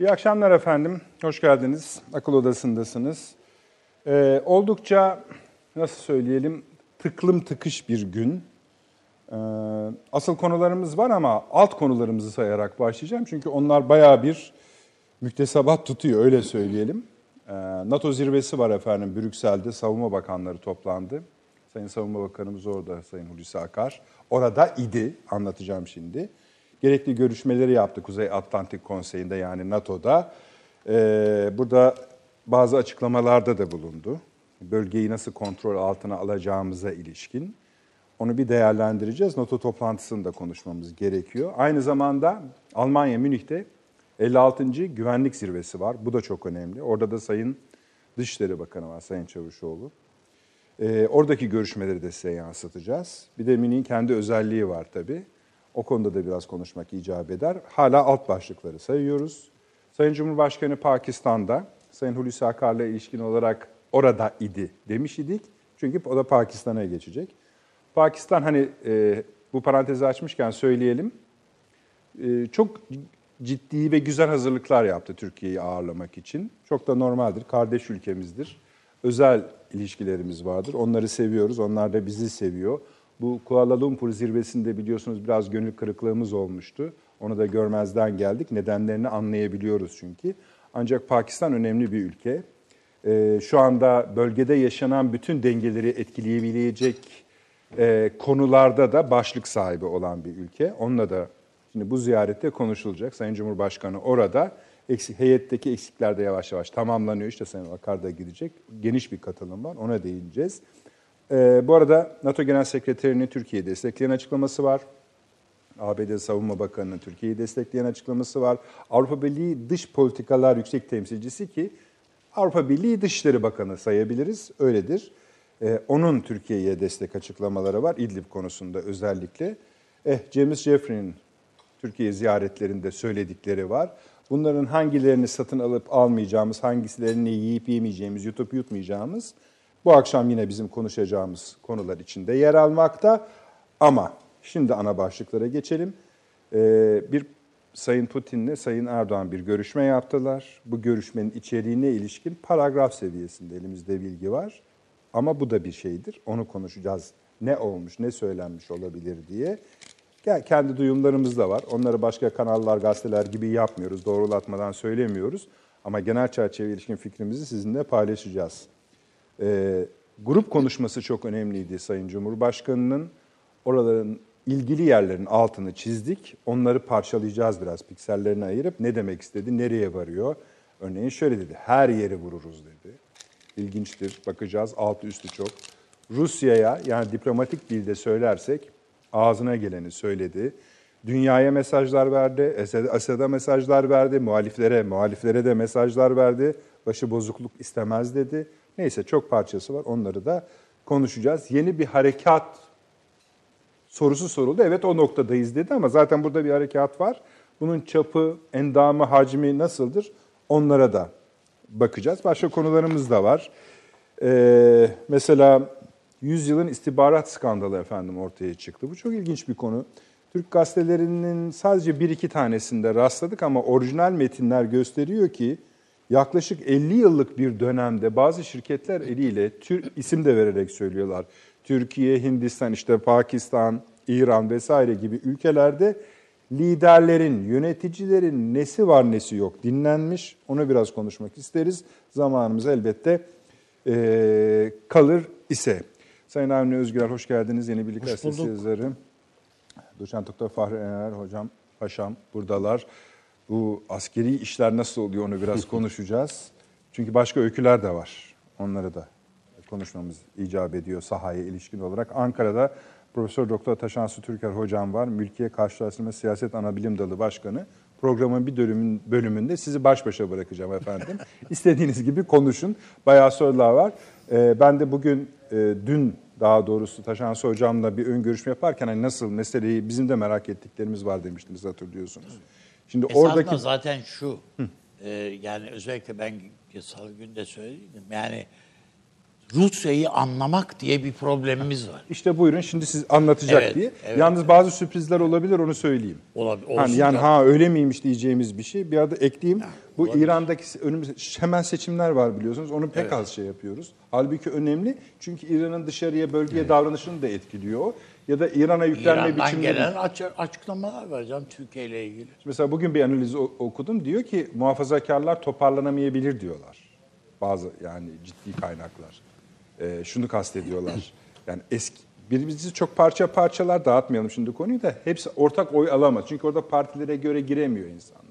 İyi akşamlar efendim. Hoş geldiniz. Akıl odasındasınız. Ee, oldukça nasıl söyleyelim tıklım tıkış bir gün. Ee, asıl konularımız var ama alt konularımızı sayarak başlayacağım. Çünkü onlar bayağı bir müktesebat tutuyor öyle söyleyelim. Ee, NATO zirvesi var efendim Brüksel'de savunma bakanları toplandı. Sayın Savunma Bakanımız orada Sayın Hulusi Akar. Orada idi anlatacağım şimdi. Gerekli görüşmeleri yaptı Kuzey Atlantik Konseyi'nde yani NATO'da. Ee, burada bazı açıklamalarda da bulundu. Bölgeyi nasıl kontrol altına alacağımıza ilişkin. Onu bir değerlendireceğiz. NATO toplantısında konuşmamız gerekiyor. Aynı zamanda Almanya Münih'te 56. Güvenlik Zirvesi var. Bu da çok önemli. Orada da Sayın Dışişleri Bakanı var, Sayın Çavuşoğlu. Ee, oradaki görüşmeleri de size yansıtacağız. Bir de Münih'in kendi özelliği var tabii. O konuda da biraz konuşmak icap eder. Hala alt başlıkları sayıyoruz. Sayın Cumhurbaşkanı Pakistan'da, Sayın Hulusi Akar'la ilişkin olarak orada idi demiş idik. Çünkü o da Pakistan'a geçecek. Pakistan hani e, bu parantezi açmışken söyleyelim. E, çok ciddi ve güzel hazırlıklar yaptı Türkiye'yi ağırlamak için. Çok da normaldir. Kardeş ülkemizdir. Özel ilişkilerimiz vardır. Onları seviyoruz. Onlar da bizi seviyor. Bu Kuala Lumpur zirvesinde biliyorsunuz biraz gönül kırıklığımız olmuştu. Onu da görmezden geldik. Nedenlerini anlayabiliyoruz çünkü. Ancak Pakistan önemli bir ülke. Ee, şu anda bölgede yaşanan bütün dengeleri etkileyebilecek e, konularda da başlık sahibi olan bir ülke. Onunla da şimdi bu ziyarette konuşulacak. Sayın Cumhurbaşkanı orada. Eksik, heyetteki eksikler de yavaş yavaş tamamlanıyor. İşte Sayın Akar da gidecek. Geniş bir katılım var. Ona değineceğiz. Ee, bu arada NATO Genel Sekreterinin Türkiye'yi destekleyen açıklaması var. ABD Savunma Bakanı'nın Türkiye'yi destekleyen açıklaması var. Avrupa Birliği Dış Politikalar Yüksek Temsilcisi ki Avrupa Birliği Dışişleri Bakanı sayabiliriz, öyledir. Ee, onun Türkiye'ye destek açıklamaları var İdlib konusunda özellikle. Eh, James Jeffrey'nin Türkiye ziyaretlerinde söyledikleri var. Bunların hangilerini satın alıp almayacağımız, hangilerini yiyip yemeyeceğimiz, yutup yutmayacağımız bu akşam yine bizim konuşacağımız konular içinde yer almakta. Ama şimdi ana başlıklara geçelim. Ee, bir Sayın Putin'le Sayın Erdoğan bir görüşme yaptılar. Bu görüşmenin içeriğine ilişkin paragraf seviyesinde elimizde bilgi var. Ama bu da bir şeydir. Onu konuşacağız. Ne olmuş, ne söylenmiş olabilir diye. Kendi duyumlarımız da var. Onları başka kanallar, gazeteler gibi yapmıyoruz. Doğrulatmadan söylemiyoruz. Ama genel çerçeve ilişkin fikrimizi sizinle paylaşacağız. E, grup konuşması çok önemliydi Sayın Cumhurbaşkanı'nın. Oraların ilgili yerlerin altını çizdik. Onları parçalayacağız biraz piksellerini ayırıp ne demek istedi, nereye varıyor. Örneğin şöyle dedi, her yeri vururuz dedi. İlginçtir, bakacağız altı üstü çok. Rusya'ya yani diplomatik dilde söylersek ağzına geleni söyledi. Dünyaya mesajlar verdi, Esad'a mesajlar verdi, muhaliflere, muhaliflere de mesajlar verdi. Başı bozukluk istemez dedi. Neyse çok parçası var onları da konuşacağız. Yeni bir harekat sorusu soruldu. Evet o noktadayız dedi ama zaten burada bir harekat var. Bunun çapı, endamı, hacmi nasıldır onlara da bakacağız. Başka konularımız da var. Ee, mesela 100 yılın istihbarat skandalı efendim ortaya çıktı. Bu çok ilginç bir konu. Türk gazetelerinin sadece bir iki tanesinde rastladık ama orijinal metinler gösteriyor ki yaklaşık 50 yıllık bir dönemde bazı şirketler eliyle tür, isim de vererek söylüyorlar. Türkiye, Hindistan, işte Pakistan, İran vesaire gibi ülkelerde liderlerin, yöneticilerin nesi var nesi yok dinlenmiş. Onu biraz konuşmak isteriz. Zamanımız elbette e, kalır ise. Sayın Avni Özgür hoş geldiniz. Yeni Birlik Gazetesi yazarı. Doçent Doktor Fahri Ener hocam, paşam buradalar. Bu askeri işler nasıl oluyor onu biraz konuşacağız. Çünkü başka öyküler de var. Onları da konuşmamız icap ediyor sahaya ilişkin olarak. Ankara'da Profesör Doktor Taşansı Türker hocam var. Mülkiye Karşılaştırma Siyaset Anabilim Dalı Başkanı. Programın bir bölümün, bölümünde sizi baş başa bırakacağım efendim. İstediğiniz gibi konuşun. Bayağı sorular var. Ee, ben de bugün, e, dün daha doğrusu Taşansı hocamla bir ön görüşme yaparken hani nasıl meseleyi bizim de merak ettiklerimiz var demiştiniz hatırlıyorsunuz. Şimdi Esasında oradaki zaten şu. E, yani özellikle ben salı günde söyledim. Yani Rusya'yı anlamak diye bir problemimiz var. İşte buyurun şimdi siz anlatacak Evet, diye. evet, Yalnız bazı sürprizler olabilir onu söyleyeyim. Olabilir. Hani yani da. ha öyle miymiş diyeceğimiz bir şey. Bir arada ekleyeyim. Bu İran'daki önümüz hemen seçimler var biliyorsunuz. Onu pek az şey yapıyoruz. Halbuki önemli. Çünkü İran'ın dışarıya bölgeye davranışını da etkiliyor. Ya da İran'a yüklenme İran'dan biçimleri. gelen açı- açıklamalar var canım Türkiye ile ilgili. Mesela bugün bir analiz okudum. Diyor ki muhafazakarlar toparlanamayabilir diyorlar. Bazı yani ciddi kaynaklar. Ee, şunu kastediyorlar. Yani eski birbirimizi çok parça parçalar dağıtmayalım şimdi konuyu da hepsi ortak oy alamaz. Çünkü orada partilere göre giremiyor insanlar.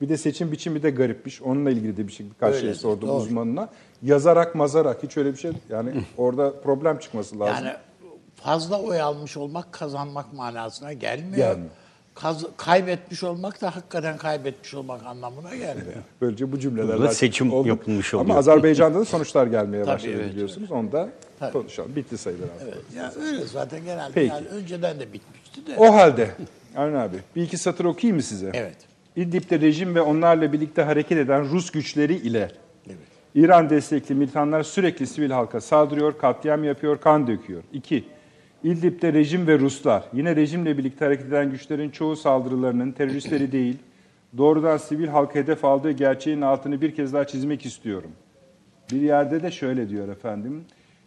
Bir de seçim biçimi de garipmiş. Onunla ilgili de bir şey birkaç şey sordum doğru. uzmanına. Yazarak mazarak hiç öyle bir şey yani orada problem çıkması lazım. Yani fazla oy almış olmak kazanmak manasına gelmiyor. Gelmiyor. Kaz- kaybetmiş olmak da hakikaten kaybetmiş olmak anlamına gelmiyor. Böylece bu cümleler seçim oldu. yapılmış Ama oluyor. Azerbaycan'da da sonuçlar gelmeye Tabii, başladı evet, biliyorsunuz. Onu da Tabii. konuşalım. Bitti sayılır aslında. Evet. Ya öyle zaten genelde Peki. yani önceden de bitmişti de. O halde Avni abi bir iki satır okuyayım mı size? Evet. İdlib'de rejim ve onlarla birlikte hareket eden Rus güçleri ile Evet. İran destekli militanlar sürekli sivil halka saldırıyor, katliam yapıyor, kan döküyor. 2. İdlib'de rejim ve Ruslar, yine rejimle birlikte hareket eden güçlerin çoğu saldırılarının teröristleri değil, doğrudan sivil halka hedef aldığı gerçeğin altını bir kez daha çizmek istiyorum. Bir yerde de şöyle diyor efendim.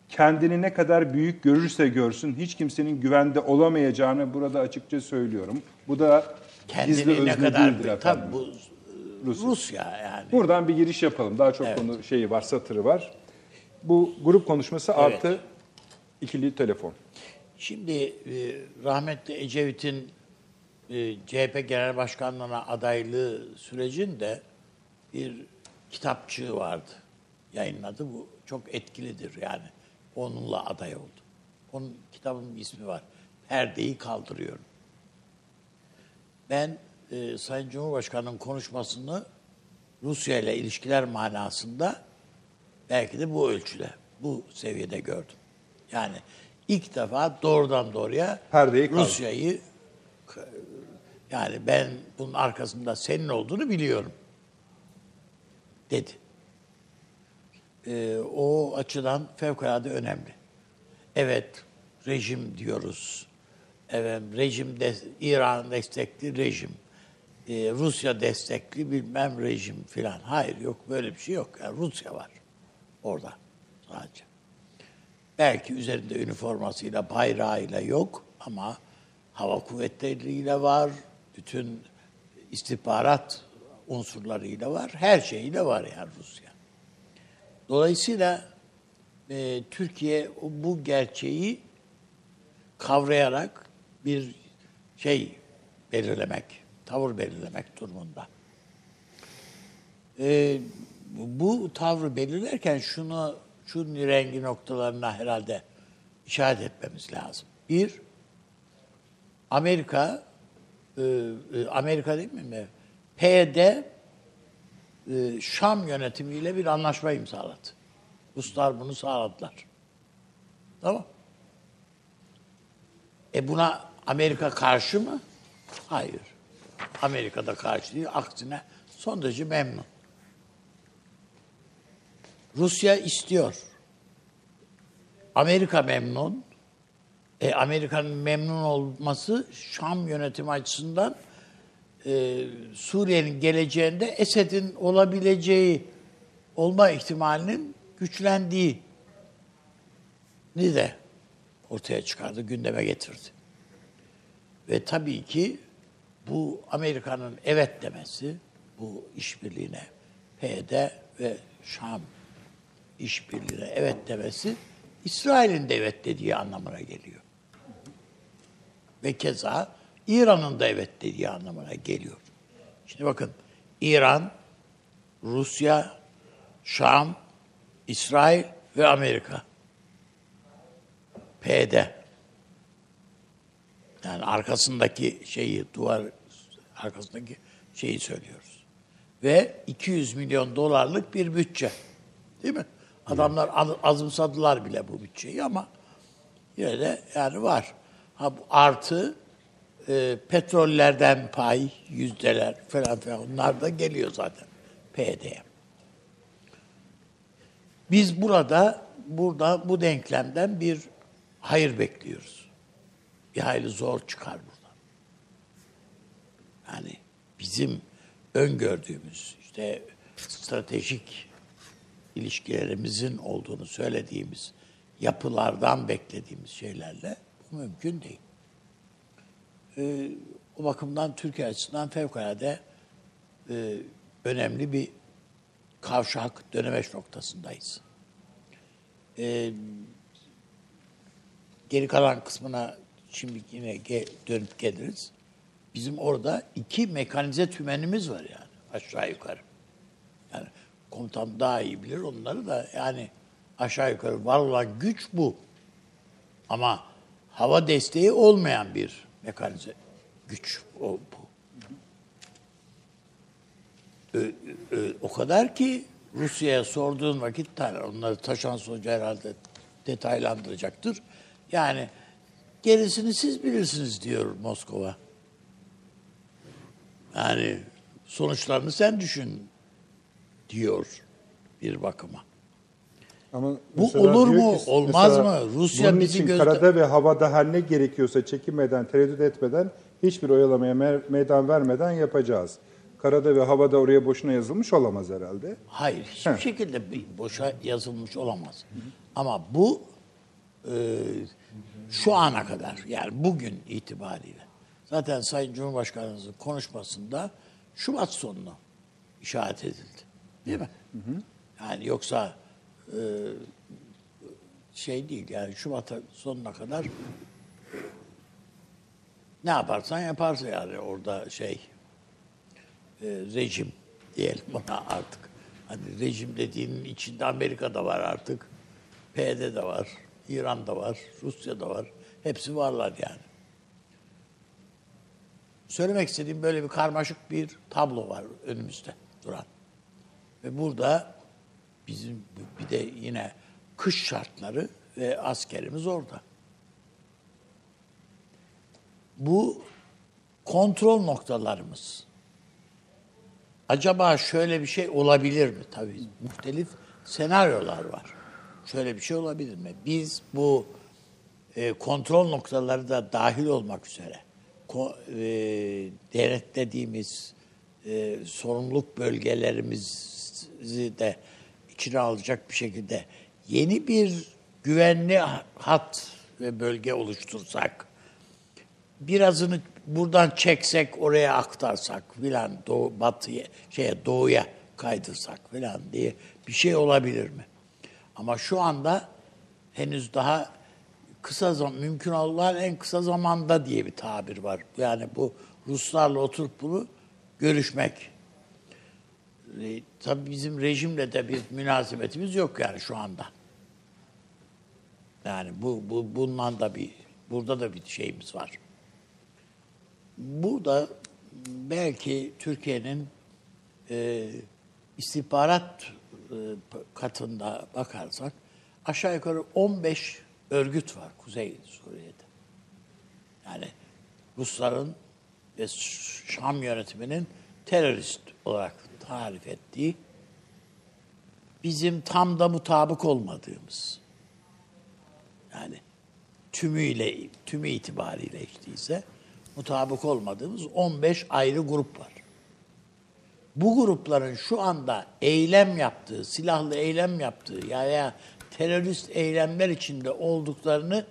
Kendini ne kadar büyük görürse görsün hiç kimsenin güvende olamayacağını burada açıkça söylüyorum. Bu da gizli Kendini ne özne kadar değildir efendim. Tabii bu Rusya. Rusya yani. Buradan bir giriş yapalım. Daha çok Evet. konu şeyi var, satırı var. Bu grup konuşması artı ikili telefon. Şimdi e, rahmetli Ecevit'in e, CHP Genel Başkanlığı'na adaylığı sürecinde bir kitapçığı vardı. Yayınladı. Bu çok etkilidir yani. Onunla aday oldu. Onun kitabının bir ismi var. Perdeyi kaldırıyorum. Ben e, Sayın Cumhurbaşkanı'nın konuşmasını Rusya ile ilişkiler manasında belki de bu ölçüde, bu seviyede gördüm. Yani ilk defa doğrudan doğruya Perdeyi. Rusya'yı yani ben bunun arkasında senin olduğunu biliyorum dedi. Ee, o açıdan fevkalade önemli. Evet, rejim diyoruz. Evet, rejim de, İran destekli rejim. Ee, Rusya destekli bilmem rejim filan. Hayır yok böyle bir şey yok. Yani Rusya var orada sadece. Belki üzerinde üniformasıyla, bayrağıyla yok ama hava kuvvetleriyle var, bütün istihbarat unsurlarıyla var, her şeyiyle var yani Rusya. Dolayısıyla e, Türkiye bu gerçeği kavrayarak bir şey belirlemek, tavır belirlemek durumunda. E, bu tavrı belirlerken şunu şu rengi noktalarına herhalde işaret etmemiz lazım. Bir, Amerika, e, e, Amerika değil mi? PYD e, Şam yönetimiyle bir anlaşma imzaladı. Ruslar bunu sağladılar. Tamam. E buna Amerika karşı mı? Hayır. Amerika da karşı değil. Aksine son derece memnun. Rusya istiyor. Amerika memnun. E, Amerika'nın memnun olması Şam yönetimi açısından e, Suriye'nin geleceğinde Esed'in olabileceği olma ihtimalinin güçlendiği ni de ortaya çıkardı, gündeme getirdi. Ve tabii ki bu Amerika'nın evet demesi bu işbirliğine PYD ve Şam işbirliğine evet demesi İsrail'in de evet dediği anlamına geliyor. Ve keza İran'ın da evet dediği anlamına geliyor. Şimdi bakın İran, Rusya, Şam, İsrail ve Amerika. PYD. Yani arkasındaki şeyi, duvar arkasındaki şeyi söylüyoruz. Ve 200 milyon dolarlık bir bütçe. Değil mi? Adamlar az- azımsadılar bile bu bütçeyi ama yine de yani var. Ha, bu artı e, petrollerden pay, yüzdeler falan filan onlar da geliyor zaten PYD'ye. Biz burada burada bu denklemden bir hayır bekliyoruz. Bir hayli zor çıkar buradan. Yani bizim öngördüğümüz işte stratejik ilişkilerimizin olduğunu söylediğimiz yapılardan beklediğimiz şeylerle bu mümkün değil. Ee, o bakımdan Türkiye açısından fevkalade e, önemli bir kavşak dönemeç noktasındayız. Ee, geri kalan kısmına şimdi yine ge- dönüp geliriz. Bizim orada iki mekanize tümenimiz var yani aşağı yukarı. Komutan daha iyi bilir onları da yani aşağı yukarı var olan güç bu. Ama hava desteği olmayan bir mekanize güç o bu. Ö- ö- o kadar ki Rusya'ya sorduğun vakit onları Taşan Hoca herhalde detaylandıracaktır. Yani gerisini siz bilirsiniz diyor Moskova. Yani sonuçlarını sen düşün diyor bir bakıma. Ama Bu olur mu, ki, olmaz mı? Rusya bunun bizi için gözde- karada ve havada her ne gerekiyorsa çekinmeden, tereddüt etmeden, hiçbir oyalamaya me- meydan vermeden yapacağız. Karada ve havada oraya boşuna yazılmış olamaz herhalde. Hayır, hiçbir Heh. şekilde boşa yazılmış olamaz. Ama bu e, şu ana kadar, yani bugün itibariyle, zaten Sayın Cumhurbaşkanımızın konuşmasında Şubat sonuna işaret edildi. Değil mi? Yani yoksa e, şey değil, yani Şubat sonuna kadar ne yaparsan yaparsın yani orada şey e, rejim diyelim ona artık. Hani rejim dediğinin içinde Amerika'da var artık. PYD de var, İran'da var, Rusya'da var. Hepsi varlar yani. Söylemek istediğim böyle bir karmaşık bir tablo var önümüzde duran. Ve burada bizim bir de yine kış şartları ve askerimiz orada. Bu kontrol noktalarımız. Acaba şöyle bir şey olabilir mi? Tabii muhtelif senaryolar var. Şöyle bir şey olabilir mi? Biz bu e, kontrol noktaları da dahil olmak üzere ko, e, denetlediğimiz e, sorumluluk bölgelerimizi de içine alacak bir şekilde yeni bir güvenli hat ve bölge oluştursak birazını buradan çeksek oraya aktarsak filan doğu batıya şeye doğuya kaydırsak filan diye bir şey olabilir mi? Ama şu anda henüz daha kısa zaman mümkün olan en kısa zamanda diye bir tabir var. Yani bu Ruslarla oturup bunu görüşmek. E, tabii bizim rejimle de bir münasebetimiz yok yani şu anda. Yani bu, bu bundan da bir burada da bir şeyimiz var. Burada belki Türkiye'nin e, istihbarat e, katında bakarsak aşağı yukarı 15 örgüt var Kuzey Suriye'de. Yani Rusların ve Şam yönetiminin terörist olarak tarif ettiği bizim tam da mutabık olmadığımız yani tümüyle tümü itibariyle işte ise mutabık olmadığımız 15 ayrı grup var. Bu grupların şu anda eylem yaptığı, silahlı eylem yaptığı ya ya terörist eylemler içinde olduklarını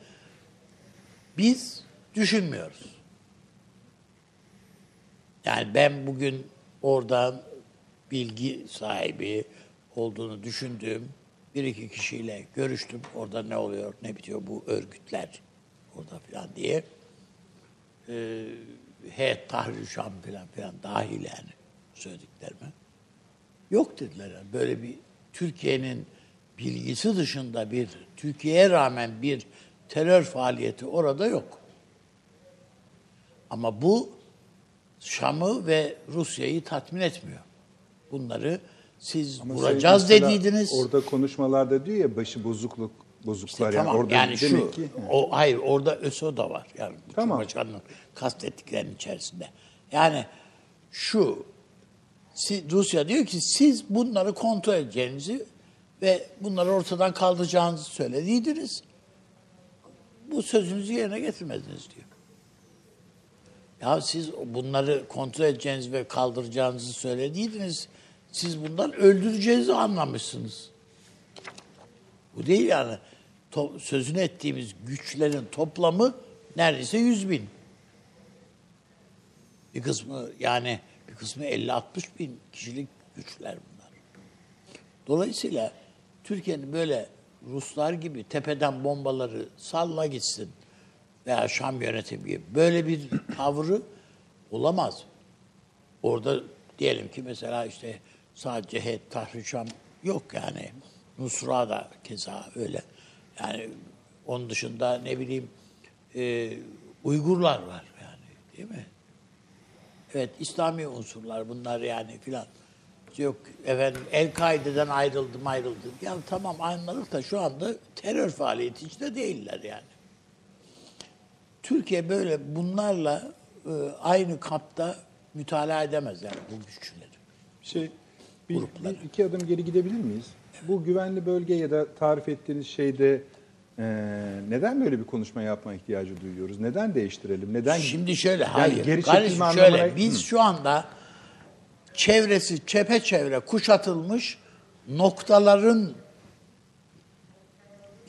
biz düşünmüyoruz. Yani ben bugün oradan bilgi sahibi olduğunu düşündüğüm bir iki kişiyle görüştüm. Orada ne oluyor, ne bitiyor bu örgütler orada falan diye. Ee, heyet tahrir Şam falan filan dahil yani söylediklerime. Yok dediler yani. Böyle bir Türkiye'nin bilgisi dışında bir, Türkiye'ye rağmen bir terör faaliyeti orada yok. Ama bu Şam'ı ve Rusya'yı tatmin etmiyor. Bunları siz Ama vuracağız dediydiniz. Orada konuşmalarda diyor ya başı bozukluk bozuklar yani tamam orada yani şu ki o hayır orada ÖSO da var. Yani Tamam. Cumhurbaşkanı'nın kastettiklerinin içerisinde. Yani şu si- Rusya diyor ki siz bunları kontrol edeceğinizi ve bunları ortadan kaldıracağınızı söylediydiniz. Bu sözünüzü yerine getirmediniz diyor. Ya siz bunları kontrol edeceğinizi ve kaldıracağınızı söylediydiniz. Siz bundan öldüreceğinizi anlamışsınız. Bu değil yani. To- sözünü ettiğimiz güçlerin toplamı neredeyse 100 bin. Bir kısmı yani bir kısmı 50-60 bin kişilik güçler bunlar. Dolayısıyla Türkiye'nin böyle Ruslar gibi tepeden bombaları salla gitsin veya Şam yönetimi gibi böyle bir tavrı olamaz. Orada diyelim ki mesela işte sadece Het Tahrir Şam yok yani. Nusra da keza öyle. Yani onun dışında ne bileyim e, Uygurlar var yani değil mi? Evet İslami unsurlar bunlar yani filan. Yok efendim El-Kaide'den ayrıldım ayrıldım. Yani tamam anladık da şu anda terör faaliyeti içinde değiller yani. Türkiye böyle bunlarla e, aynı kapta mütalaa edemez yani bu güçleri. Şey, bir, Grupları. bir iki adım geri gidebilir miyiz? Bu güvenli bölge ya da tarif ettiğiniz şeyde e, neden böyle bir konuşma yapma ihtiyacı duyuyoruz? Neden değiştirelim? Neden Şimdi şöyle Yani hayır. geri Kardeşim çekilme şöyle anlamına- biz Hı. şu anda çevresi çepeçevre kuşatılmış noktaların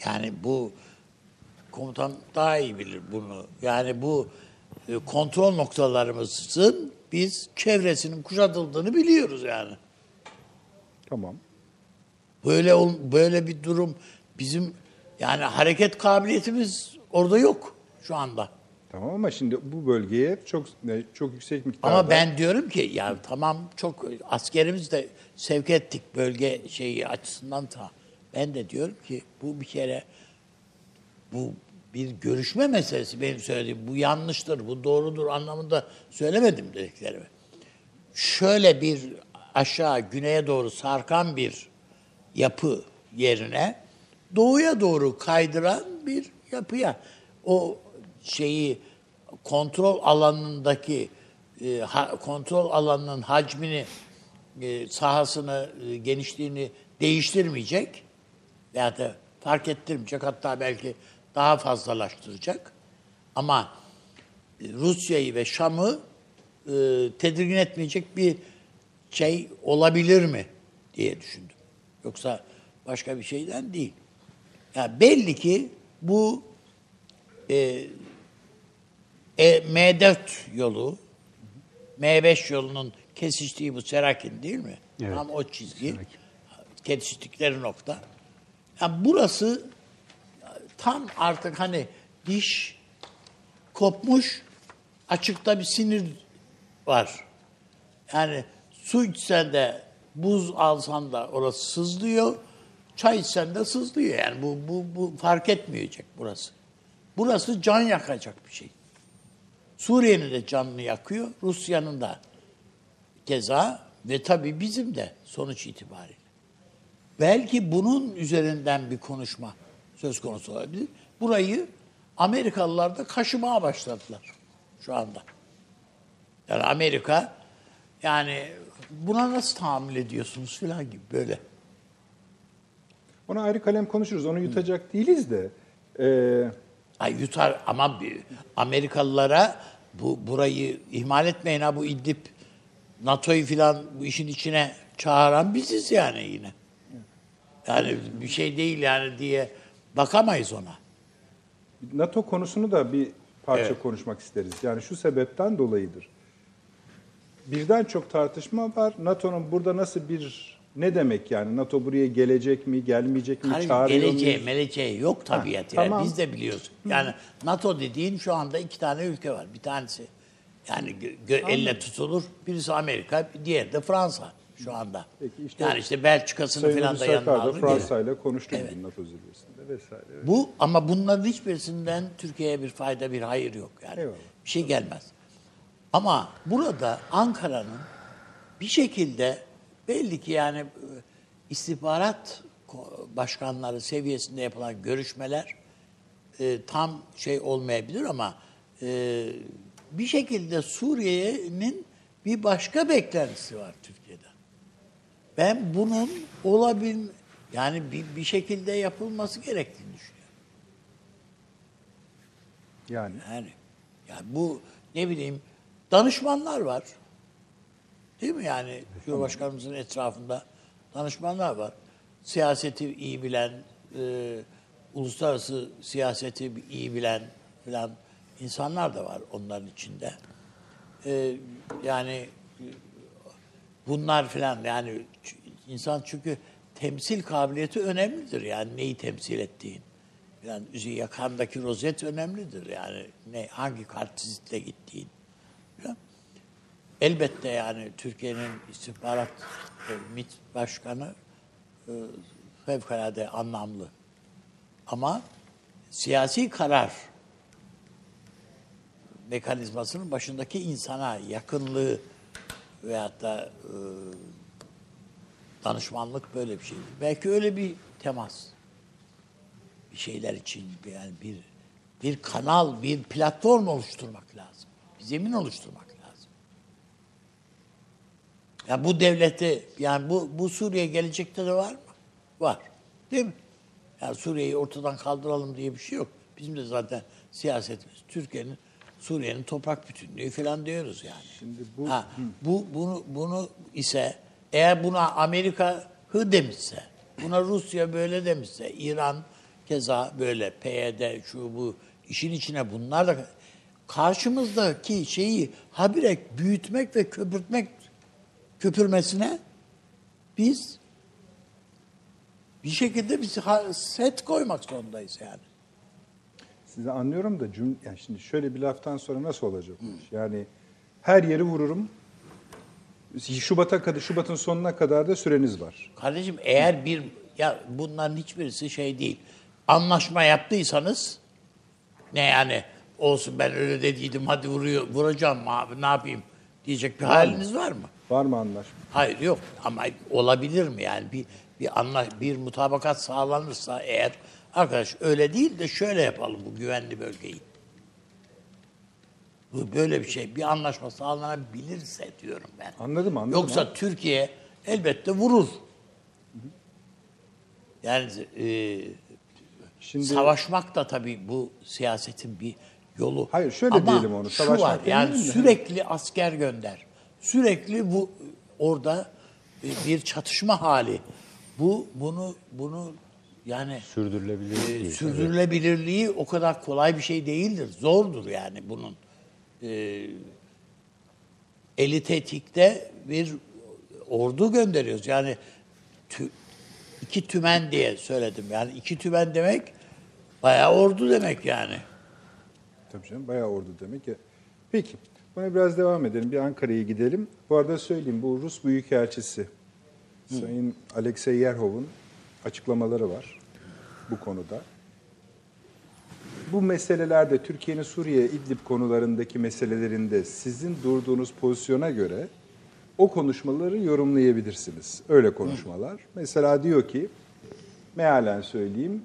yani bu komutan daha iyi bilir bunu. Yani bu e, kontrol noktalarımızın biz çevresinin kuşatıldığını biliyoruz yani. Tamam. Böyle böyle bir durum bizim yani hareket kabiliyetimiz orada yok şu anda. Tamam ama şimdi bu bölgeye çok e, çok yüksek miktarda Ama ben diyorum ki ya tamam çok askerimiz de sevk ettik bölge şeyi açısından ta. Ben de diyorum ki bu bir kere bu bir görüşme meselesi benim söylediğim. Bu yanlıştır, bu doğrudur anlamında söylemedim dediklerimi. Şöyle bir aşağı güneye doğru sarkan bir yapı yerine doğuya doğru kaydıran bir yapıya. O şeyi kontrol alanındaki e, ha- kontrol alanının hacmini e, sahasını e, genişliğini değiştirmeyecek veya da fark ettirmeyecek hatta belki daha fazlalaştıracak. Ama e, Rusya'yı ve Şam'ı e, tedirgin etmeyecek bir şey olabilir mi diye düşündüm. Yoksa başka bir şeyden değil. Ya belli ki bu e, e, M4 yolu, M5 yolunun kesiştiği bu Serakin değil mi? Evet. Tam o çizgi. Kesiştikleri nokta. Ya burası tam artık hani diş kopmuş, açıkta bir sinir var. Yani su içsen de buz alsan da orası sızlıyor. Çay içsen de sızlıyor. Yani bu, bu, bu fark etmeyecek burası. Burası can yakacak bir şey. Suriye'nin de canını yakıyor. Rusya'nın da keza ve tabii bizim de sonuç itibariyle. Belki bunun üzerinden bir konuşma söz konusu olabilir. Burayı Amerikalılar da kaşımaya başladılar şu anda. Yani Amerika yani buna nasıl tahammül ediyorsunuz filan gibi böyle. ona ayrı kalem konuşuruz. Onu yutacak değiliz de. e, Ay yutar ama Amerikalılara bu burayı ihmal etmeyin ha bu İdlib NATO'yu filan bu işin içine çağıran biziz yani yine. Yani bir şey değil yani diye bakamayız ona. NATO konusunu da bir parça Evet. konuşmak isteriz. Yani şu sebepten dolayıdır. Birden çok tartışma var. NATO'nun burada nasıl bir ne demek yani? NATO buraya gelecek mi, gelmeyecek mi, Hayır, çağırıyor geleceği, muyuz? meleceği yok tabiat Ha, yani. tamam. Biz de biliyoruz. Yani NATO dediğin şu anda iki tane ülke var. Bir tanesi yani gö- gö- elle tutulur. Birisi Amerika, diğeri de Fransa şu anda. Peki işte yani işte Belçika'sını Sayın falan da yanına alır. Fransa ile konuştu Evet. NATO zirvesinde vesaire. Bu ama bunların hiçbirisinden Türkiye'ye bir fayda, bir hayır yok yani. Eyvallah. Bir şey gelmez. Ama burada Ankara'nın bir şekilde belli ki yani e, istihbarat başkanları seviyesinde yapılan görüşmeler e, tam şey olmayabilir ama e, bir şekilde Suriye'nin bir başka beklentisi var Türkiye'den. Ben bunun olabil Yani bir, bir şekilde yapılması gerektiğini düşünüyorum. Yani Yani, yani bu ne bileyim danışmanlar var. Değil mi yani Cumhurbaşkanımızın etrafında danışmanlar var. Siyaseti iyi bilen, e, uluslararası siyaseti iyi bilen filan insanlar da var onların içinde. E, yani e, bunlar filan yani insan çünkü temsil kabiliyeti önemlidir yani neyi temsil ettiğin. Yani yakandaki rozet önemlidir yani ne hangi kartvizitle gittiğin. Elbette yani Türkiye'nin istihbarat e, MİT başkanı e, fevkalade anlamlı. Ama siyasi karar mekanizmasının başındaki insana yakınlığı veyahut da e, danışmanlık böyle bir şey. Belki öyle bir temas bir şeyler için yani bir bir kanal, bir platform oluşturmak lazım. Bir zemin oluşturmak. Ya bu devleti yani bu bu Suriye gelecekte de var mı? Var. Değil mi? Yani Suriye'yi ortadan kaldıralım diye bir şey yok. Bizim de zaten siyasetimiz Türkiye'nin Suriye'nin toprak bütünlüğü falan diyoruz yani. Şimdi bu- ha, bu bunu bunu ise eğer buna Amerika hı demişse, buna Rusya böyle demişse, İran keza böyle PYD şu bu işin içine bunlar da karşımızdaki şeyi habire büyütmek ve köpürtmek köpürmesine biz bir şekilde bir set koymak zorundayız yani. sizi anlıyorum da cüm yani şimdi şöyle bir laftan sonra nasıl olacak iş? Yani her yeri vururum. Şubat'a kadar Şubat'ın sonuna kadar da süreniz var. Kardeşim eğer bir ya bunların hiçbirisi şey değil. Anlaşma yaptıysanız ne yani olsun ben öyle dediydim hadi vuruyor vuracağım ne yapayım diyecek bir haliniz var mı? Var mı anlaşma? Hayır yok ama olabilir mi yani bir bir anla bir mutabakat sağlanırsa eğer arkadaş öyle değil de şöyle yapalım bu güvenli bölgeyi. Bu böyle bir şey bir anlaşma sağlanabilirse diyorum ben. Anladım, anladım. Yoksa Türkiye elbette vurur. Yani e, Şimdi savaşmak da tabii bu siyasetin bir yolu. Hayır, şöyle Ama diyelim onu, Şu savaşmak var yani de. sürekli asker gönder. Sürekli bu orada e, bir çatışma hali. Bu bunu bunu yani Sürdürülebilir e, sürdürülebilirliği o kadar kolay bir şey değildir. Zordur yani bunun. E, eli tetikte bir ordu gönderiyoruz. Yani tü- iki tümen diye söyledim. Yani iki tümen demek bayağı ordu demek yani. Tabii canım bayağı ordu demek ya. Peki buna biraz devam edelim. Bir Ankara'ya gidelim. Bu arada söyleyeyim bu Rus Büyükelçisi Sayın Alexey Yerhov'un açıklamaları var bu konuda. Bu meselelerde Türkiye'nin Suriye İdlib konularındaki meselelerinde sizin durduğunuz pozisyona göre o konuşmaları yorumlayabilirsiniz. Öyle konuşmalar. Mesela diyor ki mealen söyleyeyim.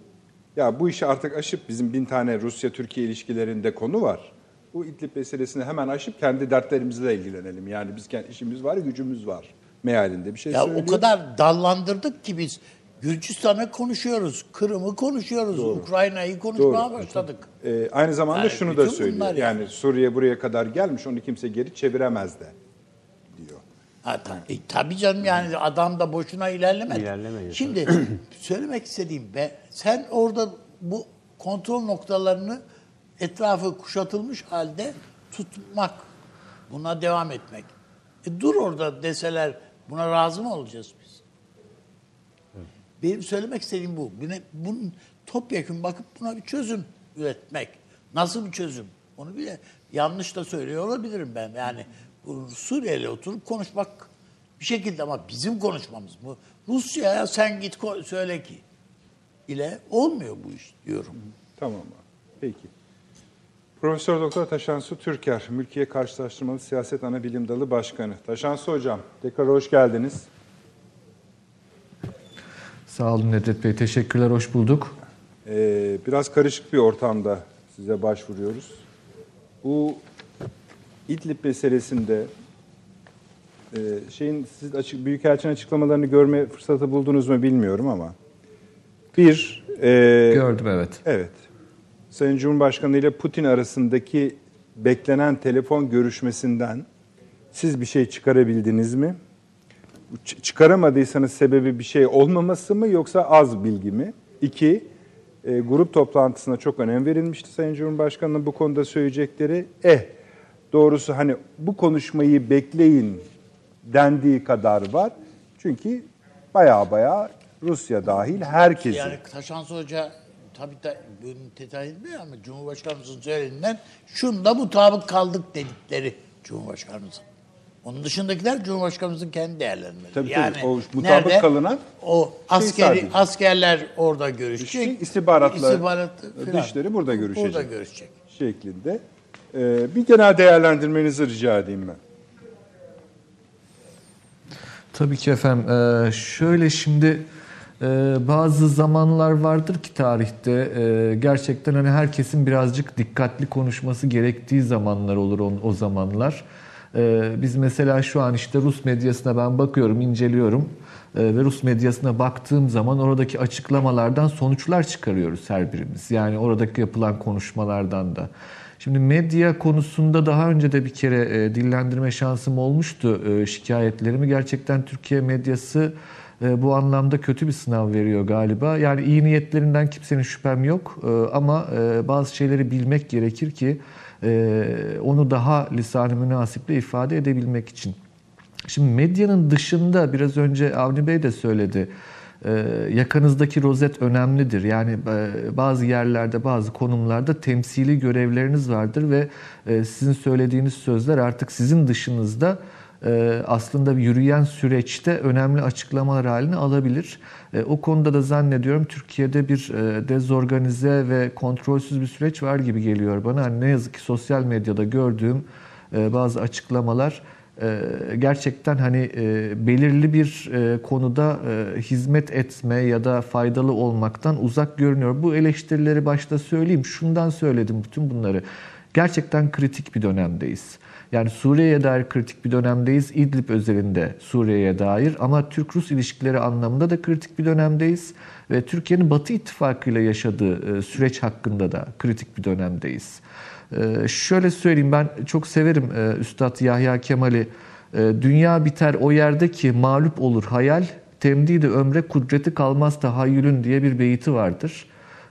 Ya bu işi artık aşıp bizim bin tane Rusya-Türkiye ilişkilerinde konu var. Bu İdlib meselesini hemen aşıp kendi dertlerimizle ilgilenelim. Yani biz kendi işimiz var, gücümüz var. Mealinde bir şey Ya söylüyor. o kadar dallandırdık ki biz Gürcistan'ı konuşuyoruz, Kırım'ı konuşuyoruz, Ukrayna'yı konuşmaya başladık. Ee, aynı zamanda Yani şunu da söylüyor. Yani. yani. Suriye buraya kadar gelmiş, onu kimse geri çeviremez de diyor. Ha, ta, e, tabii canım yani adam da boşuna ilerlemedi. İlerlemedi, Şimdi söylemek istediğim be sen orada bu kontrol noktalarını etrafı kuşatılmış halde tutmak, buna devam etmek. E, dur orada deseler buna razı mı olacağız biz? Benim söylemek istediğim bu. Buna, bunun topyekun bakıp buna bir çözüm üretmek. Nasıl bir çözüm? Onu bile yanlış da söylüyor olabilirim ben. Yani bu Suriye'yle oturup konuşmak bir şekilde ama bizim konuşmamız bu. Rusya'ya sen git söyle ki ile olmuyor bu iş diyorum. Tamam abi. Peki. Profesör Doktor Taşansu Türker, Mülkiye Karşılaştırmalı Siyaset Anabilim Dalı Başkanı. Taşansu Hocam, tekrar hoş geldiniz. Sağ olun Nedret Bey. Teşekkürler. Hoş bulduk. Ee, biraz karışık bir ortamda size başvuruyoruz. Bu İdlib meselesinde e, şeyin siz açık Büyükelçinin açıklamalarını görme fırsatı buldunuz mu bilmiyorum ama Bir, e, Gördüm evet. evet. Sayın Cumhurbaşkanı ile Putin arasındaki beklenen telefon görüşmesinden siz bir şey çıkarabildiniz mi? Ç- çıkaramadıysanız sebebi bir şey olmaması mı yoksa az bilgi mi? İki, e, grup toplantısına çok önem verilmişti Sayın Cumhurbaşkanı'nın bu konuda söyleyecekleri. Eh, doğrusu hani bu konuşmayı bekleyin dendiği kadar var. Çünkü baya baya Rusya dahil herkesin. Yani Taşansı Hoca tabii da bunu detay etmiyor ama Cumhurbaşkanımızın söylediğinden şunda mutabık kaldık dedikleri Cumhurbaşkanımızın. Onun dışındakiler Cumhurbaşkanımızın kendi değerlendirmeleri. Tabii, yani tabii. O mutabık nerede? kalınan o askeri sadece. askerler orada görüşecek. Görüşecek, istihbaratla istihbarat dışları burada görüşecek. Burada görüşecek. şeklinde. Ee, bir genel değerlendirmenizi rica edeyim ben. Tabii ki efendim. Ee, şöyle şimdi e, bazı zamanlar vardır ki tarihte e, gerçekten hani herkesin birazcık dikkatli konuşması gerektiği zamanlar olur o, o zamanlar. Ee, biz mesela şu an işte Rus medyasına ben bakıyorum, inceliyorum Ee, ve Rus medyasına baktığım zaman oradaki açıklamalardan sonuçlar çıkarıyoruz her birimiz. Yani oradaki yapılan konuşmalardan da. Şimdi medya konusunda daha önce de bir kere e, dillendirme şansım olmuştu e, şikayetlerimi. Gerçekten Türkiye medyası bu anlamda kötü bir sınav veriyor galiba. Yani iyi niyetlerinden kimsenin şüphem yok e, ama e, bazı şeyleri bilmek gerekir ki e, onu daha lisan-ı münasiple ifade edebilmek için. Şimdi medyanın dışında biraz önce Avni Bey de söyledi. Yakanızdaki rozet önemlidir. Yani e, bazı yerlerde, bazı konumlarda temsili görevleriniz vardır ve e, sizin söylediğiniz sözler artık sizin dışınızda e, aslında yürüyen süreçte önemli açıklamalar halini alabilir. E, o konuda da zannediyorum Türkiye'de bir e, dezorganize ve kontrolsüz bir süreç var gibi geliyor bana. Hani ne yazık ki sosyal medyada gördüğüm e, bazı açıklamalar e, gerçekten hani belirli bir konuda hizmet etme ya da faydalı olmaktan uzak görünüyor. Bu eleştirileri başta söyleyeyim. Şundan söyledim bütün bunları. Gerçekten kritik bir dönemdeyiz. Yani Suriye'ye dair kritik bir dönemdeyiz. İdlib özelinde Suriye'ye dair ama Türk-Rus ilişkileri anlamında da kritik bir dönemdeyiz. Ve Türkiye'nin Batı ittifakı ile yaşadığı süreç hakkında da kritik bir dönemdeyiz. Ee, şöyle söyleyeyim ben çok severim e, Üstad Yahya Kemal'i. E, Dünya biter o yerde ki mağlup olur hayal, temdidi ömre kudreti kalmaz tahayyülün diye bir beyti vardır.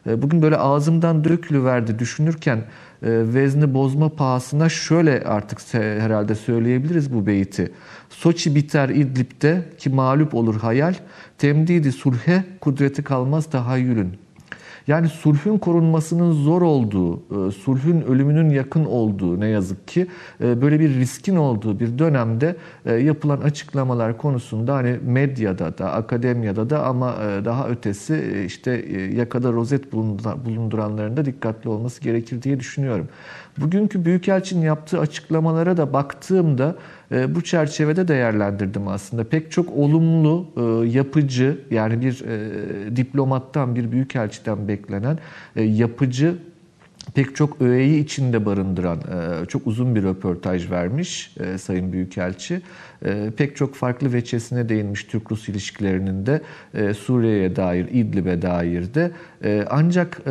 E, bugün böyle ağzımdan dökülüverdi düşünürken e, vezni bozma pahasına şöyle artık herhalde söyleyebiliriz bu beyti. Soçi biter İdlib'de ki mağlup olur hayal, temdidi sulhe kudreti kalmaz tahayyülün. Yani sulhün korunmasının zor olduğu, e, sulhün ölümünün yakın olduğu ne yazık ki e, böyle bir riskin olduğu bir dönemde e, yapılan açıklamalar konusunda hani medyada da, akademiyada da ama daha ötesi işte yakada rozet bulunduranların da dikkatli olması gerekir diye düşünüyorum. Bugünkü Büyükelçinin yaptığı açıklamalara da baktığımda e, bu çerçevede değerlendirdim aslında. Pek çok olumlu, e, yapıcı yani bir e, diplomattan, bir büyükelçiden beklenen yapıcı pek çok öğeyi içinde barındıran çok uzun bir röportaj vermiş Sayın Büyükelçi. Pek çok farklı veçesine değinmiş Türk-Rus ilişkilerinin de Suriye'ye dair, İdlib'e dair de. Ancak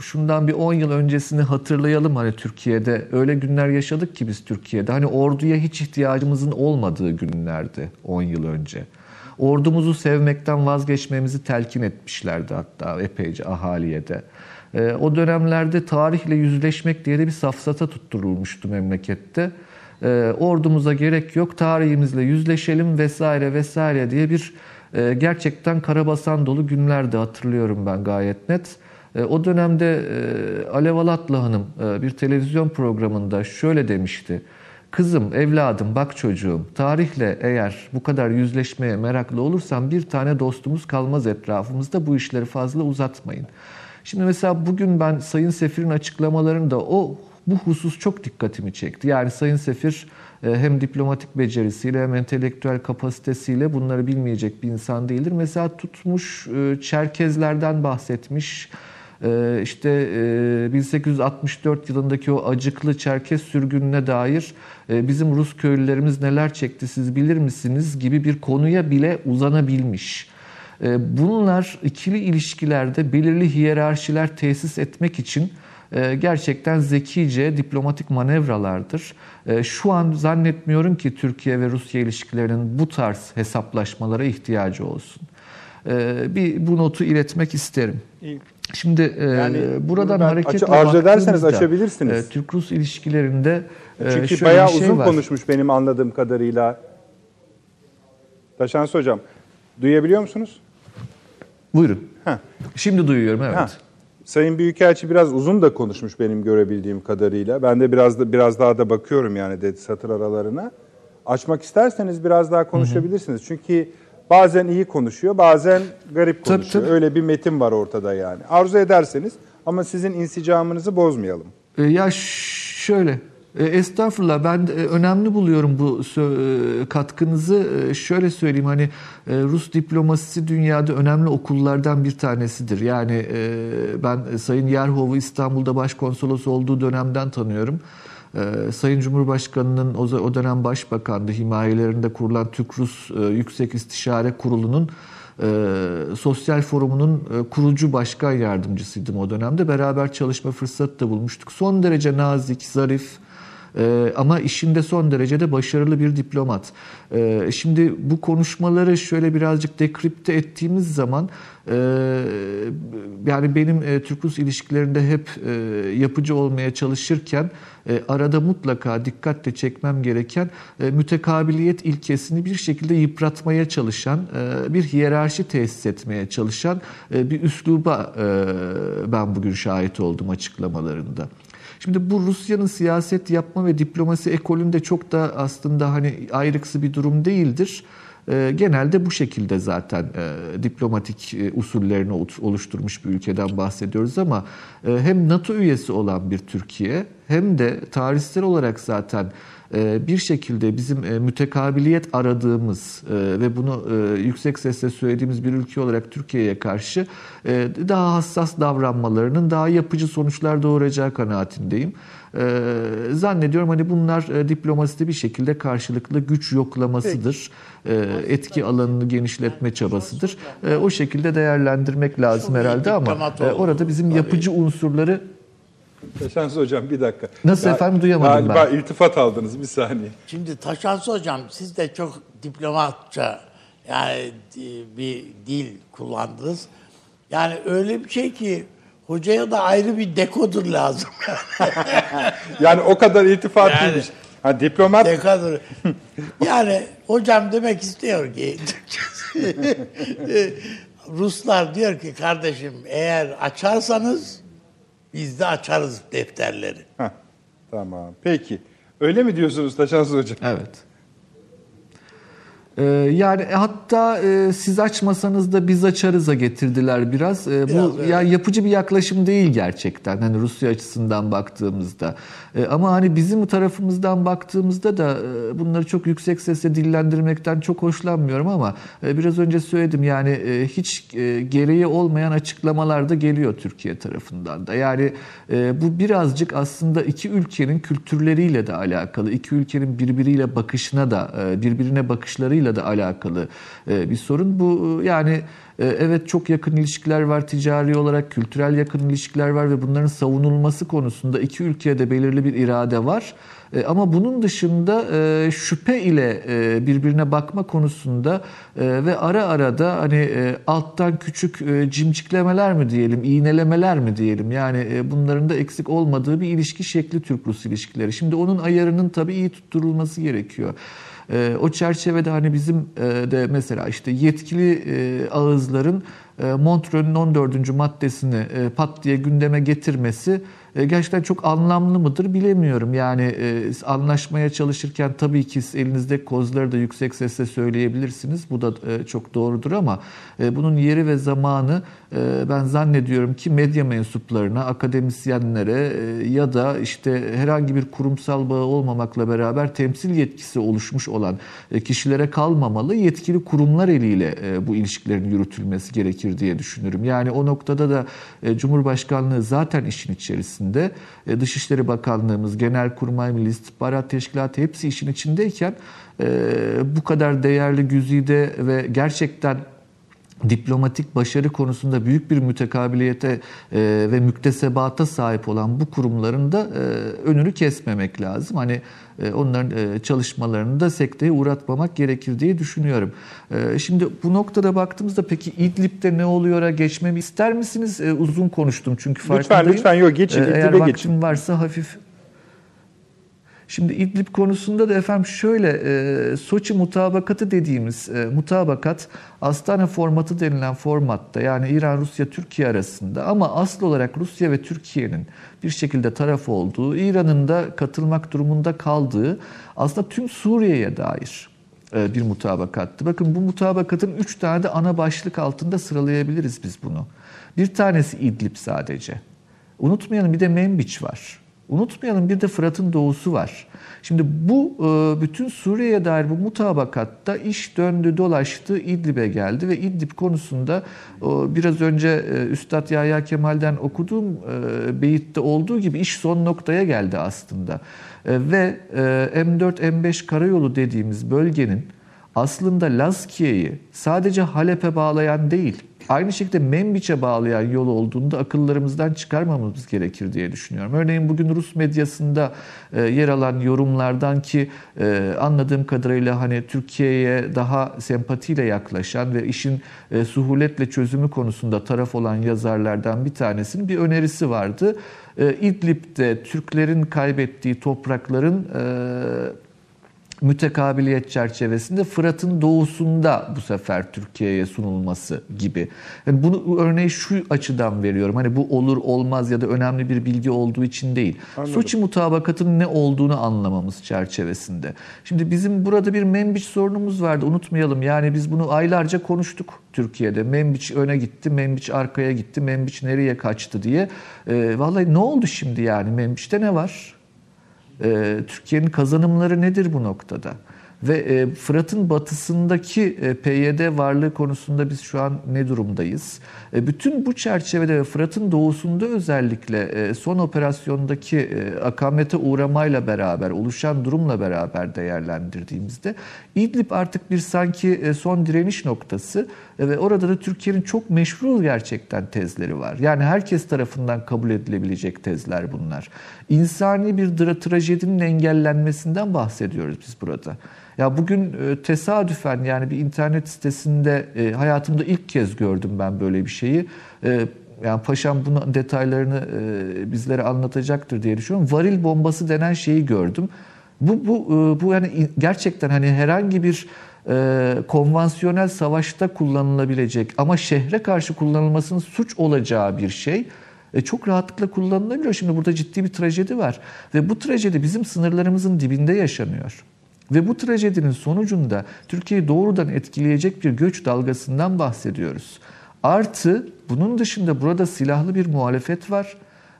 şundan bir 10 yıl öncesini hatırlayalım hani Türkiye'de öyle günler yaşadık ki biz Türkiye'de. Hani orduya hiç ihtiyacımızın olmadığı günlerdi 10 yıl önce. Ordumuzu sevmekten vazgeçmemizi telkin etmişlerdi hatta epeyce ahaliye de. E, o dönemlerde tarihle yüzleşmek diye de bir safsata tutturulmuştu memlekette. E, ordumuza gerek yok, tarihimizle yüzleşelim vesaire vesaire diye bir e, gerçekten karabasan dolu günlerde hatırlıyorum ben gayet net. E, o dönemde e, Alev Alatlı Hanım e, bir televizyon programında şöyle demişti. Kızım, evladım, bak çocuğum, tarihle eğer bu kadar yüzleşmeye meraklı olursan bir tane dostumuz kalmaz etrafımızda bu işleri fazla uzatmayın. Şimdi mesela bugün ben Sayın Sefir'in açıklamalarında o bu husus çok dikkatimi çekti. Yani Sayın Sefir e, hem diplomatik becerisiyle hem entelektüel kapasitesiyle bunları bilmeyecek bir insan değildir. Mesela tutmuş e, Çerkezlerden bahsetmiş. E, işte 1864 yılındaki o acıklı Çerkez sürgününe dair bizim Rus köylülerimiz neler çekti siz bilir misiniz gibi bir konuya bile uzanabilmiş. E, bunlar ikili ilişkilerde belirli hiyerarşiler tesis etmek için e, gerçekten zekice diplomatik manevralardır. E, şu an zannetmiyorum ki Türkiye ve Rusya ilişkilerinin bu tarz hesaplaşmalara ihtiyacı olsun. Bir bu notu iletmek isterim. Şimdi yani buradan hareketle arzu ederseniz açabilirsiniz. Türk-Rus ilişkilerinde çünkü şöyle bayağı şey uzun var. konuşmuş benim anladığım kadarıyla. Taşansı Hocam, duyabiliyor musunuz? Buyurun. Heh. Şimdi duyuyorum, evet. Heh. Sayın Büyükelçi biraz uzun da konuşmuş benim görebildiğim kadarıyla. Ben de biraz da biraz daha da bakıyorum yani de satır aralarına. Açmak isterseniz biraz daha konuşabilirsiniz. Hı hı. Çünkü bazen iyi konuşuyor, bazen garip konuşuyor. Tabii, tabii. Öyle bir metin var ortada yani. Arzu ederseniz ama sizin insicamınızı bozmayalım. E, ya şöyle e, estağfurullah ben e, önemli buluyorum bu e, katkınızı. Şöyle söyleyeyim hani Rus diplomasisi dünyada önemli okullardan bir tanesidir. Yani ben Sayın Yerhov'u İstanbul'da başkonsolos olduğu dönemden tanıyorum. Sayın Cumhurbaşkanı'nın o dönem başbakandı himayelerinde kurulan Türk-Rus Yüksek İstişare Kurulu'nun Sosyal Forumu'nun kurucu başkan yardımcısıydım o dönemde. Beraber çalışma fırsatı da bulmuştuk. Son derece nazik, zarif, ee, ama işinde son derecede başarılı bir diplomat. Ee, şimdi bu konuşmaları şöyle birazcık dekripte ettiğimiz zaman e, yani benim e, Türk-Rus ilişkilerinde hep e, yapıcı olmaya çalışırken arada mutlaka dikkatle çekmem gereken mütekabiliyet ilkesini bir şekilde yıpratmaya çalışan, bir hiyerarşi tesis etmeye çalışan bir üsluba ben bugün şahit oldum açıklamalarında. Şimdi bu Rusya'nın siyaset yapma ve diplomasi ekolünde çok da aslında hani ayrıksı bir durum değildir. Ee, genelde bu şekilde zaten e, diplomatik e, usullerini oluşturmuş bir ülkeden bahsediyoruz ama e, hem NATO üyesi olan bir Türkiye hem de tarihsel olarak zaten bir şekilde bizim e, mütekabiliyet aradığımız e, ve bunu yüksek sesle söylediğimiz bir ülke olarak Türkiye'ye karşı daha hassas davranmalarının daha yapıcı sonuçlar doğuracağı kanaatindeyim. Zannediyorum hani bunlar diplomaside bir şekilde karşılıklı güç yoklamasıdır. Etki alanını genişletme çabasıdır. O şekilde değerlendirmek lazım herhalde ama orada bizim yapıcı unsurları Taşansı Hocam bir dakika. Nasıl ya, efendim duyamadım galiba ben. Galiba iltifat aldınız bir saniye. Şimdi Taşansı Hocam siz de çok diplomatça yani e, bir dil kullandınız. Yani öyle bir şey ki hocaya da ayrı bir dekodur lazım. yani o kadar iltifat yani, değilmiş. Ha, diplomat... Dekodur. yani hocam demek istiyor ki Ruslar diyor ki kardeşim eğer açarsanız biz de açarız defterleri. Heh, tamam. Peki. Öyle mi diyorsunuz Taşansız Hocam? Evet. Ee, yani hatta e, siz açmasanız da biz açarız'a getirdiler biraz. E, biraz bu ya yapıcı bir yaklaşım değil gerçekten. Hani Rusya açısından baktığımızda. E, ama hani bizim tarafımızdan baktığımızda da e, bunları çok yüksek sesle dillendirmekten çok hoşlanmıyorum ama e, biraz önce söyledim yani e, hiç e, gereği olmayan açıklamalar da geliyor Türkiye tarafından da. Yani e, bu birazcık aslında iki ülkenin kültürleriyle de alakalı. iki ülkenin birbiriyle bakışına da e, birbirine bakışlarıyla da alakalı e, bir sorun. Bu yani e, evet çok yakın ilişkiler var ticari olarak, kültürel yakın ilişkiler var ve bunların savunulması konusunda iki ülkede belirli bir irade var. E, ama bunun dışında şüphe ile birbirine bakma konusunda ve ara ara da hani alttan küçük cimciklemeler mi diyelim, iğnelemeler mi diyelim yani bunların da eksik olmadığı bir ilişki şekli Türk-Rus ilişkileri. Şimdi onun ayarının tabii iyi tutturulması gerekiyor. E, o çerçevede hani bizim e, de mesela işte yetkili e, ağızların e, Montreux'ün 14. maddesini e, pat diye gündeme getirmesi e, gerçekten çok anlamlı mıdır bilemiyorum. Yani e, anlaşmaya çalışırken tabii ki elinizde kozları da yüksek sesle söyleyebilirsiniz. Bu da e, çok doğrudur ama bunun yeri ve zamanı ben zannediyorum ki medya mensuplarına, akademisyenlere ya da işte herhangi bir kurumsal bağı olmamakla beraber temsil yetkisi oluşmuş olan kişilere kalmamalı. Yetkili kurumlar eliyle bu ilişkilerin yürütülmesi gerekir diye düşünürüm. Yani o noktada da Cumhurbaşkanlığı zaten işin içerisinde içerisinde. E, Dışişleri Bakanlığımız, Genelkurmay Milli İstihbarat Teşkilatı hepsi işin içindeyken e, bu kadar değerli güzide ve gerçekten diplomatik başarı konusunda büyük bir mütekabiliyete e, ve müktesebata sahip olan bu kurumların da e, önünü kesmemek lazım. Hani e, onların e, çalışmalarını da sekteye uğratmamak gerekir diye düşünüyorum. E, şimdi bu noktada baktığımızda peki İdlib'de ne oluyor'a geçmemi ister misiniz? E, uzun konuştum çünkü farkındayım. Lütfen lütfen yok geçin E, Eğer vaktim geçin. varsa hafif Şimdi İdlib konusunda da efendim şöyle e, Soçi mutabakatı dediğimiz e, mutabakat Astana formatı denilen formatta yani İran, Rusya, Türkiye arasında ama asıl olarak Rusya ve Türkiye'nin bir şekilde taraf olduğu, İran'ın da katılmak durumunda kaldığı aslında tüm Suriye'ye dair e, bir mutabakattı. Bakın bu mutabakatın üç tane de ana başlık altında sıralayabiliriz biz bunu. Bir tanesi İdlib sadece. Unutmayalım bir de Menbiç var. Unutmayalım bir de Fırat'ın doğusu var. Şimdi bu e, bütün Suriye'ye dair bu mutabakatta iş döndü dolaştı İdlib'e geldi ve İdlib konusunda biraz önce e, Üstad Yahya Kemal'den okuduğum e, beyitte olduğu gibi iş son noktaya geldi aslında. Ve M4 M5 karayolu dediğimiz bölgenin aslında Laskiye'yi sadece Halep'e bağlayan değil, aynı şekilde Menbiç'e bağlayan yol olduğunda akıllarımızdan çıkarmamamız gerekir diye düşünüyorum. Örneğin bugün Rus medyasında e, yer alan yorumlardan ki e, anladığım kadarıyla hani Türkiye'ye daha sempatiyle yaklaşan ve işin e, suhuletle çözümü konusunda taraf olan yazarlardan bir tanesinin bir önerisi vardı. E, İdlib'de Türklerin kaybettiği toprakların e, mütekabiliyet çerçevesinde Fırat'ın doğusunda bu sefer Türkiye'ye sunulması gibi. Yani bunu örneği şu açıdan veriyorum. Hani bu olur olmaz ya da önemli bir bilgi olduğu için değil. Anladım. Soçi mutabakatının ne olduğunu anlamamız çerçevesinde. Şimdi bizim burada bir Membiç sorunumuz vardı. Unutmayalım. Yani biz bunu aylarca konuştuk Türkiye'de. Membiç öne gitti, Membiç arkaya gitti, Membiç nereye kaçtı diye. Ee, vallahi ne oldu şimdi yani? Membiç'te ne var? Ee, Türkiye'nin kazanımları nedir bu noktada? Ve e, Fırat'ın batısındaki e, PYD varlığı konusunda biz şu an ne durumdayız? E, bütün bu çerçevede ve Fırat'ın doğusunda özellikle e, son operasyondaki e, akamete uğramayla beraber, oluşan durumla beraber değerlendirdiğimizde İdlib artık bir sanki son direniş noktası ve orada da Türkiye'nin çok meşru gerçekten tezleri var. Yani herkes tarafından kabul edilebilecek tezler bunlar. İnsani bir trajedinin engellenmesinden bahsediyoruz biz burada. Ya bugün tesadüfen yani bir internet sitesinde hayatımda ilk kez gördüm ben böyle bir şeyi. E, yani paşam bunun detaylarını e, bizlere anlatacaktır diye düşünüyorum. Varil bombası denen şeyi gördüm. Bu bu e, bu yani gerçekten hani herhangi bir e, konvansiyonel savaşta kullanılabilecek ama şehre karşı kullanılmasının suç olacağı bir şey e, çok rahatlıkla kullanılabiliyor. Şimdi burada ciddi bir trajedi var ve bu trajedi bizim sınırlarımızın dibinde yaşanıyor. Ve bu trajedinin sonucunda Türkiye'yi doğrudan etkileyecek bir göç dalgasından bahsediyoruz. Artı bunun dışında burada silahlı bir muhalefet var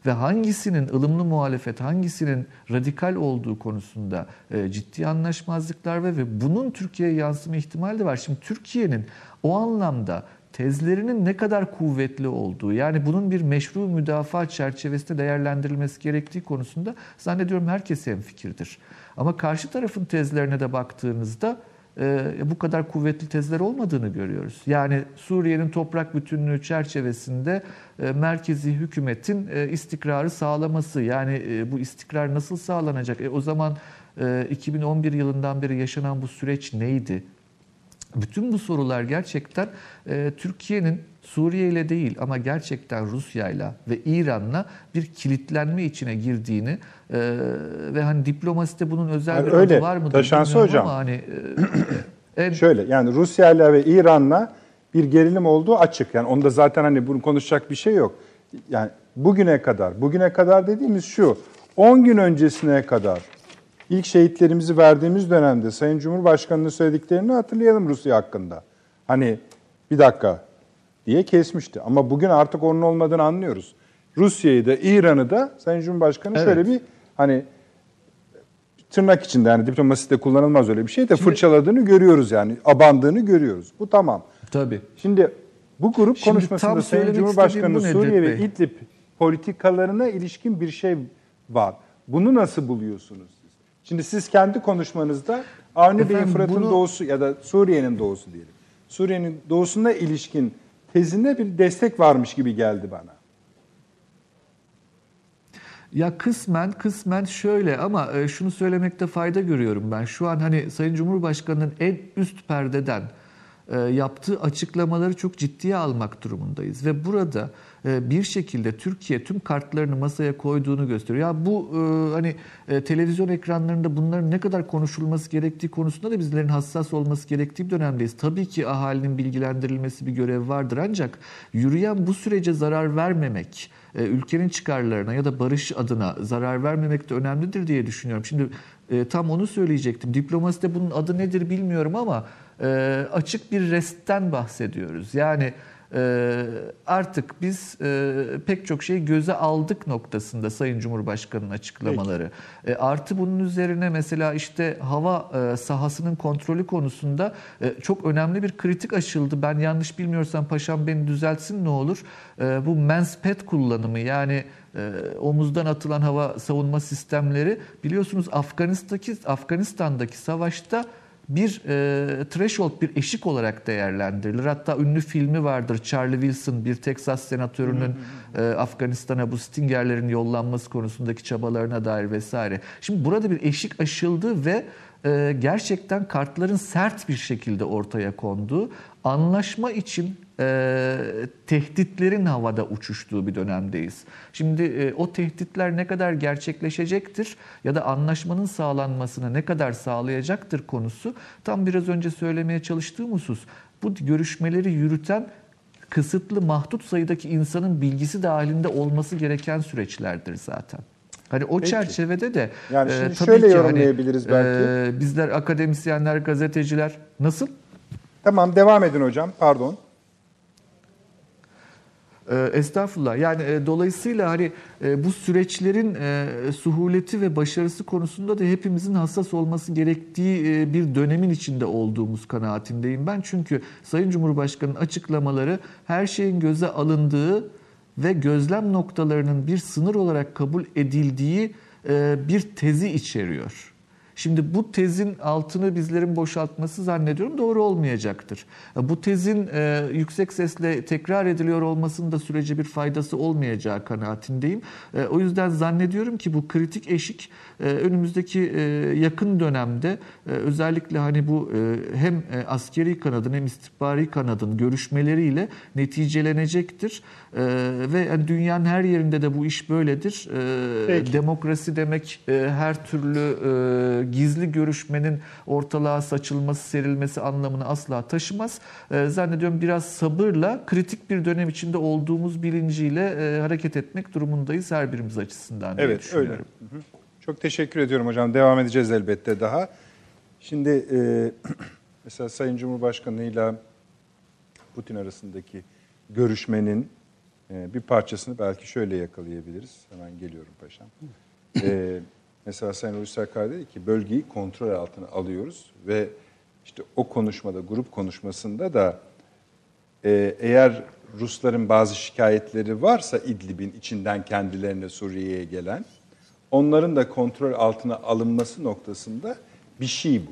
ve hangisinin ılımlı muhalefet, hangisinin radikal olduğu konusunda e, ciddi anlaşmazlıklar var ve bunun Türkiye'ye yansıma ihtimali de var. Şimdi Türkiye'nin o anlamda tezlerinin ne kadar kuvvetli olduğu yani bunun bir meşru müdafaa çerçevesinde değerlendirilmesi gerektiği konusunda zannediyorum herkes hemfikirdir. Ama karşı tarafın tezlerine de baktığınızda e, bu kadar kuvvetli tezler olmadığını görüyoruz. Yani Suriye'nin toprak bütünlüğü çerçevesinde e, merkezi hükümetin e, istikrarı sağlaması. Yani e, bu istikrar nasıl sağlanacak? E, o zaman e, 2011 yılından beri yaşanan bu süreç neydi? Bütün bu sorular gerçekten e, Türkiye'nin Suriye ile değil ama gerçekten Rusya ile ve İran'la bir kilitlenme içine girdiğini e, ve hani diplomaside bunun özel Yani bir öyle, adı var mı? Taşansı hocam. Ama hani e, en Şöyle yani Rusya ile ve İran'la bir gerilim olduğu açık. Yani onda zaten hani bunu konuşacak bir şey yok. Yani bugüne kadar, bugüne kadar dediğimiz şu, 10 gün öncesine kadar ilk şehitlerimizi verdiğimiz dönemde Sayın Cumhurbaşkanı'nın söylediklerini hatırlayalım Rusya hakkında. Hani bir dakika diye kesmişti. Ama bugün artık onun olmadığını anlıyoruz. Rusya'yı da İran'ı da Sayın Cumhurbaşkanı Evet. şöyle bir hani tırnak içinde yani diplomaside kullanılmaz öyle bir şey de fırçaladığını görüyoruz yani. Abandığını görüyoruz. Bu tamam. tabii. Şimdi bu grup Şimdi konuşmasında Sayın Cumhurbaşkanı Suriye Nedret ve Bey. İdlib politikalarına ilişkin bir şey var. Bunu nasıl buluyorsunuz? Şimdi siz kendi konuşmanızda Avni Bey'in Fırat'ın bunu- doğusu ya da Suriye'nin doğusu diyelim. Suriye'nin doğusuna ilişkin tezinde bir destek varmış gibi geldi bana. Ya kısmen kısmen şöyle ama e, şunu söylemekte fayda görüyorum ben. Şu an hani Sayın Cumhurbaşkanı'nın en üst perdeden e, yaptığı açıklamaları çok ciddiye almak durumundayız. Ve burada bir şekilde Türkiye tüm kartlarını masaya koyduğunu gösteriyor. Ya bu e, hani televizyon ekranlarında bunların ne kadar konuşulması gerektiği konusunda da bizlerin hassas olması gerektiği bir dönemdeyiz. Tabii ki ahalinin bilgilendirilmesi bir görev vardır ancak yürüyen bu sürece zarar vermemek, ülkenin çıkarlarına ya da barış adına zarar vermemek de önemlidir diye düşünüyorum. Şimdi tam onu söyleyecektim. Diplomaside bunun adı nedir bilmiyorum ama e, açık bir restten bahsediyoruz. Yani e, artık biz e, pek çok şeyi göze aldık noktasında Sayın Cumhurbaşkanı'nın açıklamaları. E, artı bunun üzerine mesela işte hava e, sahasının kontrolü konusunda e, çok önemli bir kritik aşıldı. Ben yanlış bilmiyorsam paşam beni düzeltsin ne olur. E, bu manspet kullanımı yani e, omuzdan atılan hava savunma sistemleri biliyorsunuz Afganistan'daki Afganistan'daki savaşta bir e, threshold, bir eşik olarak değerlendirilir. Hatta ünlü filmi vardır Charlie Wilson, bir Texas senatörünün e, Afganistan'a bu Stinger'lerin yollanması konusundaki çabalarına dair vesaire. Şimdi burada bir eşik aşıldı ve e, gerçekten kartların sert bir şekilde ortaya konduğu, anlaşma için e, tehditlerin havada uçuştuğu bir dönemdeyiz. Şimdi e, o tehditler ne kadar gerçekleşecektir ya da anlaşmanın sağlanmasını ne kadar sağlayacaktır konusu tam biraz önce söylemeye çalıştığım husus. Bu görüşmeleri yürüten kısıtlı mahdut sayıdaki insanın bilgisi dahilinde olması gereken süreçlerdir zaten. Hani o Peki. çerçevede de yani e, şimdi tabii şöyle ki yorumlayabiliriz hani, belki. E, bizler akademisyenler, gazeteciler nasıl? Tamam devam edin hocam. Pardon. E, estağfurullah. Yani e, dolayısıyla hani e, bu süreçlerin e, suhuleti ve başarısı konusunda da hepimizin hassas olması gerektiği e, bir dönemin içinde olduğumuz kanaatindeyim ben. Çünkü Sayın Cumhurbaşkanı'nın açıklamaları her şeyin göze alındığı ve gözlem noktalarının bir sınır olarak kabul edildiği e, bir tezi içeriyor. Şimdi bu tezin altını bizlerin boşaltması zannediyorum doğru olmayacaktır. Bu tezin e, yüksek sesle tekrar ediliyor olmasının da sürece bir faydası olmayacağı kanaatindeyim. E, o yüzden zannediyorum ki bu kritik eşik önümüzdeki e, yakın dönemde e, özellikle hani bu e, hem askeri kanadın hem istihbari kanadın görüşmeleriyle neticelenecektir. E, ve yani dünyanın her yerinde de bu iş böyledir. E, Peki. demokrasi demek her türlü gizli görüşmenin ortalığa saçılması, serilmesi anlamını asla taşımaz. Zannediyorum biraz sabırla kritik bir dönem içinde olduğumuz bilinciyle hareket etmek durumundayız her birimiz açısından Evet öyle. Hı hı. Çok teşekkür ediyorum hocam. Devam edeceğiz elbette daha. Şimdi e, mesela Sayın Cumhurbaşkanı ile Putin arasındaki görüşmenin e, bir parçasını belki şöyle yakalayabiliriz. Hemen geliyorum paşam. E, mesela Sayın Hulusi Akar dedi ki bölgeyi kontrol altına alıyoruz ve işte o konuşmada, grup konuşmasında da e, eğer Rusların bazı şikayetleri varsa İdlib'in içinden kendilerine Suriye'ye gelen, onların da kontrol altına alınması noktasında bir şey bu.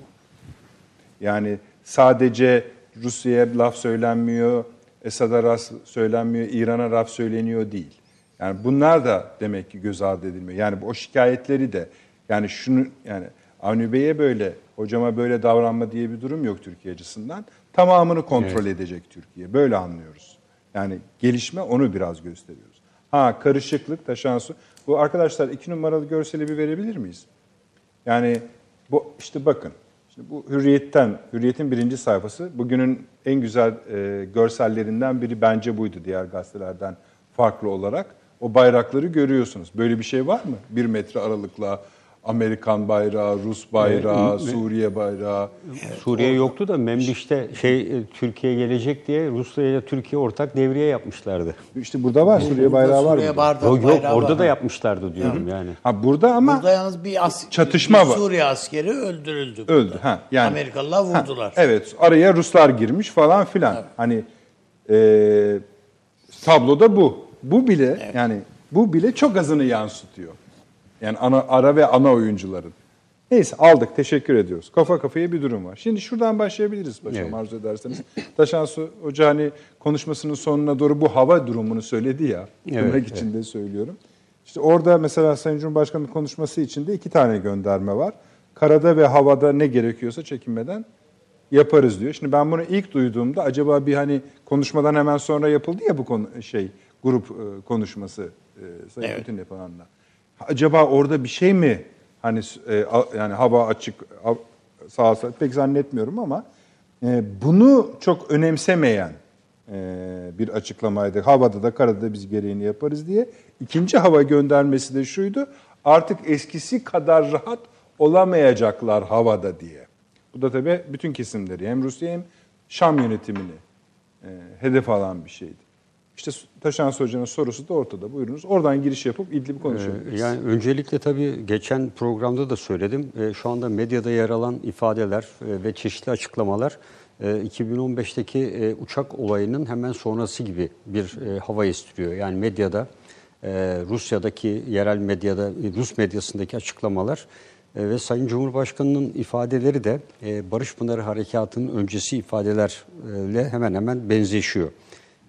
Yani sadece Rusya'ya laf söylenmiyor, Esad'a laf söylenmiyor, İran'a laf söyleniyor değil. Yani bunlar da demek ki göz ardı edilmiyor. Yani o şikayetleri de yani şunu yani Avni Bey'e böyle, hocama böyle davranma diye bir durum yok Türkiye açısından. Tamamını kontrol evet. edecek Türkiye. Böyle anlıyoruz. Yani gelişme onu biraz gösteriyoruz. Ha karışıklık, taşan su. Bu arkadaşlar iki numaralı görseli bir verebilir miyiz? Yani bu işte bakın. Şimdi bu Hürriyet'ten, Hürriyet'in birinci sayfası bugünün en güzel e, görsellerinden biri bence buydu diğer gazetelerden farklı olarak. O bayrakları görüyorsunuz. Böyle bir şey var mı? Bir metre aralıkla Amerikan bayrağı, Rus bayrağı, evet, Suriye bayrağı. Suriye yoktu da Membiş'te şey Türkiye gelecek diye Rusya ile Türkiye ortak devriye yapmışlardı. İşte burada var Suriye bayrağı var. Suriye bardağı, Yok yok orada var. da yapmışlardı diyorum Hı. yani. Ha burada ama burada yalnız bir as çatışma bir var. Suriye askeri öldürüldü. Burada. Öldü ha. Yani Amerikalılar vurdular. Ha, evet araya Ruslar girmiş falan filan. Evet. Hani e, tabloda bu. Bu bile evet. yani bu bile çok azını yansıtıyor. Yani ana ara ve ana oyuncuların. Neyse aldık teşekkür ediyoruz. Kafa kafaya bir durum var. Şimdi şuradan başlayabiliriz paşam Evet. arzu ederseniz. Taşan Hoca hani konuşmasının sonuna doğru bu hava durumunu söyledi ya. Evet, Tırnak içinde söylüyorum. İşte orada mesela Sayın Cumhurbaşkanı konuşması içinde iki tane gönderme var. Karada ve havada ne gerekiyorsa çekinmeden yaparız diyor. Şimdi ben bunu ilk duyduğumda acaba bir hani konuşmadan hemen sonra yapıldı ya bu konu şey grup e, konuşması e, Sayın Evet. Putin yapanla. Acaba orada bir şey mi hani e, yani hava açık sağa sağa pek zannetmiyorum ama e, bunu çok önemsemeyen e, bir açıklamaydı. Havada da karada da biz gereğini yaparız diye. İkinci hava göndermesi de şuydu. Artık eskisi kadar rahat olamayacaklar havada diye. Bu da tabii bütün kesimleri hem Rusya hem Şam yönetimini e, hedef alan bir şeydi. İşte Taşan Hoca'nın sorusu da ortada. Buyurunuz. Oradan giriş yapıp İdlib'i konuşabiliriz. Ee, Yani öncelikle tabii geçen programda da söyledim. Ee, Şu anda medyada yer alan ifadeler e, ve çeşitli açıklamalar e, 2015'teki e, uçak olayının hemen sonrası gibi bir e, hava estiriyor. Yani medyada e, Rusya'daki yerel medyada Rus medyasındaki açıklamalar e, ve Sayın Cumhurbaşkanı'nın ifadeleri de e, Barış Pınarı Harekatı'nın öncesi ifadelerle hemen hemen benzeşiyor.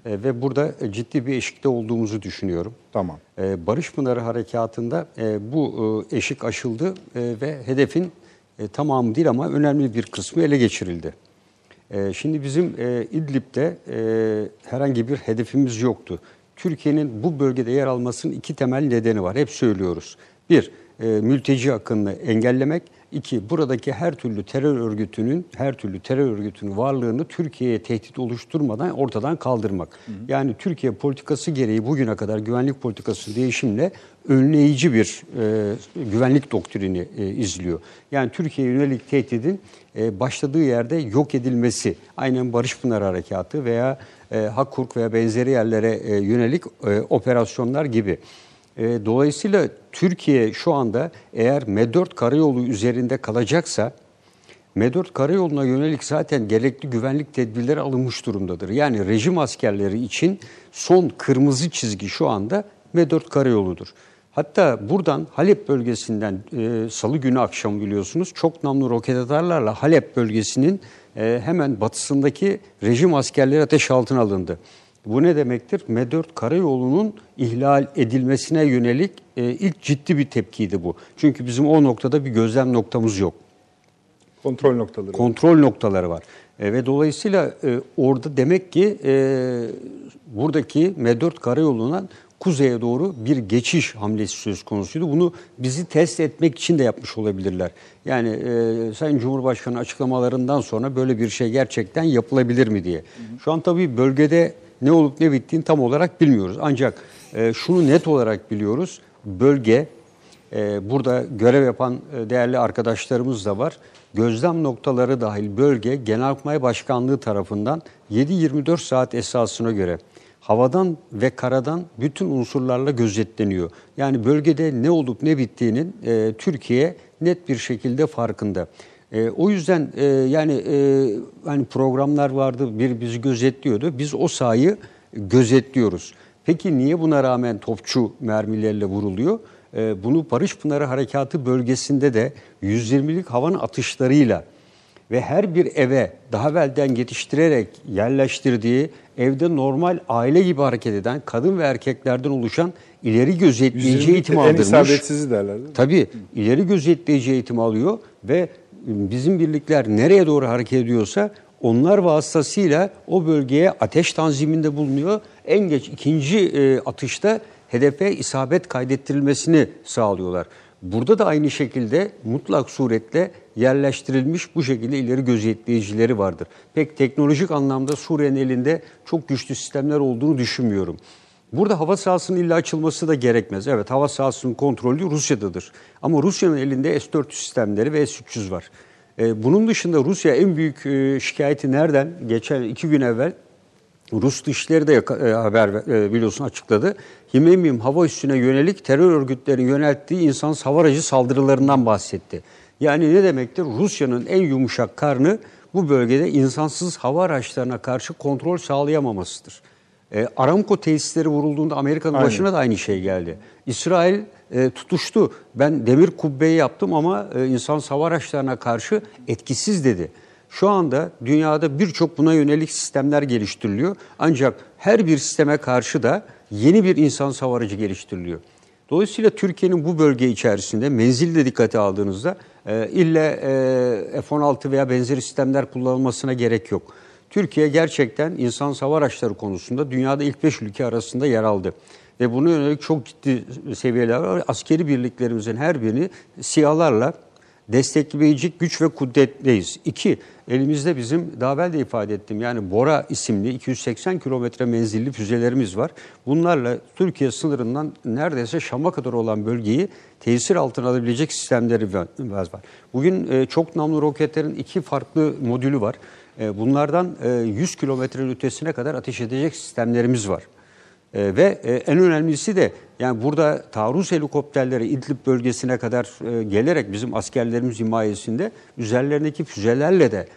E, Ve burada ciddi bir eşikte olduğumuzu düşünüyorum. Tamam. Ee, Barış Pınarı Harekatı'nda e, bu e, eşik aşıldı e, ve hedefin e, tamamı değil ama önemli bir kısmı ele geçirildi. E, Şimdi bizim e, İdlib'de e, herhangi bir hedefimiz yoktu. Türkiye'nin bu bölgede yer almasının iki temel nedeni var. Hep söylüyoruz. Bir, e, mülteci akınını engellemek. İki, buradaki her türlü terör örgütünün, her türlü terör örgütünün varlığını Türkiye'ye tehdit oluşturmadan ortadan kaldırmak. Yani Türkiye politikası gereği bugüne kadar güvenlik politikası değişimle önleyici bir e, güvenlik doktrini e, izliyor. Yani Türkiye'ye yönelik tehdidin e, başladığı yerde yok edilmesi, aynen Barış Pınar Harekatı veya e, Hakkurk veya benzeri yerlere e, yönelik e, operasyonlar gibi. E, Dolayısıyla Türkiye şu anda eğer M4 karayolu üzerinde kalacaksa M4 karayoluna yönelik zaten gerekli güvenlik tedbirleri alınmış durumdadır. Yani rejim askerleri için son kırmızı çizgi şu anda M4 karayoludur. Hatta buradan Halep bölgesinden e, salı günü akşam biliyorsunuz çok namlu roket atarlarla Halep bölgesinin e, hemen batısındaki rejim askerleri ateş altına alındı. Bu ne demektir? M4 karayolunun ihlal edilmesine yönelik e, ilk ciddi bir tepkiydi bu. Çünkü bizim o noktada bir gözlem noktamız yok. Kontrol noktaları. Kontrol noktaları var. E, ve dolayısıyla e, orada demek ki e, buradaki M4 karayoluna kuzeye doğru bir geçiş hamlesi söz konusuydu. Bunu bizi test etmek için de yapmış olabilirler. Yani e, Sayın Cumhurbaşkanı açıklamalarından sonra böyle bir şey gerçekten yapılabilir mi diye. Şu an tabii bölgede ne olup ne bittiğini tam olarak bilmiyoruz. Ancak e, şunu net olarak biliyoruz. Bölge ee, Burada görev yapan e, değerli arkadaşlarımız da var. Gözlem noktaları dahil bölge Genelkurmay Başkanlığı tarafından 7-24 saat esasına göre havadan ve karadan bütün unsurlarla gözetleniyor. Yani bölgede ne olup ne bittiğinin e, Türkiye net bir şekilde farkında. E, o yüzden e, yani e, hani programlar vardı, bir bizi gözetliyordu. Biz o sahayı gözetliyoruz. Peki niye buna rağmen topçu mermilerle vuruluyor? E, bunu Barış Pınarı Harekatı bölgesinde de 120'lik havan atışlarıyla ve her bir eve daha evvelden yetiştirerek yerleştirdiği evde normal aile gibi hareket eden kadın ve erkeklerden oluşan ileri gözetleyici 120 eğitim en aldırmış. isabetsizi derler? Tabii ileri gözetleyici eğitim alıyor ve bizim birlikler nereye doğru hareket ediyorsa onlar vasıtasıyla o bölgeye ateş tanziminde bulunuyor. En geç ikinci e, atışta hedefe isabet kaydettirilmesini sağlıyorlar. Burada da aynı şekilde mutlak suretle yerleştirilmiş bu şekilde ileri gözetleyicileri vardır. Pek teknolojik anlamda Suriye'nin elinde çok güçlü sistemler olduğunu düşünmüyorum. Burada hava sahasının illa açılması da gerekmez. Evet hava sahasının kontrolü Rusya'dadır. Ama Rusya'nın elinde S-400 sistemleri ve S-300 var. Ee, bunun dışında Rusya en büyük e, şikayeti nereden? Geçen iki gün evvel Rus Dışişleri de e, haber e, biliyorsun açıkladı. Himeyim hava üssüne yönelik terör örgütlerinin yönelttiği insansız hava aracı saldırılarından bahsetti. Yani ne demektir? Rusya'nın en yumuşak karnı bu bölgede insansız hava araçlarına karşı kontrol sağlayamamasıdır. E, Aramco tesisleri vurulduğunda Amerika'nın Aynen. başına da aynı şey geldi. İsrail e, tutuştu. Ben demir kubbeyi yaptım ama e, insan hava araçlarına karşı etkisiz dedi. Şu anda dünyada birçok buna yönelik sistemler geliştiriliyor. Ancak her bir sisteme karşı da yeni bir insan hava aracı geliştiriliyor. Dolayısıyla Türkiye'nin bu bölge içerisinde menzil de dikkate aldığınızda e, ille e, F-16 veya benzeri sistemler kullanılmasına gerek yok. Türkiye gerçekten insan hava araçları konusunda dünyada ilk 5 ülke arasında yer aldı. Ve buna yönelik çok ciddi seviyeler var. Askeri birliklerimizin her birini siyalarla destekleyici güç ve kudretliyiz. İki, elimizde bizim daha evvel de ifade ettim yani Bora isimli 280 kilometre menzilli füzelerimiz var. Bunlarla Türkiye sınırından neredeyse Şam'a kadar olan bölgeyi tesir altına alabilecek sistemleri var. Bugün e, çok namlu roketlerin iki farklı modülü var. E, bunlardan 100 e, kilometrenin ötesine kadar ateş edecek sistemlerimiz var. E, ve en önemlisi de yani burada taarruz helikopterleri İdlib bölgesine kadar gelerek bizim askerlerimiz himayesinde üzerlerindeki füzelerle de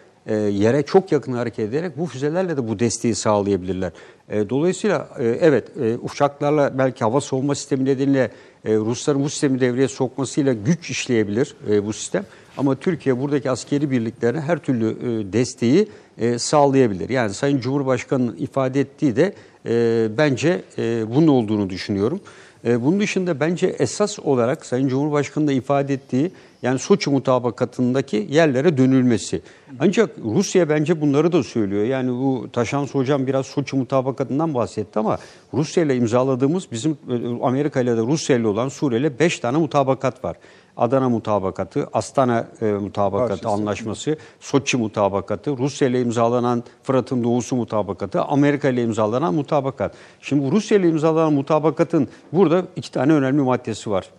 yere çok yakın hareket ederek bu füzelerle de bu desteği sağlayabilirler. Dolayısıyla evet uçaklarla belki hava savunma sistemi nedeniyle Rusların bu sistemi devreye sokmasıyla güç işleyebilir bu sistem. Ama Türkiye buradaki askeri birliklerine her türlü e, desteği e, sağlayabilir. Yani Sayın Cumhurbaşkanı'nın ifade ettiği de e, bence bunun olduğunu düşünüyorum. Bunun dışında bence esas olarak Sayın Cumhurbaşkanı da ifade ettiği yani Soçi mutabakatındaki yerlere dönülmesi. Ancak Rusya bence bunları da söylüyor. Yani bu Taşans Hocam biraz Soçi mutabakatından bahsetti ama Rusya ile imzaladığımız bizim Amerika ile de Rusya ile olan Suriye ile 5 tane mutabakat var. Adana mutabakatı, Astana e, mutabakatı Karşısı. anlaşması, Soçi mutabakatı, Rusya ile imzalanan Fırat'ın doğusu mutabakatı, Amerika ile imzalanan mutabakat. Şimdi Rusya ile imzalanan mutabakatın burada iki tane önemli maddesi var.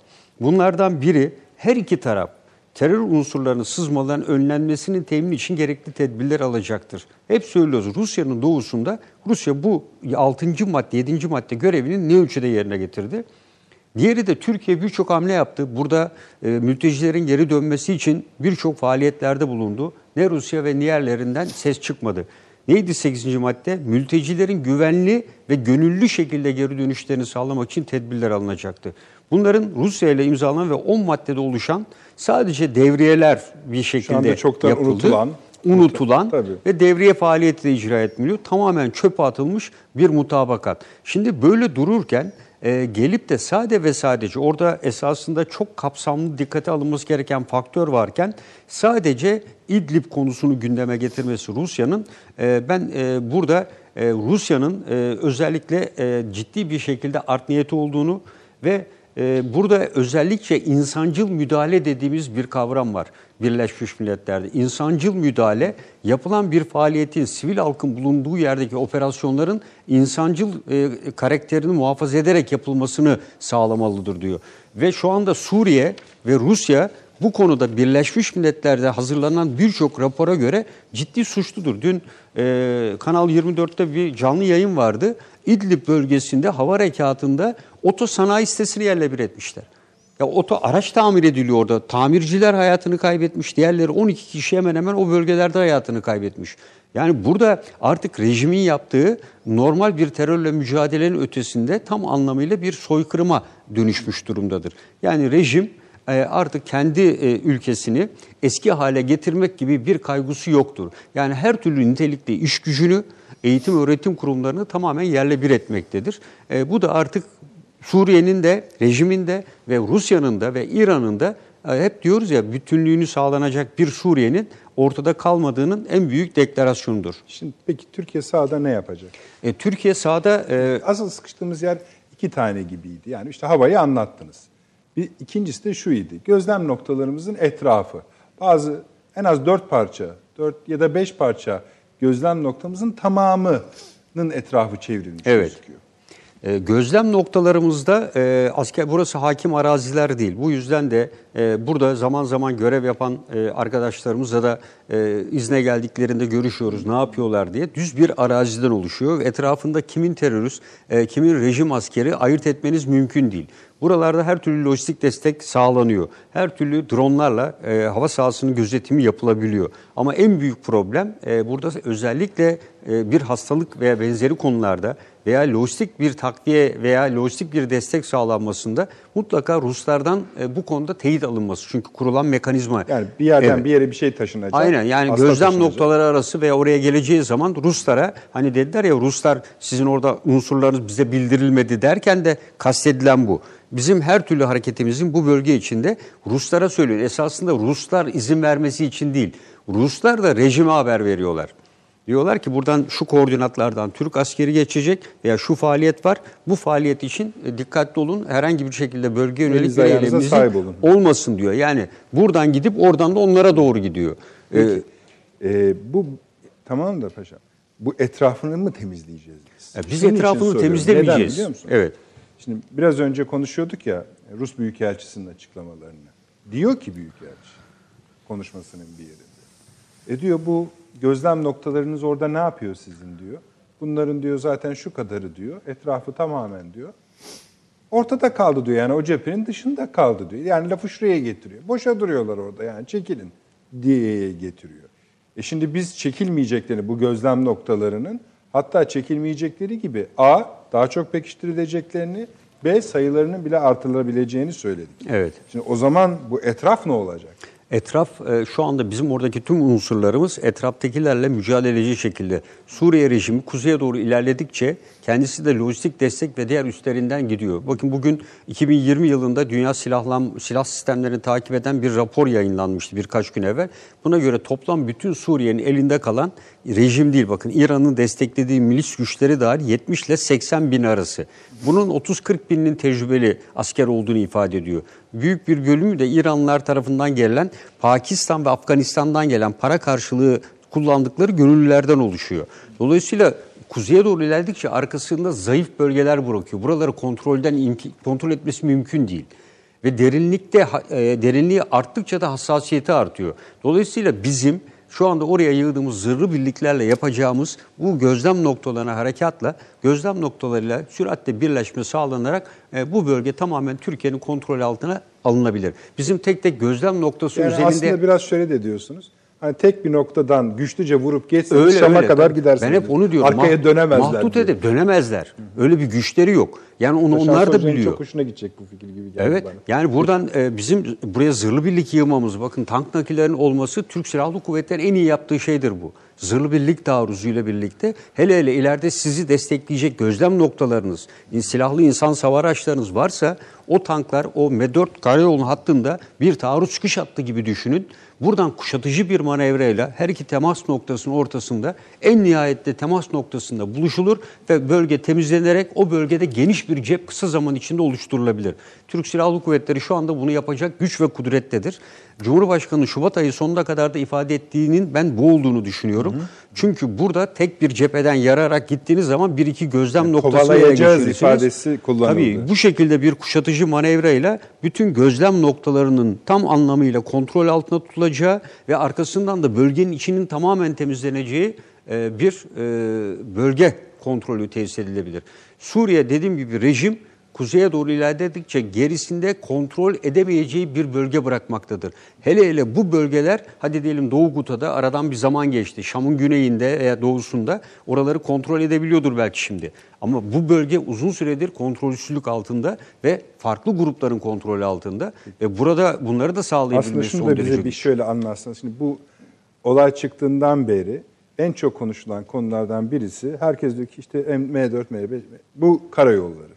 Bunlardan biri her iki taraf terör unsurlarının sızmaların önlenmesinin temin için gerekli tedbirler alacaktır. Hep söylüyoruz Rusya'nın doğusunda Rusya bu 6. madde 7. madde görevini ne ölçüde yerine getirdi? Diğeri de Türkiye birçok hamle yaptı. Burada e, mültecilerin geri dönmesi için birçok faaliyetlerde bulundu. Ne Rusya ve diğerlerinden ses çıkmadı. Neydi 8. madde? Mültecilerin güvenli ve gönüllü şekilde geri dönüşlerini sağlamak için tedbirler alınacaktı. Bunların Rusya ile imzalanan ve 10 maddede oluşan sadece devriyeler bir şekilde çoktan yapıldı. unutulan unutulan Tabii. ve devriye faaliyeti de icra etmeliyor. Tamamen çöpe atılmış bir mutabakat. Şimdi böyle dururken e, gelip de sade ve sadece orada esasında çok kapsamlı dikkate alınması gereken faktör varken sadece İdlib konusunu gündeme getirmesi Rusya'nın e, ben e, burada e, Rusya'nın e, özellikle e, ciddi bir şekilde art niyeti olduğunu ve e, burada özellikle insancıl müdahale dediğimiz bir kavram var Birleşmiş Milletler'de. İnsancıl müdahale yapılan bir faaliyetin sivil halkın bulunduğu yerdeki operasyonların insancıl e, karakterini muhafaza ederek yapılmasını sağlamalıdır diyor. Ve şu anda Suriye ve Rusya bu konuda Birleşmiş Milletler'de hazırlanan birçok rapora göre ciddi suçludur. Dün e, Kanal 24'te bir canlı yayın vardı. İdlib bölgesinde hava harekatında oto sanayi sitesini yerle bir etmişler. Ya oto araç tamir ediliyor orada. Tamirciler hayatını kaybetmiş. Diğerleri 12 kişi hemen hemen o bölgelerde hayatını kaybetmiş. Yani burada artık rejimin yaptığı normal bir terörle mücadelenin ötesinde tam anlamıyla bir soykırıma dönüşmüş durumdadır. Yani rejim e, artık kendi e, ülkesini eski hale getirmek gibi bir kaygısı yoktur. Yani her türlü nitelikli iş gücünü eğitim öğretim kurumlarını tamamen yerle bir etmektedir. E, bu da artık Suriye'nin de, rejimin de ve Rusya'nın da ve İran'ın da hep diyoruz ya bütünlüğünü sağlanacak bir Suriye'nin ortada kalmadığının en büyük deklarasyonudur. Şimdi peki Türkiye sahada ne yapacak? E, Türkiye sahada... E, Asıl sıkıştığımız yer iki tane gibiydi. Yani işte havayı anlattınız. Bir, ikincisi de şuydu. Gözlem noktalarımızın etrafı. Bazı en az dört parça, dört ya da beş parça gözlem noktamızın tamamının etrafı çevrilmiş evet. gözüküyor. E, gözlem noktalarımızda e, asker burası hakim araziler değil. Bu yüzden de e, burada zaman zaman görev yapan e, arkadaşlarımızla da e, izne geldiklerinde görüşüyoruz. Ne yapıyorlar diye. Düz bir araziden oluşuyor. Etrafında kimin terörist, e, kimin rejim askeri ayırt etmeniz mümkün değil. Buralarda her türlü lojistik destek sağlanıyor. Her türlü dronlarla e, hava sahasının gözetimi yapılabiliyor. Ama en büyük problem e, burada özellikle bir hastalık veya benzeri konularda veya lojistik bir takviye veya lojistik bir destek sağlanmasında mutlaka Ruslardan e, bu konuda teyit alınması. Çünkü kurulan mekanizma. Yani bir yerden Evet. bir yere bir şey taşınacak. Aynen yani hasta gözlem taşınacak. noktaları arası veya oraya geleceği zaman Ruslara hani dediler ya Ruslar sizin orada unsurlarınız bize bildirilmedi derken de kastedilen bu. Bizim her türlü hareketimizin bu bölge içinde Ruslara söylüyor. Esasında Ruslar izin vermesi için değil. Ruslar da rejime haber veriyorlar. Diyorlar ki buradan şu koordinatlardan Türk askeri geçecek veya şu faaliyet var. Bu faaliyet için e, dikkatli olun. Herhangi bir şekilde bölge yönelik bir olun. olmasın diyor. Yani buradan gidip oradan da onlara doğru gidiyor. Ee, Peki, e, bu tamam da paşam. Bu etrafını mı temizleyeceğiz biz? Ya biz Şunun için etrafını temizlemeyeceğiz. Neden biliyor musun? Evet. Şimdi biraz önce konuşuyorduk ya Rus Büyükelçisi'nin açıklamalarını. Diyor ki Büyükelçi konuşmasının bir yerinde. E diyor bu gözlem noktalarınız orada ne yapıyor sizin diyor. Bunların diyor zaten şu kadarı diyor. Etrafı tamamen diyor. Ortada kaldı diyor yani o cephenin dışında kaldı diyor. Yani lafı şuraya getiriyor. Boşa duruyorlar orada yani çekilin diye getiriyor. E şimdi biz çekilmeyeceklerini bu gözlem noktalarının hatta çekilmeyecekleri gibi A daha çok pekiştirileceklerini B sayılarının bile artırılabileceğini söyledik. Evet. Şimdi o zaman bu etraf ne olacak? Etraf e, şu anda bizim oradaki tüm unsurlarımız etraftakilerle mücadeleci şekilde. Suriye rejimi kuzeye doğru ilerledikçe kendisi de lojistik destek ve diğer üstlerinden gidiyor. Bakın bugün 2020 yılında Dünya Silahlan Silah Sistemlerini takip eden bir rapor yayınlanmıştı birkaç gün evvel. Buna göre toplam bütün Suriye'nin elinde kalan rejim değil bakın İran'ın desteklediği milis güçleri dahil 70 ile 80 bin arası. Bunun 30-40 binin tecrübeli asker olduğunu ifade ediyor. Büyük bir bölümü de İranlılar tarafından gelen Pakistan ve Afganistan'dan gelen para karşılığı kullandıkları gönüllülerden oluşuyor. Dolayısıyla kuzeye doğru ilerledikçe arkasında zayıf bölgeler bırakıyor. Buraları kontrolden imki- kontrol etmesi mümkün değil. Ve derinlikte e, derinliği arttıkça da hassasiyeti artıyor. Dolayısıyla bizim şu anda oraya yığdığımız zırhlı birliklerle yapacağımız bu gözlem noktalarına harekatla gözlem noktalarıyla süratle birleşme sağlanarak e, bu bölge tamamen Türkiye'nin kontrol altına alınabilir. Bizim tek tek gözlem noktası Yani üzerinde aslında biraz şöyle de diyorsunuz. Hani tek bir noktadan güçlüce vurup geçseniz Öyle, Şam'a öyle. kadar gidersiniz. Ben hep onu diyorum. Arkaya Mah- dönemezler. Mahdut edip dönemezler. Öyle bir güçleri yok. Yani onu Yaşar onlar da biliyor. Çok hoşuna gidecek bu fikir gibi geldi Evet. bana. Yani buradan e, bizim buraya zırhlı birlik yığmamız, bakın tank nakillerinin olması Türk Silahlı Kuvvetleri'nin en iyi yaptığı şeydir bu. Zırhlı birlik taarruzuyla birlikte hele hele ileride sizi destekleyecek gözlem noktalarınız, silahlı insan savar araçlarınız varsa o tanklar o M4 karayolunun hattında bir taarruz çıkış hattı gibi düşünün. Buradan kuşatıcı bir manevrayla her iki temas noktasının ortasında en nihayette temas noktasında buluşulur ve bölge temizlenerek o bölgede geniş bir cep kısa zaman içinde oluşturulabilir. Türk Silahlı Kuvvetleri şu anda bunu yapacak güç ve kudrettedir. Cumhurbaşkanı Şubat ayı sonuna kadar da ifade ettiğinin ben bu olduğunu düşünüyorum. Çünkü burada tek bir cepheden yararak gittiğiniz zaman bir iki gözlem noktasına kovalayacağız geçirirsiniz. ifadesi kullanıldı. Tabii bu şekilde bir kuşatıcı manevrayla bütün gözlem noktalarının tam anlamıyla kontrol altında tutulacağı ve arkasından da bölgenin içinin tamamen temizleneceği e, bir e, bölge kontrolü tesis edilebilir. Suriye dediğim gibi rejim kuzeye doğru ilerledikçe gerisinde kontrol edemeyeceği bir bölge bırakmaktadır. Hele hele bu bölgeler hadi diyelim Doğu Guta'da aradan bir zaman geçti. Şam'ın güneyinde veya doğusunda oraları kontrol edebiliyordur belki şimdi. Ama bu bölge uzun süredir kontrolsüzlük altında ve farklı grupların kontrolü altında ve burada bunları da Aslında sağlayabilmesi şunu son da derece bize bir şöyle anlatsanız. Şimdi bu olay çıktığından beri en çok konuşulan konulardan birisi herkes diyor ki işte M4, M5 bu karayolları.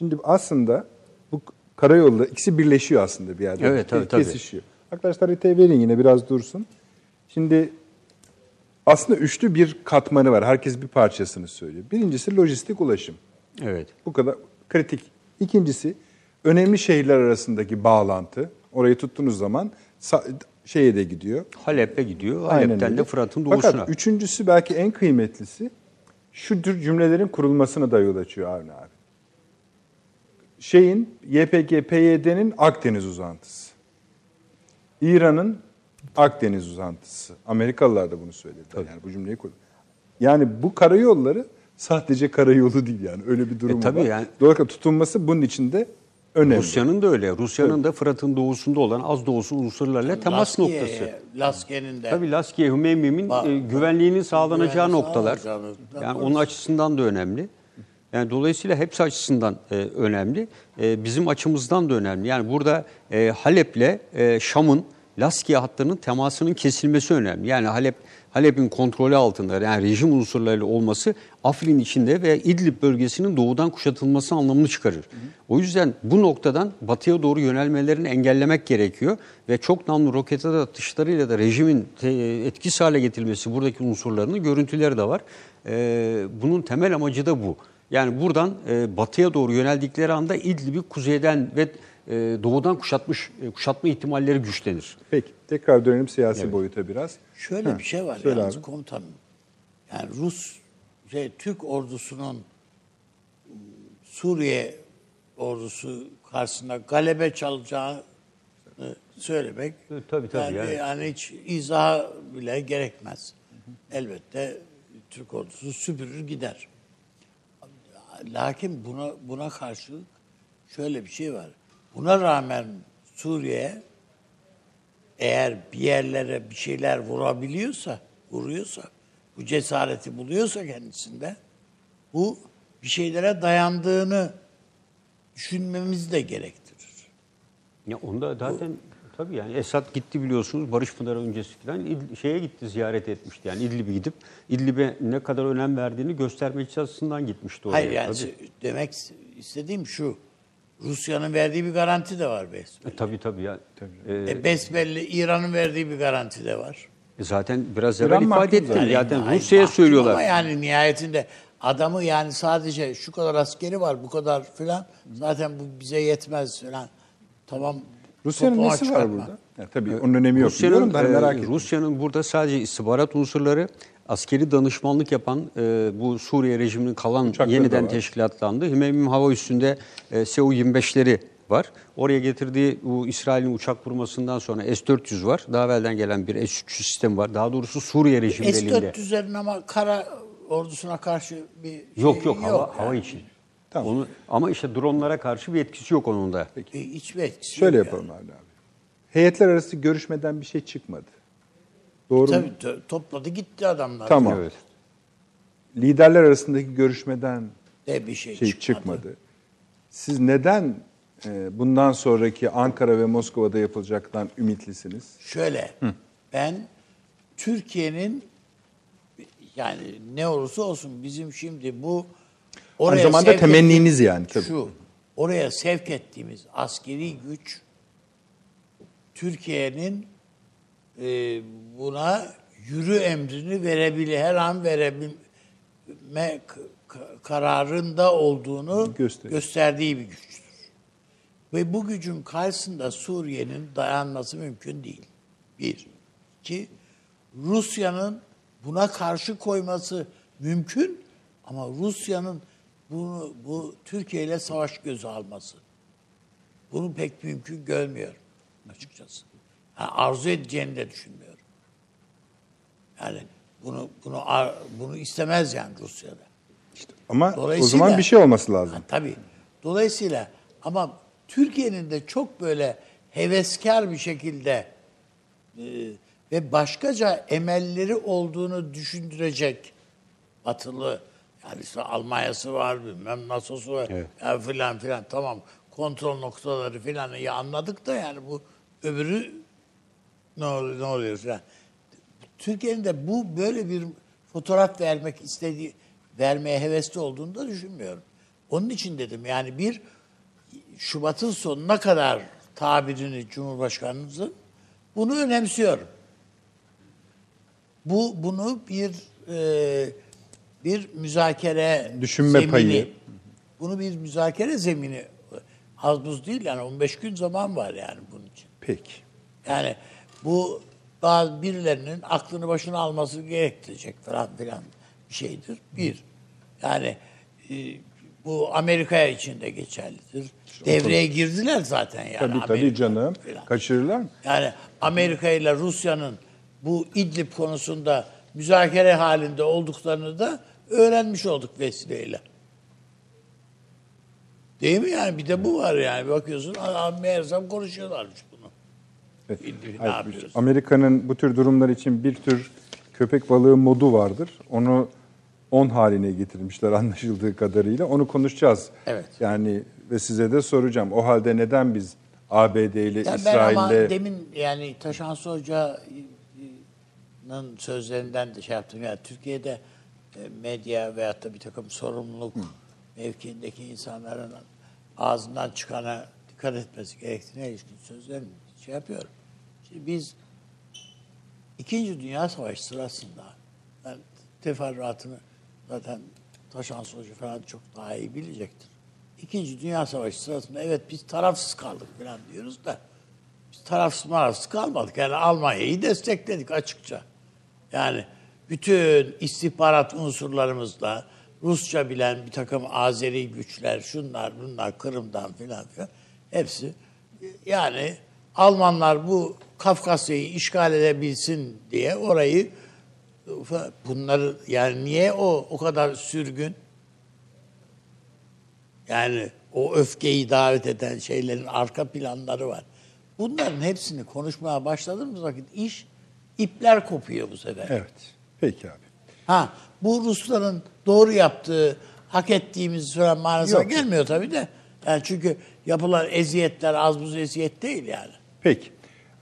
Şimdi aslında bu karayolda ikisi birleşiyor aslında bir yerde. Evet, tabii, tabii. Kesişiyor. Arkadaşlar haritayı verin yine biraz dursun. Şimdi aslında üçlü bir katmanı var. Herkes bir parçasını söylüyor. Birincisi lojistik ulaşım. Evet. Bu kadar kritik. İkincisi önemli şehirler arasındaki bağlantı. Orayı tuttuğunuz zaman şeye de gidiyor. Halep'e gidiyor. Halep'ten de Fırat'ın doğusuna. Fakat üçüncüsü belki en kıymetlisi şu tür cümlelerin kurulmasına da yol açıyor Avni abi. Şeyin YPG, PYD'nin Akdeniz uzantısı. İran'ın Akdeniz uzantısı. Amerikalılar da bunu söylediler. Yani bu cümleyi kur. Yani bu karayolları sadece karayolu değil yani. Öyle bir durum E, tabii var. yani- Dolayısıyla tutunması bunun içinde önemli. Rusya'nın da öyle. Rusya'nın da Fırat'ın doğusunda olan az doğusu unsurlarla temas Laskiye, noktası. Laske'nin de. Tabii Laskiye, Hümeymi'nin e, güvenliğinin sağlanacağı Güvenliği noktalar. sağlanacağını- Yani onun açısından da önemli. Yani dolayısıyla hepsi açısından e, önemli. E, bizim açımızdan da önemli. Yani burada e, Halep'le e, Şam'ın Laskiye hattının temasının kesilmesi önemli. Yani Halep Halep'in kontrolü altında yani rejim unsurlarıyla olması Afrin içinde ve İdlib bölgesinin doğudan kuşatılması anlamını çıkarır. O yüzden bu noktadan batıya doğru yönelmelerini engellemek gerekiyor ve çok namlu roket atışlarıyla da rejimin etkisiz hale getirilmesi buradaki unsurlarının görüntüleri de var. Ee, bunun temel amacı da bu. Yani buradan e, batıya doğru yöneldikleri anda İdlib'i kuzeyden ve e, doğudan kuşatmış e, kuşatma ihtimalleri güçlenir. Peki tekrar dönelim siyasi boyuta biraz. Şöyle Ha, bir şey var söyle yalnız abi. komutanım. Yani Rus şey Türk ordusunun ım, Suriye ordusu karşısında galebe çalacağını söylemek Evet, tabii, tabii, yani, yani. yani hiç izah bile gerekmez. Elbette Türk ordusu süpürür gider. Lakin buna buna karşılık şöyle bir şey var. Buna rağmen Suriye eğer bir yerlere bir şeyler vurabiliyorsa, vuruyorsa, bu cesareti buluyorsa kendisinde, bu bir şeylere dayandığını düşünmemiz de gerektirir. Ya onda zaten tabii yani Esad gitti biliyorsunuz Barış Pınarı öncesi falan İd- şeye gitti ziyaret etmişti. Yani İdlib'e gidip İdlib'e ne kadar önem verdiğini göstermek açısından gitmişti oraya. Hayır yani tabii. demek istediğim şu, Rusya'nın verdiği bir garanti de var besbelli. E, tabii tabii ya. Ee, E, besbelli İran'ın verdiği bir garanti de var. zaten biraz İran evvel ifade ettim. zaten. Zaten Rusya'ya söylüyorlar. Ama yani nihayetinde adamı yani sadece şu kadar askeri var, bu kadar filan zaten bu bize yetmez filan. Tamam. Rusya'nın nesi var burada? Ya, tabii onun önemi yok. Rusya'nın, ben merak e. Rusya'nın burada sadece istihbarat unsurları, askeri danışmanlık yapan e, bu Suriye rejiminin kalan Uçakları yeniden teşkilatlandı. Hümeymi hava üstünde e, Su-25'leri var. Oraya getirdiği bu İsrail'in uçak vurmasından sonra S-400 var. Daha evvelden gelen bir S-300 sistemi var. Daha doğrusu Suriye rejimi elinde. S-400'lerin ama kara ordusuna karşı bir şey Yok yok hava, yani. hava için. Tamam. Onu, ama işte dronlara karşı bir etkisi yok onun da. E, hiçbir etkisi Şöyle yok yapalım Avni abi. Heyetler arası görüşmeden bir şey çıkmadı. Doğru Yani. mu? Tabii to- topladı gitti adamlar. Tamam. Evet. Liderler arasındaki görüşmeden De bir şey, şey çıkmadı. çıkmadı. Siz neden e, bundan sonraki Ankara ve Moskova'da yapılacaktan ümitlisiniz? Şöyle, ben Türkiye'nin yani ne olursa olsun bizim şimdi bu Aynı zamanda temenniniz yani, tabii. Şu, oraya sevk ettiğimiz askeri güç Türkiye'nin e, buna yürü emrini verebilir, her an verebilme kararında olduğunu Gösteriyor. gösterdiği bir güçtür. Ve bu gücün karşısında Suriye'nin dayanması mümkün değil. Bir. İki, Rusya'nın buna karşı koyması mümkün ama Rusya'nın bunu bu Türkiye ile savaş gözü alması. Bunu pek mümkün görmüyorum açıkçası. Yani arzu edeceğini de düşünmüyorum. Yani bunu bunu bunu istemez yani Rusya'da. Ama o zaman bir şey olması lazım. Ha, tabii. Dolayısıyla ama Türkiye'nin de çok böyle heveskar bir şekilde e, ve başkaca emelleri olduğunu düşündürecek batılı yani işte Almanya'sı var bilmem NASO'su var Evet. ya filan filan tamam kontrol noktaları filan iyi anladık da yani bu öbürü ne oluyor ne oluyor filan. Türkiye'nin de bu böyle bir fotoğraf vermek istediği, vermeye hevesli olduğunu da düşünmüyorum. Onun için dedim yani bir Şubat'ın sonuna kadar tabirini Cumhurbaşkanımızın bunu önemsiyorum. Bu bunu bir e, bir müzakere Düşünme zemini, payı. Bunu bir müzakere zemini az buz değil yani 15 gün zaman var yani bunun için. Peki. Yani bu bazı birilerinin aklını başına alması gerektirecek falan filan bir şeydir. Bir. Yani e, bu Amerika'ya için de geçerlidir. Devreye girdiler zaten yani. tabii tabii Amerika canım. filan. Kaçırırlar mı? Yani Amerika ile Rusya'nın bu İdlib konusunda müzakere halinde olduklarını da öğrenmiş olduk vesileyle. Değil mi yani? Bir de bu var yani. Bakıyorsun adam meğersem konuşuyorlarmış bunu. Evet. Ne Hayır? Amerika'nın bu tür durumlar için bir tür köpek balığı modu vardır. Onu 10 haline getirmişler anlaşıldığı kadarıyla. Onu konuşacağız. Evet. Yani ve size de soracağım. O halde neden biz ABD ile Yani ben ama demin yani Taşansı Hoca'nın sözlerinden de şey yaptım. Yani Türkiye'de e, medya veyahut da bir takım sorumluluk mevkiindeki insanların ağzından çıkana dikkat etmesi gerektiğine ilişkin sözlerini şey yapıyorum. Şimdi biz İkinci Dünya Savaşı sırasında ben teferruatını zaten Taşansı Hoca falan çok daha iyi bilecektir. İkinci Dünya Savaşı sırasında evet biz tarafsız kaldık falan diyoruz da biz tarafsız marafsız kalmadık. Yani Almanya'yı destekledik açıkça. Yani bütün istihbarat unsurlarımızla Rusça bilen bir takım Azeri güçler, şunlar bunlar Kırım'dan filan filan hepsi yani Almanlar bu Kafkasya'yı işgal edebilsin diye orayı bunları yani niye o o kadar sürgün yani o öfkeyi davet eden şeylerin arka planları var. Bunların hepsini konuşmaya başladığımız vakit iş ipler kopuyor bu sefer. Evet. Peki abi. Ha bu Rusların doğru yaptığı, hak ettiğimiz falan manasına Yok. gelmiyor tabii de. Yani çünkü yapılan eziyetler az buz eziyet değil yani. Peki.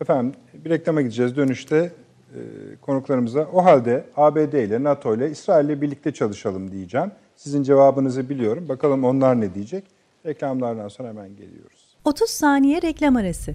Efendim bir reklama gideceğiz. Dönüşte e, konuklarımıza o halde ABD ile NATO ile İsrail ile birlikte çalışalım diyeceğim. Sizin cevabınızı biliyorum. Bakalım onlar ne diyecek. Reklamlardan sonra hemen geliyoruz. 30 saniye reklam arası.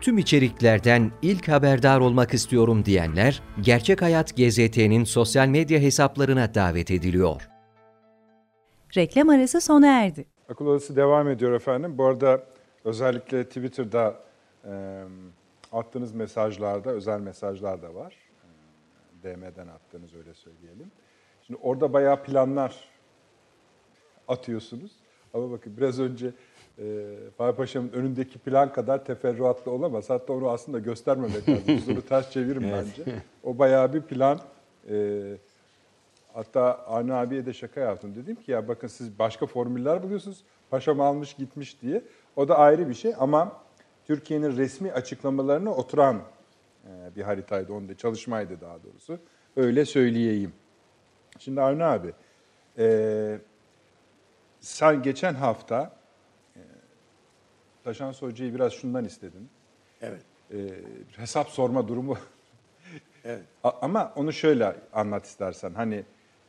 Tüm içeriklerden ilk haberdar olmak istiyorum diyenler, Gerçek Hayat GZT'nin sosyal medya hesaplarına davet ediliyor. Reklam arası sona erdi. Akıl Odası devam ediyor efendim. Bu arada özellikle Twitter'da e, attığınız mesajlarda, özel mesajlar da var. DM'den attığınız öyle söyleyelim. Şimdi orada bayağı planlar atıyorsunuz. Ama bakın biraz önce Fahri Paşa'nın önündeki plan kadar teferruatlı olamaz. Hatta onu aslında göstermemek lazım. Onu ters çevirin bence. O bayağı bir plan. E, hatta Arne abiye de şaka yaptım. Dedim ki ya bakın siz başka formüller buluyorsunuz. Paşam almış gitmiş diye. O da ayrı bir şey ama Türkiye'nin resmi açıklamalarına oturan e, bir haritaydı. Onda çalışmaydı daha doğrusu. Öyle söyleyeyim. Şimdi Arne abi, e, sen geçen hafta Taşan Hoca'yı biraz şundan istedin. Evet. E, hesap sorma durumu. Evet. A- Ama onu şöyle anlat istersen. Hani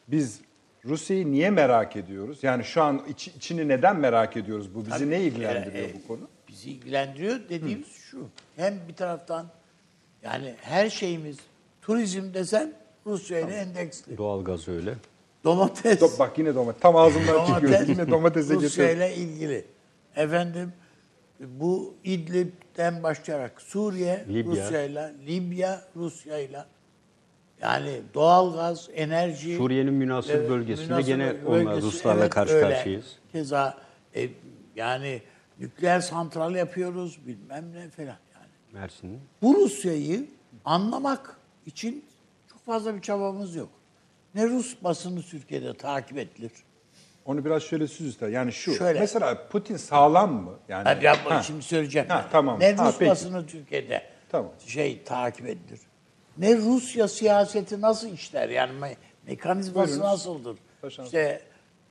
biz Rusya'yı niye merak ediyoruz? Yani şu an iç- içini neden merak ediyoruz? Bu bizi Tabii, ne ilgilendiriyor e, bu konu? Bizi ilgilendiriyor dediğimiz şu. Hem bir taraftan yani her şeyimiz turizm desen Rusya ile endeksli. Doğalgaz öyle. Domates. Do- bak yine domates. Tam ağzımdan çıkıyor. Yine domatese Rusya getiriyor. ile ilgili. Efendim bu İdlib'den başlayarak Suriye Libya. Rusya ile Libya Rusya ile yani doğalgaz, enerji Suriye'nin münasır Evet, bölgesinde gene bölgesi, onunla Ruslarla evet, karşı öyle. karşıyayız. Keza e, yani nükleer santral yapıyoruz bilmem ne falan yani. Mersin'in. Bu Rusya'yı anlamak için çok fazla bir çabamız yok. Ne Rus basını Türkiye'de takip edilir. Onu biraz şöyle süz ister. Yani şu. Şöyle. Mesela Putin sağlam mı? Yani Ha, yapma, Ha. şimdi söyleyeceğim. Ha, tamam. Ne Ha, Rus peki. basını Türkiye'de Tamam. şey takip edilir. Ne Rusya siyaseti nasıl işler? Yani me- mekanizması Buyurunuz. nasıldır? Taşan. İşte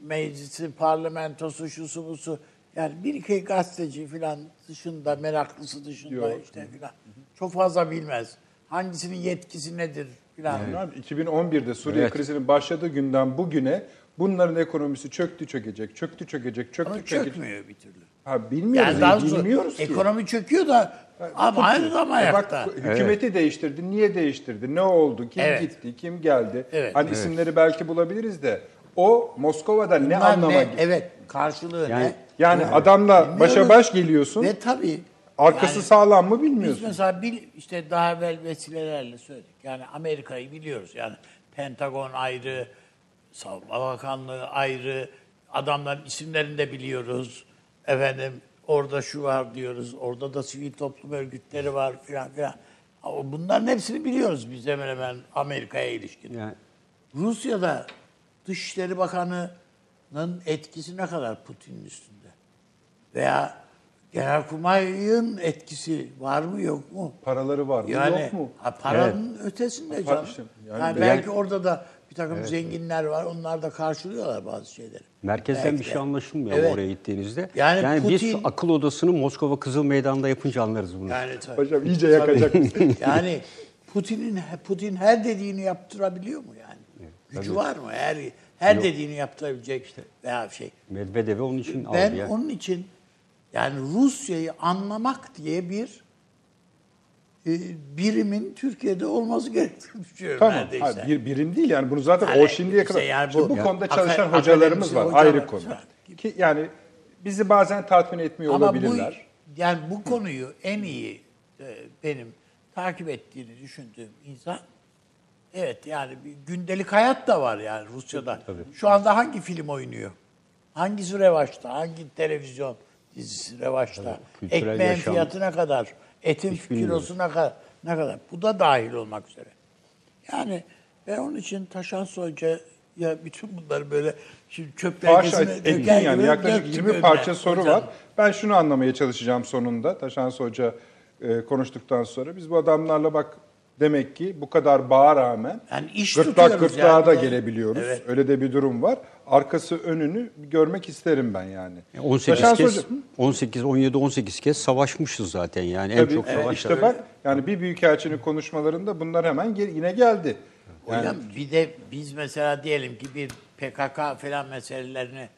meclisi, parlamentosu, şusu busu. Yani bir iki gazeteci falan dışında, meraklısı dışında Yok. işte filan. Çok fazla bilmez. Hangisinin yetkisi nedir filan. Abi, 2011'de Suriye Evet. krizinin başladığı günden bugüne bunların ekonomisi çöktü çökecek, çöktü çökecek, çöktü Ama çökecek. çökmüyor bir türlü. Ha, bilmiyoruz, Yani daha bilmiyoruz ki. ekonomi çöküyor da ama aynı zaman E ayakta. Bak hükümeti değiştirdi. Niye değiştirdi? Ne oldu? Kim Evet. gitti? Kim geldi? Evet. Hani isimleri belki bulabiliriz de o Moskova'da ne Bunlar anlama ne? geliyor? Evet, karşılığı Yani- ne? Yani adamla Bilmiyoruz. başa baş geliyorsun. Ve tabii Arkası Yani sağlam mı Biz bilmiyorsun. mesela bil, işte daha evvel vesilelerle söyledik. Yani Amerika'yı biliyoruz. Yani Pentagon ayrı, Savunma Bakanlığı ayrı, adamların isimlerini de biliyoruz. Efendim orada şu var diyoruz, orada da sivil toplum örgütleri var filan filan. Ama Bunların hepsini biliyoruz biz hemen hemen Amerika'ya ilişkin. Yani Rusya'da Dışişleri Bakanı'nın etkisi ne kadar Putin'in üstünde? Veya Genelkurmay'ın etkisi var mı yok mu? Paraları var mı Yani yok mu? Ha, paranın ötesinde Ha, canım. işte, yani, yani- belki orada da takım zenginler var. Onlar da karşılıyorlar bazı şeyleri. merkezden Belki bir şey de. anlaşılmıyor Evet. oraya gittiğinizde. Yani Yani, biz Putin- akıl odasını Moskova Kızıl Meydan'da yapınca anlarız bunu. Yani tabii. Hocam iyice yakacak. yani Putin'in Putin her dediğini yaptırabiliyor mu yani? Gücü var mı? Her her dediğini yaptırabilecek veya bir şey. Medvedev'i onun için Ben aldı ya. onun için yani Rusya'yı anlamak diye bir birimin Türkiye'de olması gerektiğini düşünüyorum tamam. neredeyse. Hayır, bir birim değil yani bunu zaten Yani o şimdiye işte kadar. yani Şimdi bu- bu, konuda Aka- çalışan hocalarımız var. akademisyen Ayrı hocalar- konu. var. Ki yani bizi bazen tatmin etmiyor Ama bu olabilirler. yani bu konuyu en iyi e, benim takip ettiğini düşündüğüm insan evet yani bir gündelik hayat da var yani Rusya'da. Şu anda hangi film oynuyor? Hangisi revaçta? Hangi televizyon dizisi revaçta? kültürel Ekmeğin yaşam. fiyatı ne kadar? Etin Hiç kilosu ne kadar? Ne kadar? Bu da dahil olmak üzere. Yani ben onun için Taşan Soyca ya bütün bunları böyle şimdi çöp belgesine etkin yani yaklaşık döktüm 20 önüne parça soru hocam. var. Ben şunu anlamaya çalışacağım sonunda. Taşans Hoca e, konuştuktan sonra biz bu adamlarla bak demek ki bu kadar bağa rağmen Yani iş gırtlak gırtlağa yani. da gelebiliyoruz. Evet. Öyle de bir durum var. Arkası önünü görmek isterim ben yani. 18 Taşans kez, Hoca- 18, 17, 18 kez savaşmışız zaten yani. En Tabii, çok evet, savaş. işte bak yani bir büyükelçinin konuşmalarında bunlar hemen gel- yine geldi. Hocam bir de biz mesela diyelim ki bir PKK falan meselelerini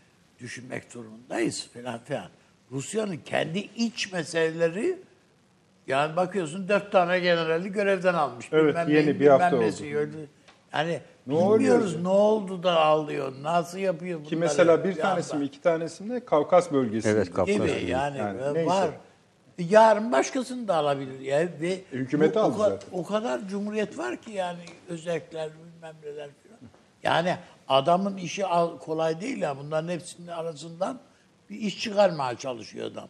düşünmek durumundayız falan filan. Rusya'nın kendi iç meseleleri yani bakıyorsun dört tane generali görevden almış. Evet, bilmem yeni neyin bir hafta bilmem oldu. öyle. Yani Ne bilmiyoruz oluyor? ne oldu da alıyor, nasıl yapıyor bunları. Ki mesela bir tanesi mi iki tanesi mi de Kavkas bölgesi. Evet, Kavkas. Gibi bölgesi. yani, Yani neyse. var. Yarın başkasını da alabilir ya ve E, hükümeti bu- o, aldı ka- zaten. o kadar cumhuriyet var ki yani özellikler bilmem neler falan. Yani adamın işi al- kolay değil ya bunların hepsinin arasından bir iş çıkarmaya çalışıyor adam.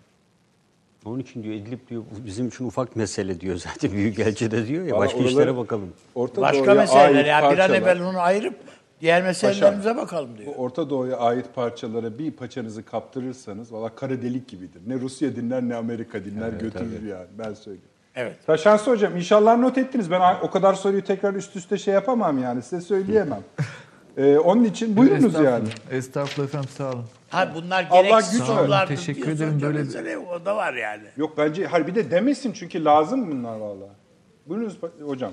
Onun için diyor İdlib diyor bizim için ufak mesele diyor zaten Büyükelçi de diyor ya başka oraları- işlere bakalım. Orta Başka Doğu'ya meseleler ait yani bir an parçalar- evvel onu ayırıp diğer meselelerimize bakalım diyor. Bu Orta Doğu'ya ait parçalara bir paçanızı kaptırırsanız valla kara delik gibidir. Ne Rusya dinler ne Amerika dinler götürür yani ben söyleyeyim. Evet. Taşansı hocam inşallah not ettiniz. Ben o kadar soruyu tekrar üst üste şey yapamam yani size söyleyemem. Ee, onun için buyurunuz Estağfurullah. yani. Estağfurullah efendim sağ olun. Ha bunlar Allah güç sorulardır versin. Teşekkür ederim, böyle- mesele o da var yani. Yok bence hayır bir de demesin çünkü lazım bunlar valla. Buyurunuz hocam.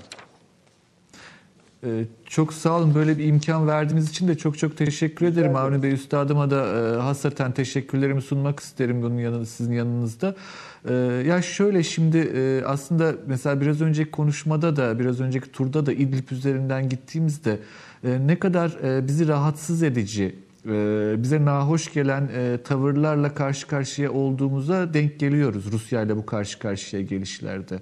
Ee, Çok sağ olun. Böyle bir imkan verdiğiniz için de çok çok teşekkür ederim. Avni Bey Üstadıma da e, hasreten teşekkürlerimi sunmak isterim bunun yanında, sizin yanınızda. E, ya şöyle şimdi e, aslında mesela biraz önceki konuşmada da biraz önceki turda da İdlib üzerinden gittiğimizde e, ne kadar e, bizi rahatsız edici bize nahoş gelen e, tavırlarla karşı karşıya olduğumuza denk geliyoruz Rusya ile bu karşı karşıya gelişlerde.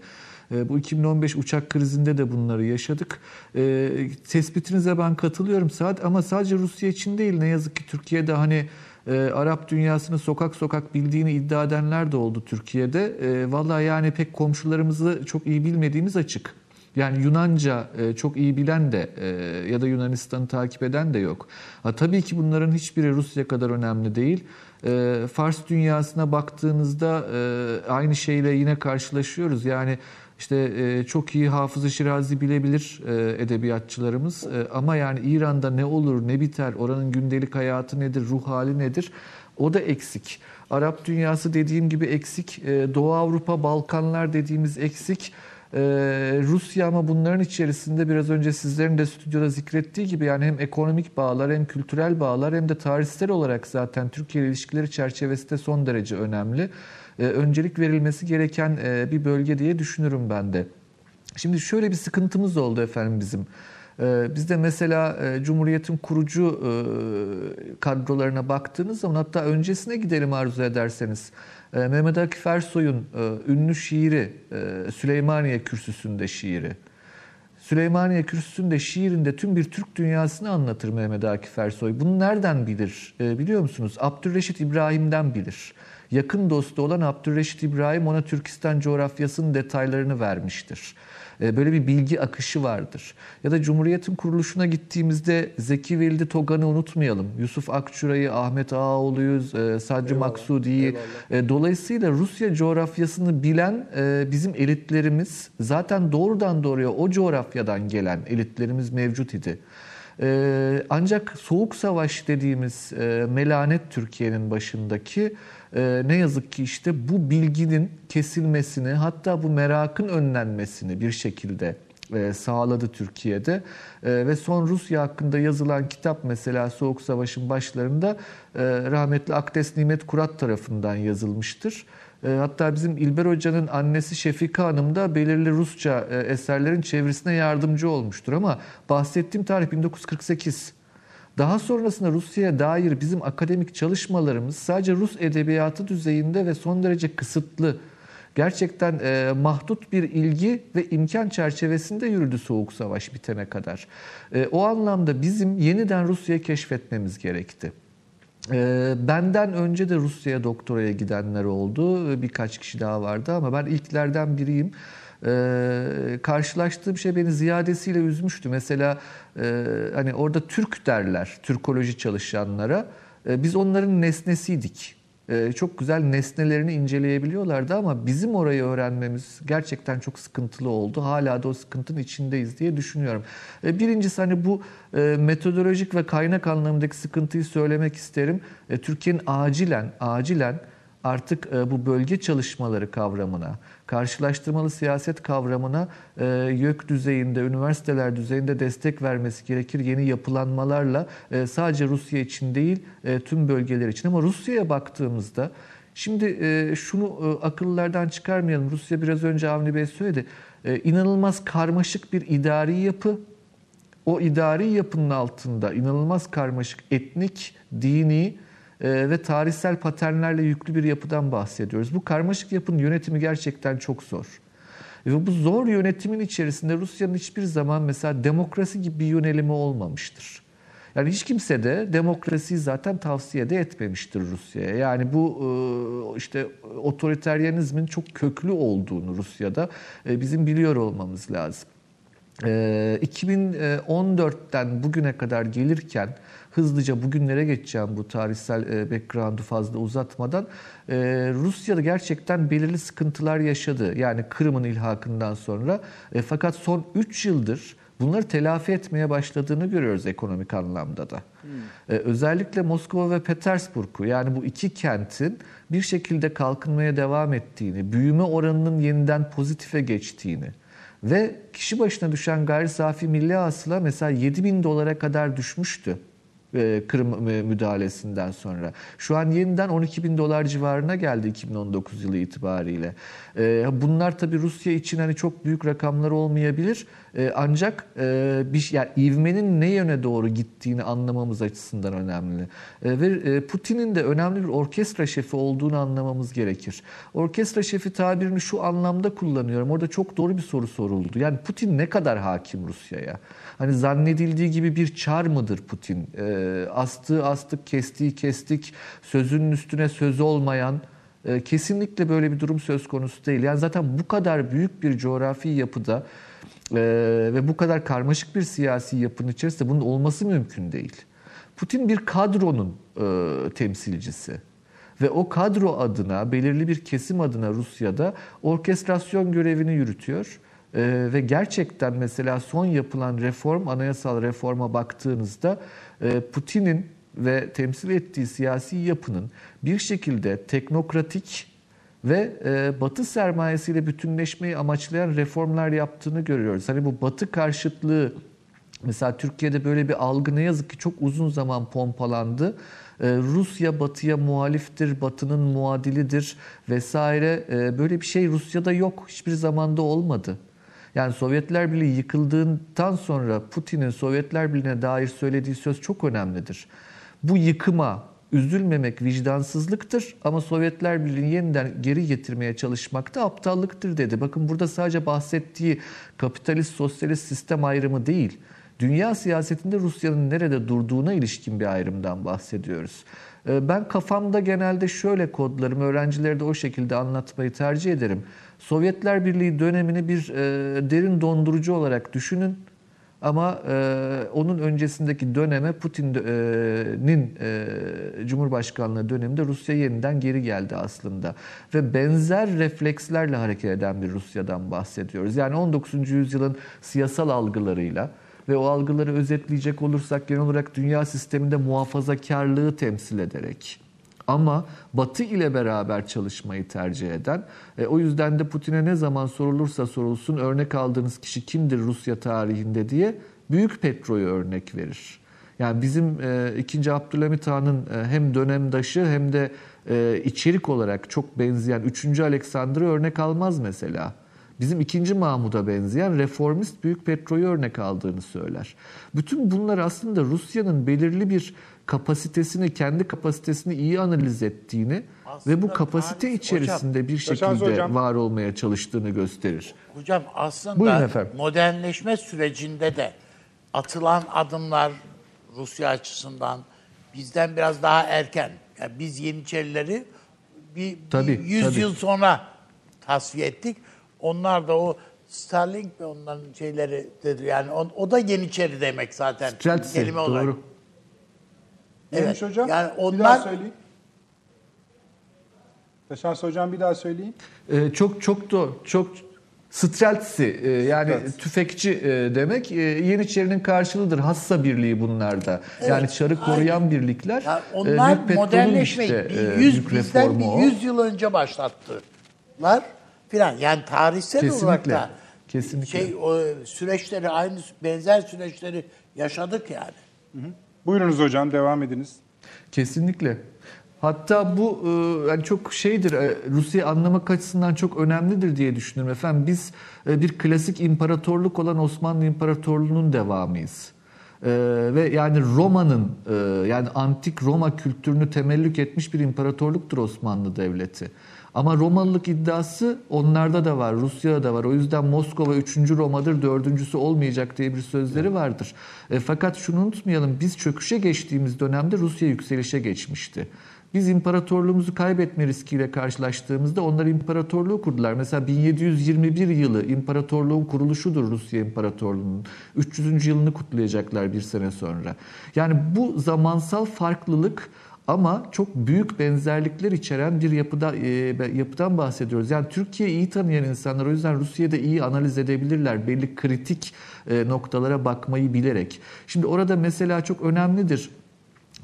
E, Bu 2015 uçak krizinde de bunları yaşadık. E, Tespitinize ben katılıyorum saat ama sadece Rusya için değil ne yazık ki Türkiye'de hani e, Arap dünyasını sokak sokak bildiğini iddia edenler de oldu Türkiye'de. E, Vallahi yani pek komşularımızı çok iyi bilmediğimiz açık. Yani Yunanca e, çok iyi bilen de e, ya da Yunanistan'ı takip eden de yok. Ha, tabii ki bunların hiçbiri Rusya kadar önemli değil. E, Fars dünyasına baktığınızda aynı şeyle yine karşılaşıyoruz. Yani işte çok iyi Hafız-ı Şirazi bilebilir edebiyatçılarımız ama yani İran'da ne olur ne biter, oranın gündelik hayatı nedir, ruh hali nedir o da eksik. Arap dünyası dediğim gibi eksik, Doğu Avrupa, Balkanlar dediğimiz eksik. Ee, Rusya ama bunların içerisinde biraz önce sizlerin de stüdyoda zikrettiği gibi yani hem ekonomik bağlar hem kültürel bağlar hem de tarihsel olarak zaten Türkiye ile ilişkileri çerçevesinde son derece önemli. Ee, öncelik verilmesi gereken e, bir bölge diye düşünürüm ben de. Şimdi şöyle bir sıkıntımız oldu efendim bizim. Ee, Bizde mesela e, Cumhuriyet'in kurucu e, kadrolarına baktığınız zaman hatta öncesine gidelim arzu ederseniz. E, Mehmet Akif Ersoy'un e, ünlü şiiri e, Süleymaniye Kürsüsü'nde şiiri. Süleymaniye Kürsüsü'nde şiirinde tüm bir Türk dünyasını anlatır Mehmet Akif Ersoy. Bunu nereden bilir e, biliyor musunuz? Abdülreşit İbrahim'den bilir. Yakın dostu olan Abdülreşit İbrahim ona Türkistan coğrafyasının detaylarını vermiştir. E, böyle bir bilgi akışı vardır. Ya da Cumhuriyet'in kuruluşuna gittiğimizde Zeki Velidi Togan'ı unutmayalım. Yusuf Akçura'yı, Ahmet Ağaoğlu'yu, e, Sadri Maksudi'yi. E, Dolayısıyla Rusya coğrafyasını bilen bizim elitlerimiz zaten doğrudan doğruya o coğrafyadan gelen elitlerimiz mevcut idi. Ee, ancak Soğuk Savaş dediğimiz e, melanet Türkiye'nin başındaki e, ne yazık ki işte bu bilginin kesilmesini hatta bu merakın önlenmesini bir şekilde e, sağladı Türkiye'de. E, ve son Rusya hakkında yazılan kitap mesela Soğuk Savaş'ın başlarında e, rahmetli Akdes Nimet Kurat tarafından yazılmıştır. E, Hatta bizim İlber Hoca'nın annesi Şefika Hanım da belirli Rusça e, eserlerin çevirisine yardımcı olmuştur. Ama bahsettiğim tarih 1948. Daha sonrasında Rusya'ya dair bizim akademik çalışmalarımız sadece Rus edebiyatı düzeyinde ve son derece kısıtlı, gerçekten e, mahdut bir ilgi ve imkan çerçevesinde yürüdü Soğuk Savaş bitene kadar. E, o anlamda bizim yeniden Rusya'yı keşfetmemiz gerekti. Ee, Benden önce de Rusya'ya doktoraya gidenler oldu. Birkaç kişi daha vardı ama ben ilklerden biriyim. Ee, karşılaştığım şey beni ziyadesiyle üzmüştü. Mesela e, hani orada Türk derler, Türkoloji çalışanlara. E, biz onların nesnesiydik. E, çok güzel nesnelerini inceleyebiliyorlardı ama bizim orayı öğrenmemiz gerçekten çok sıkıntılı oldu. Hala da o sıkıntının içindeyiz diye düşünüyorum. E, birincisi hani bu e, metodolojik ve kaynak anlamındaki sıkıntıyı söylemek isterim. E, Türkiye'nin acilen, acilen artık e, bu bölge çalışmaları kavramına, karşılaştırmalı siyaset kavramına e, YÖK düzeyinde, üniversiteler düzeyinde destek vermesi gerekir. Yeni yapılanmalarla e, sadece Rusya için değil e, tüm bölgeler için. Ama Rusya'ya baktığımızda şimdi e, şunu e, akıllardan çıkarmayalım. Rusya biraz önce Avni Bey söyledi. E, inanılmaz karmaşık bir idari yapı. O idari yapının altında inanılmaz karmaşık etnik, dini, ve tarihsel paternlerle yüklü bir yapıdan bahsediyoruz. Bu karmaşık yapının yönetimi gerçekten çok zor. Ve bu zor yönetimin içerisinde Rusya'nın hiçbir zaman mesela demokrasi gibi bir yönelimi olmamıştır. Yani hiç kimse de demokrasiyi zaten tavsiye de etmemiştir Rusya'ya. Yani bu e, işte otoriteryenizmin çok köklü olduğunu Rusya'da e, bizim biliyor olmamız lazım. 2014'ten bugüne kadar gelirken hızlıca bugünlere geçeceğim bu tarihsel background'u fazla uzatmadan. Rusya'da gerçekten belirli sıkıntılar yaşadı. Yani Kırım'ın ilhakından sonra. Fakat son 3 yıldır bunları telafi etmeye başladığını görüyoruz ekonomik anlamda da. Hmm. Özellikle Moskova ve Petersburg'u yani bu iki kentin bir şekilde kalkınmaya devam ettiğini, büyüme oranının yeniden pozitife geçtiğini, ve kişi başına düşen gayri safi milli hasıla mesela 7 bin dolara kadar düşmüştü. E, Kırım müdahalesinden sonra. Şu an yeniden 12 bin dolar civarına geldi 2019 yılı itibariyle. E, bunlar tabii Rusya için hani çok büyük rakamlar olmayabilir. E, ancak bir yani ivmenin ne yöne doğru gittiğini anlamamız açısından önemli. Ve Putin'in de önemli bir orkestra şefi olduğunu anlamamız gerekir. Orkestra şefi tabirini şu anlamda kullanıyorum. Orada çok doğru bir soru soruldu. Yani Putin ne kadar hakim Rusya'ya? Hani zannedildiği gibi bir çar mıdır Putin? E, astığı astık, kestiği kestik, sözünün üstüne söz olmayan e, kesinlikle böyle bir durum söz konusu değil. Yani zaten bu kadar büyük bir coğrafi yapıda e, ve bu kadar karmaşık bir siyasi yapının içerisinde bunun olması mümkün değil. Putin bir kadronun e, temsilcisi ve o kadro adına belirli bir kesim adına Rusya'da orkestrasyon görevini yürütüyor ee, ve gerçekten mesela son yapılan reform, anayasal reforma baktığınızda e, Putin'in ve temsil ettiği siyasi yapının bir şekilde teknokratik ve e, Batı sermayesiyle bütünleşmeyi amaçlayan reformlar yaptığını görüyoruz. Hani bu Batı karşıtlığı mesela Türkiye'de böyle bir algı ne yazık ki çok uzun zaman pompalandı. E, Rusya Batı'ya muhaliftir, Batı'nın muadilidir vesaire. E, böyle bir şey Rusya'da yok, hiçbir zamanda olmadı. Yani Sovyetler Birliği yıkıldığından sonra Putin'in Sovyetler Birliği'ne dair söylediği söz çok önemlidir. Bu yıkıma, Üzülmemek vicdansızlıktır ama Sovyetler Birliği'ni yeniden geri getirmeye çalışmak da aptallıktır dedi. Bakın burada sadece bahsettiği kapitalist sosyalist sistem ayrımı değil. Dünya siyasetinde Rusya'nın nerede durduğuna ilişkin bir ayrımdan bahsediyoruz. Ee, ben kafamda genelde şöyle kodlarım, öğrencilere de o şekilde anlatmayı tercih ederim. Sovyetler Birliği dönemini bir e, derin dondurucu olarak düşünün. Ama e, onun öncesindeki döneme Putin'in e, Cumhurbaşkanlığı döneminde Rusya yeniden geri geldi aslında. Ve benzer reflekslerle hareket eden bir Rusya'dan bahsediyoruz. Yani 19. yüzyılın siyasal algılarıyla ve o algıları özetleyecek olursak genel olarak dünya sisteminde muhafazakarlığı temsil ederek ama Batı ile beraber çalışmayı tercih eden, e, o yüzden de Putin'e ne zaman sorulursa sorulsun örnek aldığınız kişi kimdir Rusya tarihinde diye Büyük Petro'yu örnek verir. Yani bizim e, 2. Abdülhamit Han'ın e, hem dönemdaşı hem de e, içerik olarak çok benzeyen 3. Alexander'ı örnek almaz mesela. Bizim ikinci Mahmud'a benzeyen reformist Büyük Petro'yu örnek aldığını söyler. Bütün bunlar aslında Rusya'nın belirli bir kapasitesini, kendi kapasitesini iyi analiz ettiğini Aslında ve bu kapasite tarih- içerisinde bir Yaşar şekilde Hocam. var olmaya çalıştığını gösterir. Hocam aslında modernleşme sürecinde de atılan adımlar Rusya açısından bizden biraz daha erken. Yani biz Yeniçerileri bir, Tabii, bir 100 tabii. yıl sonra tasfiye ettik. Onlar da o Starlink ve onların şeyleri dedi. Yani o, o da Yeniçeri demek zaten. Streltsy, kelime olarak. doğru. Neymiş Evet, hocam? yani Bir daha onlar- söyleyin. Taşans hocam bir daha söyleyin. Ee, çok çok da çok Streltsy e, yani Streltsy. tüfekçi e, demek e, Yeniçerinin karşılığıdır. Hassa birliği bunlarda. yani çarı koruyan birlikler. Ya e, onlar Petrol'ün modernleşmeyi işte, bir e, yüz, büyük bizden bir o. yüz yıl önce başlattılar filan. Yani tarihsel Kesinlikle, olarak da kesinlikle. şey o süreçleri aynı benzer süreçleri yaşadık yani. Buyurunuz hocam devam ediniz. Kesinlikle. Hatta bu e, yani çok şeydir e, Rusya'yı anlamak açısından çok önemlidir diye düşünüyorum efendim. Biz e, bir klasik imparatorluk olan Osmanlı İmparatorluğu'nun devamıyız. Ve yani Roma'nın yani antik Roma kültürünü temellük etmiş bir imparatorluktur Osmanlı Devleti. Ama Romalılık iddiası onlarda da var, Rusya'da da var. O yüzden Moskova 3. Roma'dır, dördüncüsü olmayacak diye bir sözleri vardır. E, fakat şunu unutmayalım, biz çöküşe geçtiğimiz dönemde Rusya yükselişe geçmişti. Biz imparatorluğumuzu kaybetme riskiyle karşılaştığımızda onlar imparatorluğu kurdular. Mesela 1721 yılı imparatorluğun kuruluşudur Rusya İmparatorluğu'nun. 300. yılını kutlayacaklar bir sene sonra. Yani bu zamansal farklılık ama çok büyük benzerlikler içeren bir yapıda e, yapıdan bahsediyoruz. Yani Türkiye'yi iyi tanıyan insanlar o yüzden Rusya'da iyi analiz edebilirler. Belli kritik e, noktalara bakmayı bilerek. Şimdi orada mesela çok önemlidir.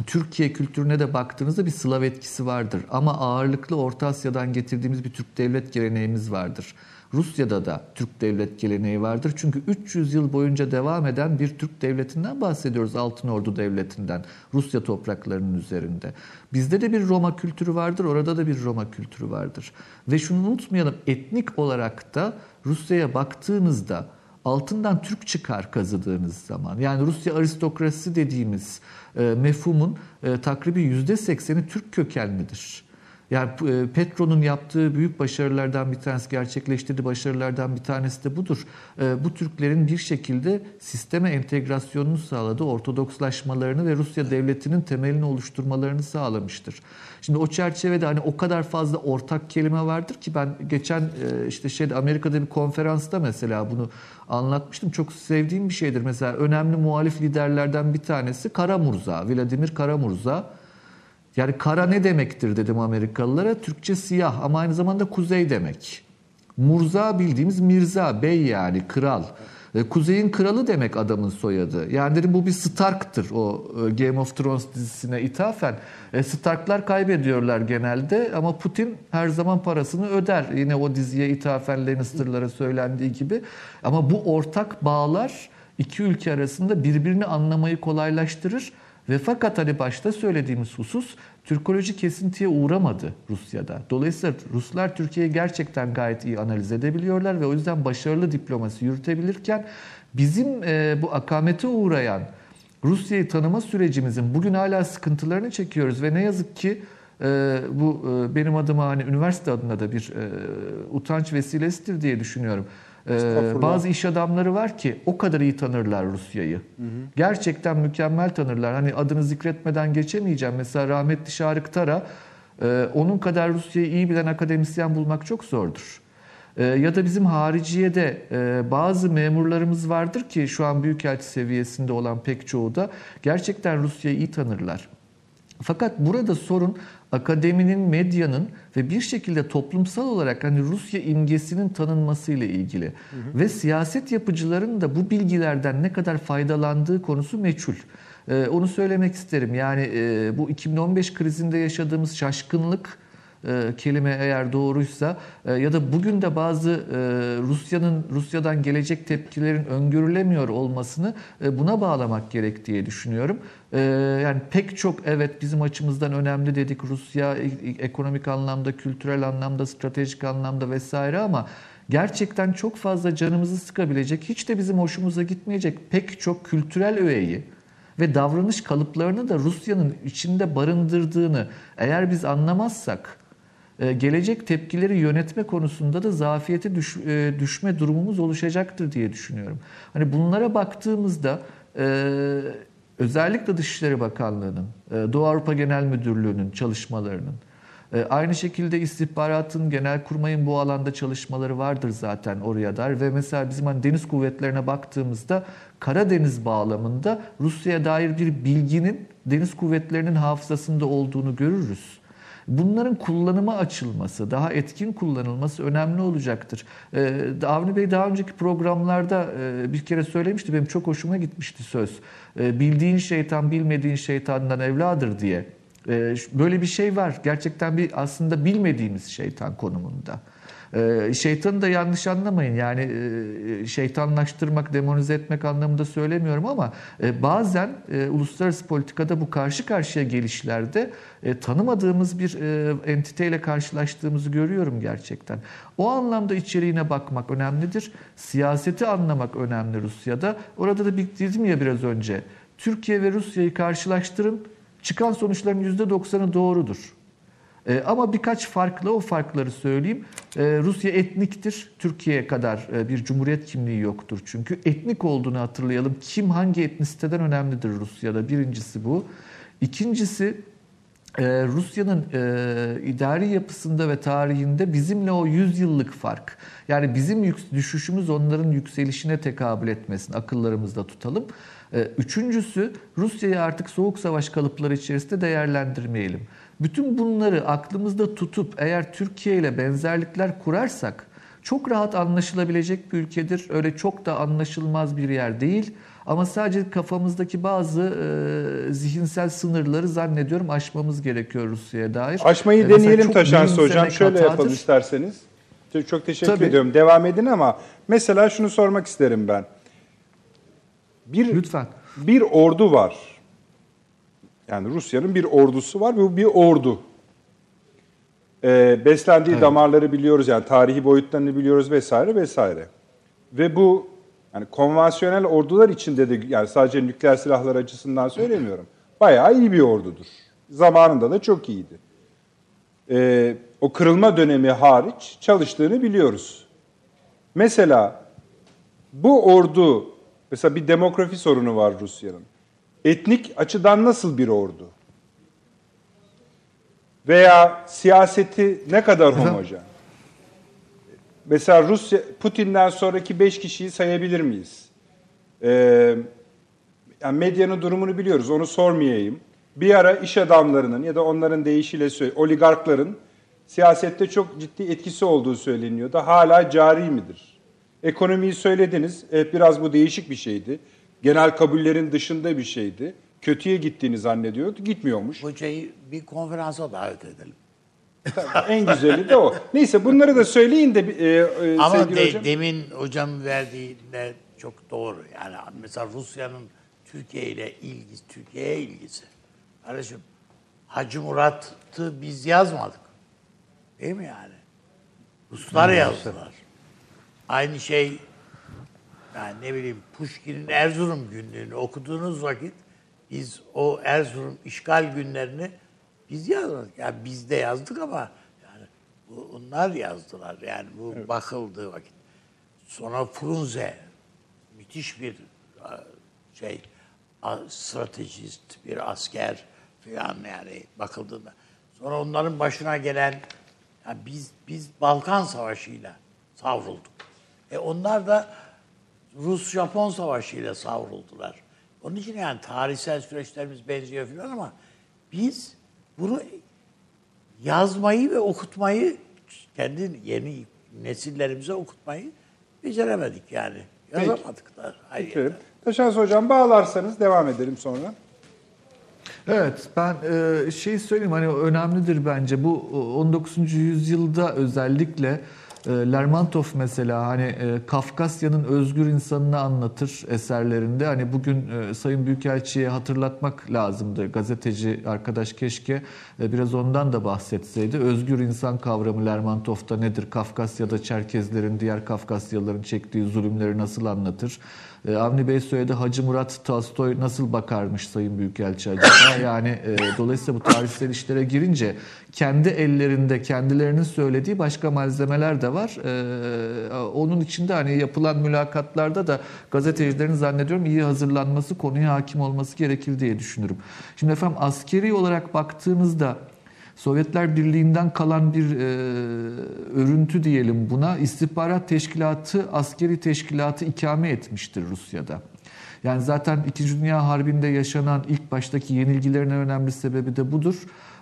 Türkiye kültürüne de baktığınızda bir Slav etkisi vardır. Ama ağırlıklı Orta Asya'dan getirdiğimiz bir Türk devlet geleneğimiz vardır. Rusya'da da Türk devlet geleneği vardır. Çünkü 300 yıl boyunca devam eden bir Türk devletinden bahsediyoruz. Altın Ordu devletinden. Rusya topraklarının üzerinde. Bizde de bir Roma kültürü vardır. Orada da bir Roma kültürü vardır. Ve şunu unutmayalım. Etnik olarak da Rusya'ya baktığınızda altından Türk çıkar kazıdığınız zaman. Yani Rusya aristokrasisi dediğimiz e, mefhumun e, takribi yüzde sekseni Türk kökenlidir. Yani e, Petro'nun yaptığı büyük başarılardan bir tanesi, gerçekleştirdiği başarılardan bir tanesi de budur. E, bu Türklerin bir şekilde sisteme entegrasyonunu sağladı, ortodokslaşmalarını ve Rusya devletinin temelini oluşturmalarını sağlamıştır. Şimdi o çerçevede hani o kadar fazla ortak kelime vardır ki ben geçen e, işte şeyde Amerika'da bir konferansta mesela bunu anlatmıştım. Çok sevdiğim bir şeydir. Mesela önemli muhalif liderlerden bir tanesi Karamurza, Vladimir Karamurza. Yani kara ne demektir dedim Amerikalılara. Türkçe siyah ama aynı zamanda kuzey demek. Murza bildiğimiz Mirza, bey yani kral. E, Kuzey'in kralı demek adamın soyadı. Yani dedim bu bir Stark'tır o e, Game of Thrones dizisine ithafen. E, Stark'lar kaybediyorlar genelde ama Putin her zaman parasını öder. Yine o diziye ithafen Lannister'lara söylendiği gibi. Ama bu ortak bağlar iki ülke arasında birbirini anlamayı kolaylaştırır. Ve fakat hani başta söylediğimiz husus Türkoloji kesintiye uğramadı Rusya'da. Dolayısıyla Ruslar Türkiye'yi gerçekten gayet iyi analiz edebiliyorlar ve o yüzden başarılı diplomasi yürütebilirken bizim e, bu akamete uğrayan Rusya'yı tanıma sürecimizin bugün hala sıkıntılarını çekiyoruz ve ne yazık ki e, bu e, benim adıma hani üniversite adına da bir e, utanç vesilesidir diye düşünüyorum. E, Estağfurullah. bazı iş adamları var ki o kadar iyi tanırlar Rusya'yı. Gerçekten mükemmel tanırlar. Hani adını zikretmeden geçemeyeceğim. Mesela rahmetli Şarık Tara e, onun kadar Rusya'yı iyi bilen akademisyen bulmak çok zordur. E, ya da bizim hariciyede e, bazı memurlarımız vardır ki şu an büyükelçi seviyesinde olan pek çoğu da gerçekten Rusya'yı iyi tanırlar. Fakat burada sorun akademinin, medyanın ve bir şekilde toplumsal olarak hani Rusya imgesinin tanınması ile ilgili ve siyaset yapıcıların da bu bilgilerden ne kadar faydalandığı konusu meçhul. Ee, onu söylemek isterim. Yani e, bu 2015 krizinde yaşadığımız şaşkınlık e, kelime eğer doğruysa e, ya da bugün de bazı e, Rusya'nın Rusya'dan gelecek tepkilerin öngörülemiyor olmasını buna bağlamak gerek diye düşünüyorum. Yani pek çok evet bizim açımızdan önemli dedik Rusya ekonomik anlamda, kültürel anlamda, stratejik anlamda vesaire ama gerçekten çok fazla canımızı sıkabilecek, hiç de bizim hoşumuza gitmeyecek pek çok kültürel öğeyi ve davranış kalıplarını da Rusya'nın içinde barındırdığını eğer biz anlamazsak gelecek tepkileri yönetme konusunda da zafiyete düş, e, düşme durumumuz oluşacaktır diye düşünüyorum. Hani bunlara baktığımızda e, özellikle Dışişleri Bakanlığı'nın, e, Doğu Avrupa Genel Müdürlüğü'nün çalışmalarının, e, Aynı şekilde istihbaratın, genelkurmayın bu alanda çalışmaları vardır zaten oraya dair ve mesela bizim hani deniz kuvvetlerine baktığımızda Karadeniz bağlamında Rusya'ya dair bir bilginin deniz kuvvetlerinin hafızasında olduğunu görürüz. Bunların kullanıma açılması, daha etkin kullanılması önemli olacaktır. Ee, Avni Bey daha önceki programlarda e, bir kere söylemişti, benim çok hoşuma gitmişti söz. Ee, bildiğin şeytan bilmediğin şeytandan evladır diye. Ee, Böyle bir şey var. Gerçekten bir aslında bilmediğimiz şeytan konumunda. Ee, şeytanı da yanlış anlamayın. Yani e, şeytanlaştırmak, demonize etmek anlamında söylemiyorum ama e, bazen e, uluslararası politikada bu karşı karşıya gelişlerde e, tanımadığımız bir e, entiteyle karşılaştığımızı görüyorum gerçekten. O anlamda içeriğine bakmak önemlidir. Siyaseti anlamak önemli Rusya'da. Orada da bir, dedim ya biraz önce. Türkiye ve Rusya'yı karşılaştırın. Çıkan sonuçların %90'ı doğrudur. E, ama birkaç farklı o farkları söyleyeyim. E, Rusya etniktir. Türkiye kadar e, bir cumhuriyet kimliği yoktur çünkü. Etnik olduğunu hatırlayalım. Kim hangi etnisiteden önemlidir Rusya'da? Birincisi bu. İkincisi e, Rusya'nın e, idari yapısında ve tarihinde bizimle o 100 yıllık fark. Yani bizim düşüşümüz onların yükselişine tekabül etmesin. Akıllarımızda tutalım. E, üçüncüsü Rusya'yı artık soğuk savaş kalıpları içerisinde değerlendirmeyelim. Bütün bunları aklımızda tutup eğer Türkiye ile benzerlikler kurarsak çok rahat anlaşılabilecek bir ülkedir. Öyle çok da anlaşılmaz bir yer değil. Ama sadece kafamızdaki bazı e, zihinsel sınırları zannediyorum aşmamız gerekiyor Rusya'ya dair. Aşmayı E, deneyelim Taşansı Hocam. Şöyle hatadır. yapalım isterseniz. Çok, çok teşekkür Tabii. ediyorum. Devam edin ama mesela şunu sormak isterim ben. Bir Lütfen. bir ordu var. Yani Rusya'nın bir ordusu var ve bu bir ordu. Ee, beslendiği Evet. damarları biliyoruz yani tarihi boyutlarını biliyoruz vesaire vesaire. Ve bu yani konvansiyonel ordular içinde de yani sadece nükleer silahlar açısından söylemiyorum. Bayağı iyi bir ordudur. Zamanında da çok iyiydi. Ee, o kırılma dönemi hariç çalıştığını biliyoruz. Mesela bu ordu, mesela bir demografi sorunu var Rusya'nın. Etnik açıdan nasıl bir ordu? Veya siyaseti ne kadar homojen? Mesela Rusya, Putin'den sonraki beş kişiyi sayabilir miyiz? Ee, yani medyanın durumunu biliyoruz, onu sormayayım. Bir ara iş adamlarının ya da onların deyişiyle oligarkların siyasette çok ciddi etkisi olduğu söyleniyordu. Hala cari midir? Ekonomiyi söylediniz, evet biraz bu değişik bir şeydi. Genel kabullerin dışında bir şeydi. Kötüye gittiğini zannediyordu, gitmiyormuş. Hocayı bir konferansa davet edelim. en güzeli de o. Neyse bunları da söyleyin de e, e, Ama sevgili de- hocam. demin hocam verdiğinde çok doğru. Yani mesela Rusya'nın Türkiye ile ilgisi, Türkiye'ye ilgisi. Kardeşim Hacı Murat'ı biz yazmadık. Değil mi yani? Ruslar yazdılar. Aynı şey yani ne bileyim Pushkin'in Erzurum günlüğünü okuduğunuz vakit Biz o Erzurum işgal günlerini biz yazmadık. Yani biz de yazdık ama yani bu, onlar yazdılar. Yani bu bakıldığı vakit. Sonra Frunze müthiş bir a, şey stratejist, bir asker falan yani bakıldığında. Sonra onların başına gelen ya biz biz Balkan Savaşı'yla savrulduk. E onlar da Rus-Japon Savaşı'yla savruldular. Onun için yani tarihsel süreçlerimiz benziyor falan ama biz bunu yazmayı ve okutmayı kendi yeni nesillerimize okutmayı beceremedik yani. Yazamadık da. Hayır. Bitirelim. Taşans Hocam bağlarsanız devam edelim sonra. Evet ben e, şey söyleyeyim hani önemlidir bence bu e, 19. yüzyılda özellikle e, Lermontov mesela hani e, Kafkasya'nın özgür insanını anlatır eserlerinde. Hani bugün e, Sayın Büyükelçi'ye hatırlatmak lazımdı. Gazeteci arkadaş keşke e, biraz ondan da bahsetseydi. Özgür insan kavramı Lermontov'da nedir? Kafkasya'da Çerkezlerin, diğer Kafkasyalıların çektiği zulümleri nasıl anlatır? E, Avni Bey söyledi Hacı Murat Tolstoy nasıl bakarmış Sayın Büyükelçi acaba? Yani e, dolayısıyla bu tarihsel işlere girince kendi ellerinde kendilerinin söylediği başka malzemeler de var. E, onun içinde hani yapılan mülakatlarda da gazetecilerin zannediyorum iyi hazırlanması, konuya hakim olması gerekir diye düşünürüm. Şimdi efendim askeri olarak baktığınızda Sovyetler Birliği'nden kalan bir e, örüntü diyelim buna. İstihbarat teşkilatı, askeri teşkilatı ikame etmiştir Rusya'da. Yani zaten İkinci Dünya Harbi'nde yaşanan ilk baştaki yenilgilerin en önemli sebebi de budur.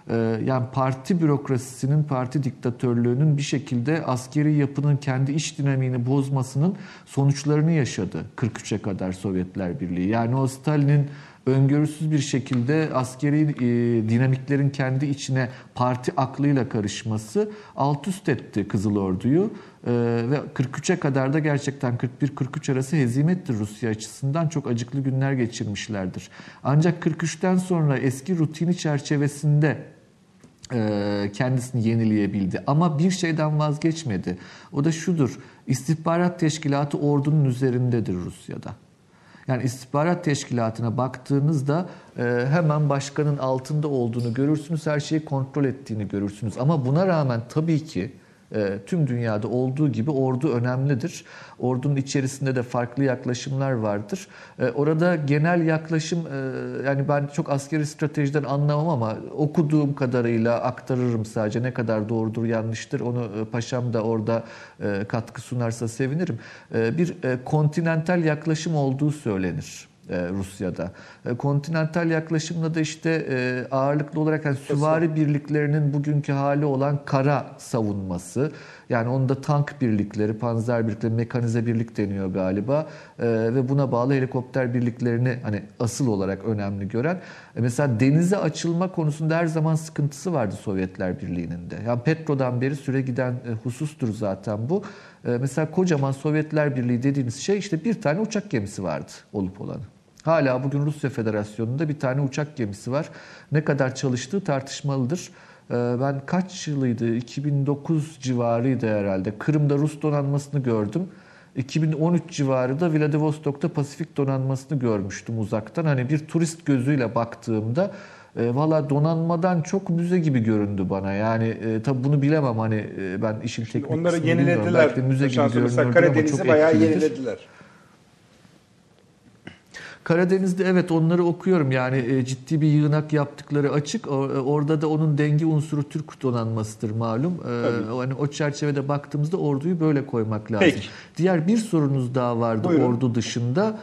E, yani parti bürokrasisinin, parti diktatörlüğünün bir şekilde askeri yapının kendi iç dinamiğini bozmasının sonuçlarını yaşadı 43'e kadar Sovyetler Birliği. Yani o Stalin'in öngörüsüz bir şekilde askeri e, dinamiklerin kendi içine parti aklıyla karışması alt üst etti Kızıl Ordu'yu. E, ve 43'e kadar da gerçekten 41-43 arası hezimettir Rusya açısından. Çok acıklı günler geçirmişlerdir. Ancak 43'ten sonra eski rutini çerçevesinde e, kendisini yenileyebildi. Ama bir şeyden vazgeçmedi. O da şudur. İstihbarat teşkilatı ordunun üzerindedir Rusya'da. Yani istihbarat teşkilatına baktığınızda e, hemen başkanın altında olduğunu görürsünüz, her şeyi kontrol ettiğini görürsünüz. Ama buna rağmen tabii ki e, tüm dünyada olduğu gibi ordu önemlidir. Ordunun içerisinde de farklı yaklaşımlar vardır. E, orada genel yaklaşım, e, yani ben çok askeri stratejiden anlamam ama okuduğum kadarıyla aktarırım sadece. Ne kadar doğrudur, yanlıştır onu paşam da orada katkı sunarsa sevinirim. Bir kontinental yaklaşım olduğu söylenir. E, Rusya'da. E, Kontinental yaklaşımla da işte e, ağırlıklı olarak yani süvari birliklerinin bugünkü hali olan kara savunması. Yani onda tank birlikleri, panzer birlikleri, mekanize birlik deniyor galiba. Ve buna bağlı helikopter birliklerini hani asıl olarak önemli gören. Mesela denize açılma konusunda her zaman sıkıntısı vardı Sovyetler Birliği'nin de. Yani Petro'dan beri süre giden husustur zaten bu. Mesela kocaman Sovyetler Birliği dediğimiz şey işte bir tane uçak gemisi vardı olup olanı. Hala bugün Rusya Federasyonu'nda bir tane uçak gemisi var. Ne kadar çalıştığı tartışmalıdır. Ee, Ben kaç yılıydı? 2009 civarıydı herhalde. Kırım'da Rus donanmasını gördüm. 2013 civarı da Vladivostok'ta Pasifik donanmasını görmüştüm uzaktan. Hani bir turist gözüyle baktığımda e, valla donanmadan çok müze gibi göründü bana. Yani e, tabi bunu bilemem hani e, ben işin teknik Onları yenilediler. Belki de müze gibi görünürdü ama çok Karadeniz'i bayağı etkilidir. yenilediler. Karadeniz'de evet onları okuyorum yani e, ciddi bir yığınak yaptıkları açık. E, Orada da onun denge unsuru Türk donanmasıdır malum. E, hani o çerçevede baktığımızda orduyu böyle koymak lazım. Peki. Diğer bir sorunuz daha vardı Buyurun. ordu dışında.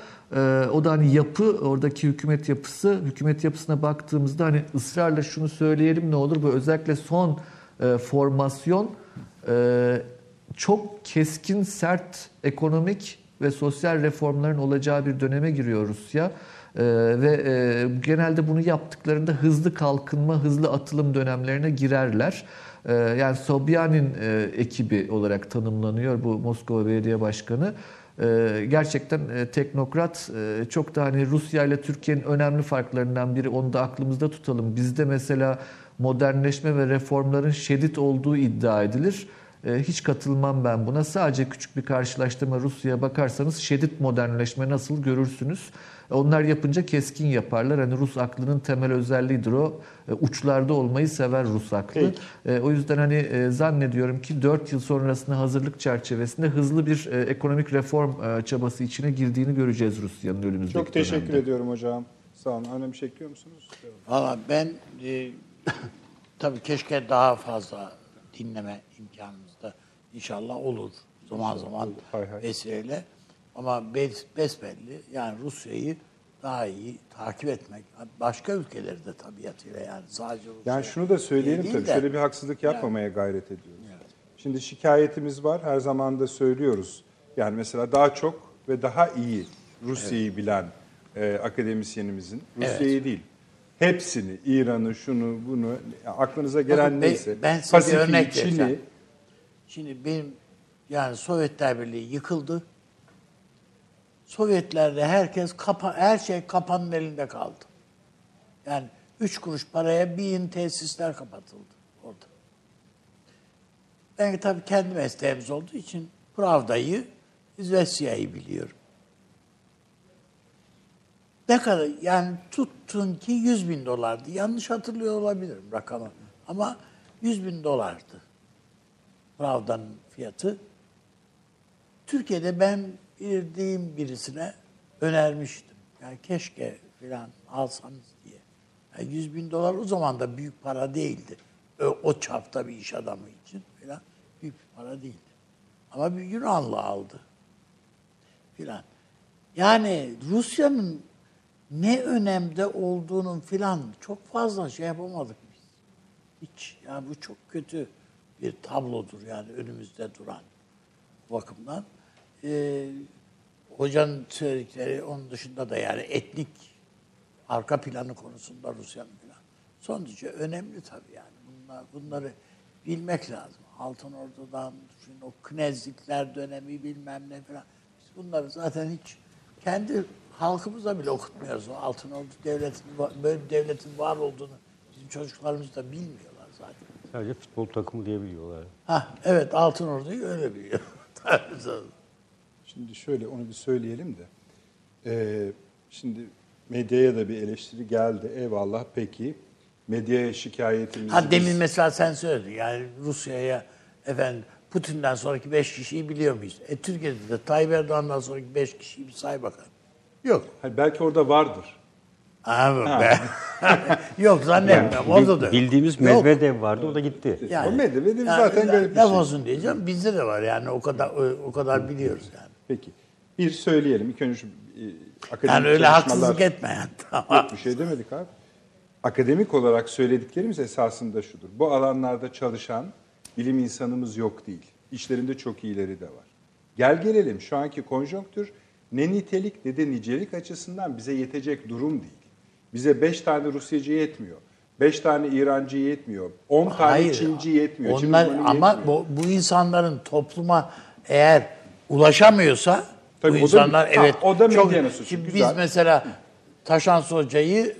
O da hani yapı, oradaki hükümet yapısı. Hükümet yapısına baktığımızda hani ısrarla şunu söyleyelim ne olur bu özellikle son formasyon çok keskin, sert ekonomik ve sosyal reformların olacağı bir döneme giriyor Rusya. Ee, ve e, genelde bunu yaptıklarında hızlı kalkınma, hızlı atılım dönemlerine girerler. Ee, yani Sobyanin e, ekibi olarak tanımlanıyor bu Moskova Belediye Başkanı. Ee, gerçekten e, teknokrat e, çok da hani Rusya ile Türkiye'nin önemli farklarından biri onu da aklımızda tutalım. Bizde mesela modernleşme ve reformların şiddet olduğu iddia edilir. E, hiç katılmam ben buna. Sadece küçük bir karşılaştırma Rusya'ya bakarsanız şiddet modernleşme nasıl görürsünüz. Onlar yapınca keskin yaparlar. Hani Rus aklının temel özelliğidir o. E, Uçlarda olmayı sever Rus aklı. Peki. E, O yüzden hani e, zannediyorum ki 4 yıl sonrasında hazırlık çerçevesinde hızlı bir e, ekonomik reform e, çabası içine girdiğini göreceğiz Rusya'nın önümüzdeki Çok teşekkür dönemde. ediyorum hocam. Sağ olun. Önemli bir şey ekliyor musunuz? Valla ben e, tabii keşke daha fazla dinleme imkanımız da inşallah olur zaman zaman Hay hay. vesileyle. Ama bes, besbelli yani Rusya'yı daha iyi takip etmek. Başka ülkeleri de tabiatıyla yani sadece Rusya. Yani şunu da söyleyelim değil tabii. de- Şöyle bir haksızlık yapmamaya gayret ediyoruz. Şimdi şikayetimiz var. Her zaman da söylüyoruz. Yani mesela daha çok ve daha iyi Rusya'yı bilen e, akademisyenimizin, Rusya'yı değil, hepsini, İran'ı, şunu, bunu, aklınıza gelen Bakın neyse, ben size bir Pasifik'i, örnek Çin'i. Şimdi benim yani Sovyetler Birliği yıkıldı. Sovyetlerde herkes kapa, her şey kapanın elinde kaldı. Yani üç kuruş paraya bin tesisler kapatıldı orada. Ben tabii kendi mesleğimiz olduğu için Pravda'yı, İzvesiya'yı biliyorum. Ne kadar yani tuttun ki 100 bin dolardı. Yanlış hatırlıyor olabilirim rakamı. Ama 100 bin dolardı. Pravda'nın fiyatı. Türkiye'de ben bildiğim birisine önermiştim. Yani keşke filan alsanız diye. Yani 100 bin dolar o zaman da büyük para değildi. O, o çapta bir iş adamı için filan büyük para değildi. Ama bir Yunanlı aldı filan. Yani Rusya'nın ne önemde olduğunun filan çok fazla şey yapamadık biz. Hiç. Yani bu çok kötü bir tablodur yani önümüzde duran bakımdan. Ee, hocanın söyledikleri onun dışında da yani etnik arka planı konusunda Rusya'nın filan. Son derece önemli tabii yani. Bunlar, bunları bilmek lazım. Altın Ordu'dan, şimdi o knezlikler dönemi bilmem ne filan. Biz bunları zaten hiç kendi halkımıza bile okutmuyoruz. O Altın Ordu devletin, böyle bir devletin var olduğunu bizim çocuklarımız da bilmiyorlar zaten. Sadece futbol takımı diyebiliyorlar. Ha evet Altın Ordu'yu öyle biliyor. Şimdi şöyle onu bir söyleyelim de. Ee, şimdi medyaya da bir eleştiri geldi. Eyvallah peki. Medyaya şikayetimiz... Ha demin mesela sen söyledin yani Rusya'ya efendim Putin'den sonraki beş kişiyi biliyor muyuz? E Türkiye'de de Tayyip Erdoğan'dan sonraki beş kişiyi bir say bakalım. Yok. Hayır, belki orada vardır. Ha, be. Yok zannetmiyorum. Orada da yok. Bildiğimiz. Medvedev vardı, o da gitti. Yani, O Medvedev yani zaten garip bir laf şey. olsun diyeceğim. Bizde de var yani o kadar o, kadar biliyoruz yani. Peki. Bir söyleyelim. İlk önce şu e, akademik Yani öyle haksızlık etme yani. Tamam. Yok bir şey demedik abi. Akademik olarak söylediklerimiz esasında şudur. Bu alanlarda çalışan bilim insanımız yok değil. İşlerinde çok iyileri de var. Gel gelelim şu anki konjonktür ne nitelik ne de nicelik açısından bize yetecek durum değil. Bize 5 tane Rusyacı yetmiyor. 5 tane İrancı yetmiyor. 10 tane Çinci yetmiyor. Çin Onlar, uzmanı ama yetmiyor. bu, bu insanların topluma eğer ulaşamıyorsa Tabii bu o da- insanlar ha, evet o da çok suçu, Şimdi güzel. biz mesela Taşan Hoca'yı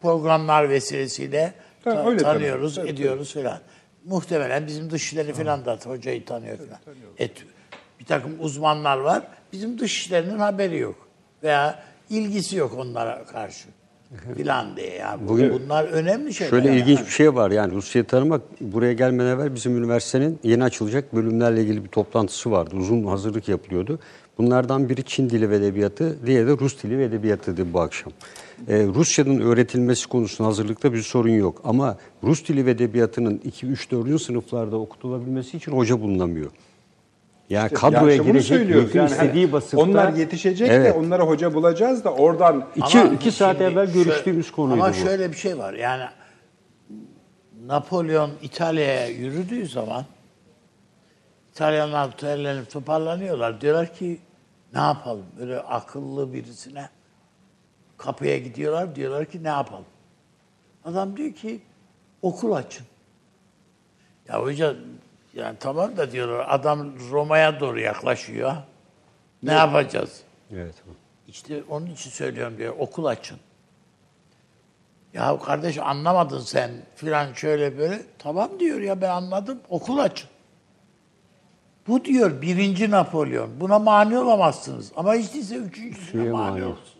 programlar vesilesiyle Tabii, ta- öyle tabii. tanıyoruz, Tabii, ediyoruz filan. Muhtemelen bizim dışişleri filan da hocayı tanıyor filan. Et, bir takım uzmanlar var. Bizim dışişlerinin haberi yok. Veya ilgisi yok onlara karşı filan diye. Yani bu- Bugün- bunlar önemli şeyler. Şöyle yani. ilginç bir şey var yani Rusya'yı tanımak buraya gelmeden evvel bizim üniversitenin yeni açılacak bölümlerle ilgili bir toplantısı vardı. Uzun hazırlık yapılıyordu. Bunlardan biri Çin dili ve edebiyatı, diğeri de Rus dili ve edebiyatıydı bu akşam. Ee, Rusça'nın öğretilmesi konusunda hazırlıkta bir sorun yok. Ama Rus dili ve edebiyatının 2, 3, 4. sınıflarda okutulabilmesi için hoca bulunamıyor. Yani İşte kadroya yani şunu girecek, mümkün yani istediği hani basıfta... Onlar yetişecek de Evet. onlara hoca bulacağız da oradan İki, Ama iki saat evvel şöyle- görüştüğümüz konuydu Ama bu. şöyle bir şey var. Yani Napolyon İtalya'ya yürüdüğü zaman İtalyanlar terlenip toparlanıyorlar. Diyorlar ki ne yapalım? Böyle akıllı birisine kapıya gidiyorlar. Diyorlar ki ne yapalım? Adam diyor ki okul açın. Ya hoca yani tamam da diyorlar adam Roma'ya doğru yaklaşıyor. Ne yapacağız? Evet. İşte onun için söylüyorum diyor okul açın. Ya kardeş anlamadın sen filan şöyle böyle. Tamam diyor ya ben anladım okul açın. Bu diyor birinci Napolyon. Buna mani olamazsınız. Ama hiç değilse üçüncüsüne Şeye mani mani. olursunuz.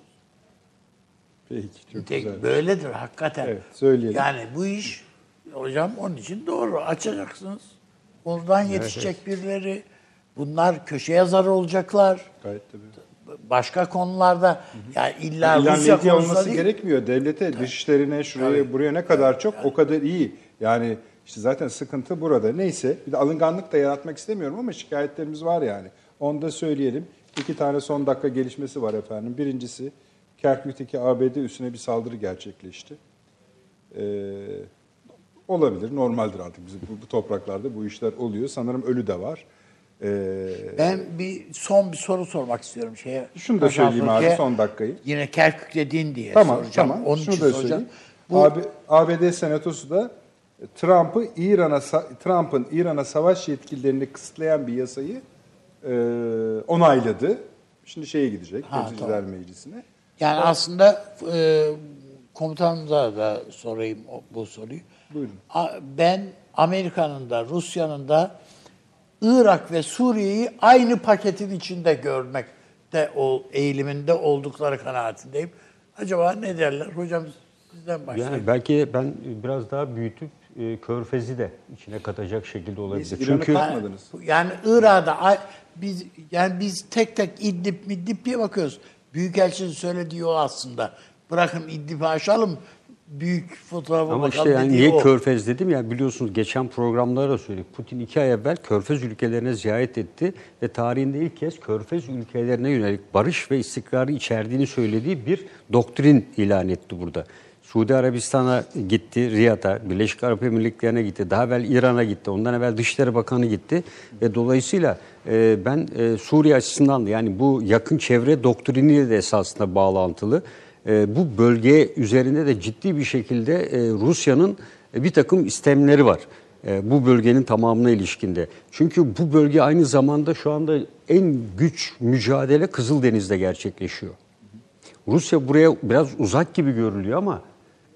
Peki çok Tek- güzel. böyledir hakikaten. Evet, söyleyelim. Yani bu iş hocam onun için doğru. Açacaksınız. Oradan yetişecek birileri. Bunlar köşe yazarı olacaklar. Gayet tabii. Başka konularda yani illa İlla Rusya konusunda olması değil. gerekmiyor. Devlete, dışişlerine, şuraya, buraya ne kadar çok o kadar iyi. Yani işte zaten sıkıntı burada. Neyse bir de alınganlık da yaratmak istemiyorum ama şikayetlerimiz var yani. Onu da söyleyelim. İki tane son dakika gelişmesi var efendim. Birincisi Kerkük'teki ABD üssüne bir saldırı gerçekleşti. Ee, olabilir, normaldir artık bizim bu, bu topraklarda bu işler oluyor. Sanırım ölü de var. Ee, Ben bir son bir soru sormak istiyorum şeye. Şunu da söyleyeyim abi, Fırka'ya. son dakikayı. Yine Kerkük dediğin diye Tamam, soracağım. tamam. Onun Şunu için da soracağım. söyleyeyim. Bu AB, ABD Senatosu da Trump'ı İran'a sa- Trump'ın İran'a savaş yetkilerini kısıtlayan bir yasayı e, onayladı. Şimdi şeye gidecek, Ha, Temsilciler Meclisi'ne. yani aslında e, komutanımıza da sorayım o- bu soruyu. Buyurun. Ben Amerika'nın da Rusya'nın da Irak ve Suriye'yi aynı paketin içinde görmekte ol, eğiliminde oldukları kanaatindeyim. Acaba ne derler? Hocam sizden başlayalım. Yani belki ben biraz daha büyütüp e, Körfez'i de içine katacak şekilde olabilir. İran'ı Çünkü katmadınız. Yani Irak'da biz yani biz tek tek İdlib Midlib diye bakıyoruz. Büyükelçinin söylediği o aslında. Bırakın İdlib'i aşalım. Büyük fotoğrafa Ama işte yani niye o. Körfez dedim ya biliyorsunuz geçen programlarda da söyledik. Putin iki ay evvel Körfez ülkelerine ziyaret etti ve tarihinde ilk kez Körfez ülkelerine yönelik barış ve istikrarı içerdiğini söylediği bir doktrin ilan etti burada. Suudi Arabistan'a gitti, Riyad'a, Birleşik Arap Emirlikleri'ne gitti, daha evvel İran'a gitti, ondan evvel Dışişleri Bakanı gitti ve dolayısıyla e, ben e, Suriye açısından da yani bu yakın çevre doktriniyle de esasında bağlantılı. E, bu bölge üzerinde de ciddi bir şekilde e, Rusya'nın e, bir takım istemleri var. E, bu bölgenin tamamına ilişkinde. Çünkü bu bölge aynı zamanda şu anda en güç mücadele Kızıldeniz'de gerçekleşiyor. Rusya buraya biraz uzak gibi görülüyor ama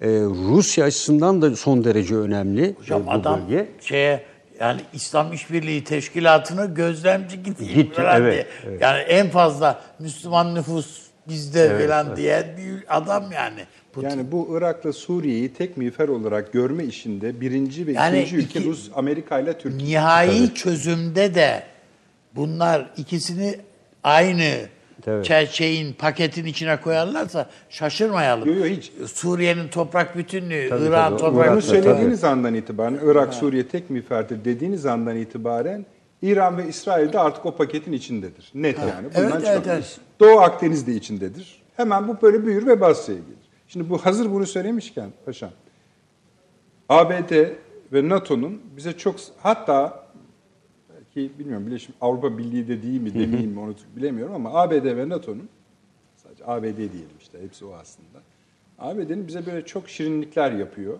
e, Rusya açısından da son derece önemli e, Hocam bu adam bölge. şeye yani İslam İşbirliği Teşkilatı'na gözlemci gideyim Gitti, evet, diye. evet. Yani en fazla Müslüman nüfus bizde falan diyen bir adam yani. Putin. Yani bu Irak'la Suriye'yi tek miğfer olarak görme işinde birinci ve Yani ikinci ülke iki- Rus, Amerika ile Türkiye. Nihai çözümde de bunlar ikisini aynı Tabii. çer- şeyin paketin içine koyarlarsa şaşırmayalım. Yok, yok, hiç. Suriye'nin toprak bütünlüğü, Tabii, İran tabii. toprak Bunu bütünlüğü. söylediğiniz andan itibaren Irak, Suriye tek miğferdir dediğiniz andan itibaren İran ve İsrail de artık o paketin içindedir. Net yani. Bundan Evet, evet, evet. Doğu Akdeniz de içindedir. Hemen bu böyle büyür ve Basra'ya gelir. Şimdi bu hazır bunu söylemişken paşam ABD ve NATO'nun bize çok hatta belki bilmiyorum Birleşmiş Avrupa Birliği de değil mi demeyeyim mi onu bilemiyorum ama ABD ve NATO'nun sadece ABD diyelim işte hepsi o aslında. ABD'nin bize böyle çok şirinlikler yapıyor.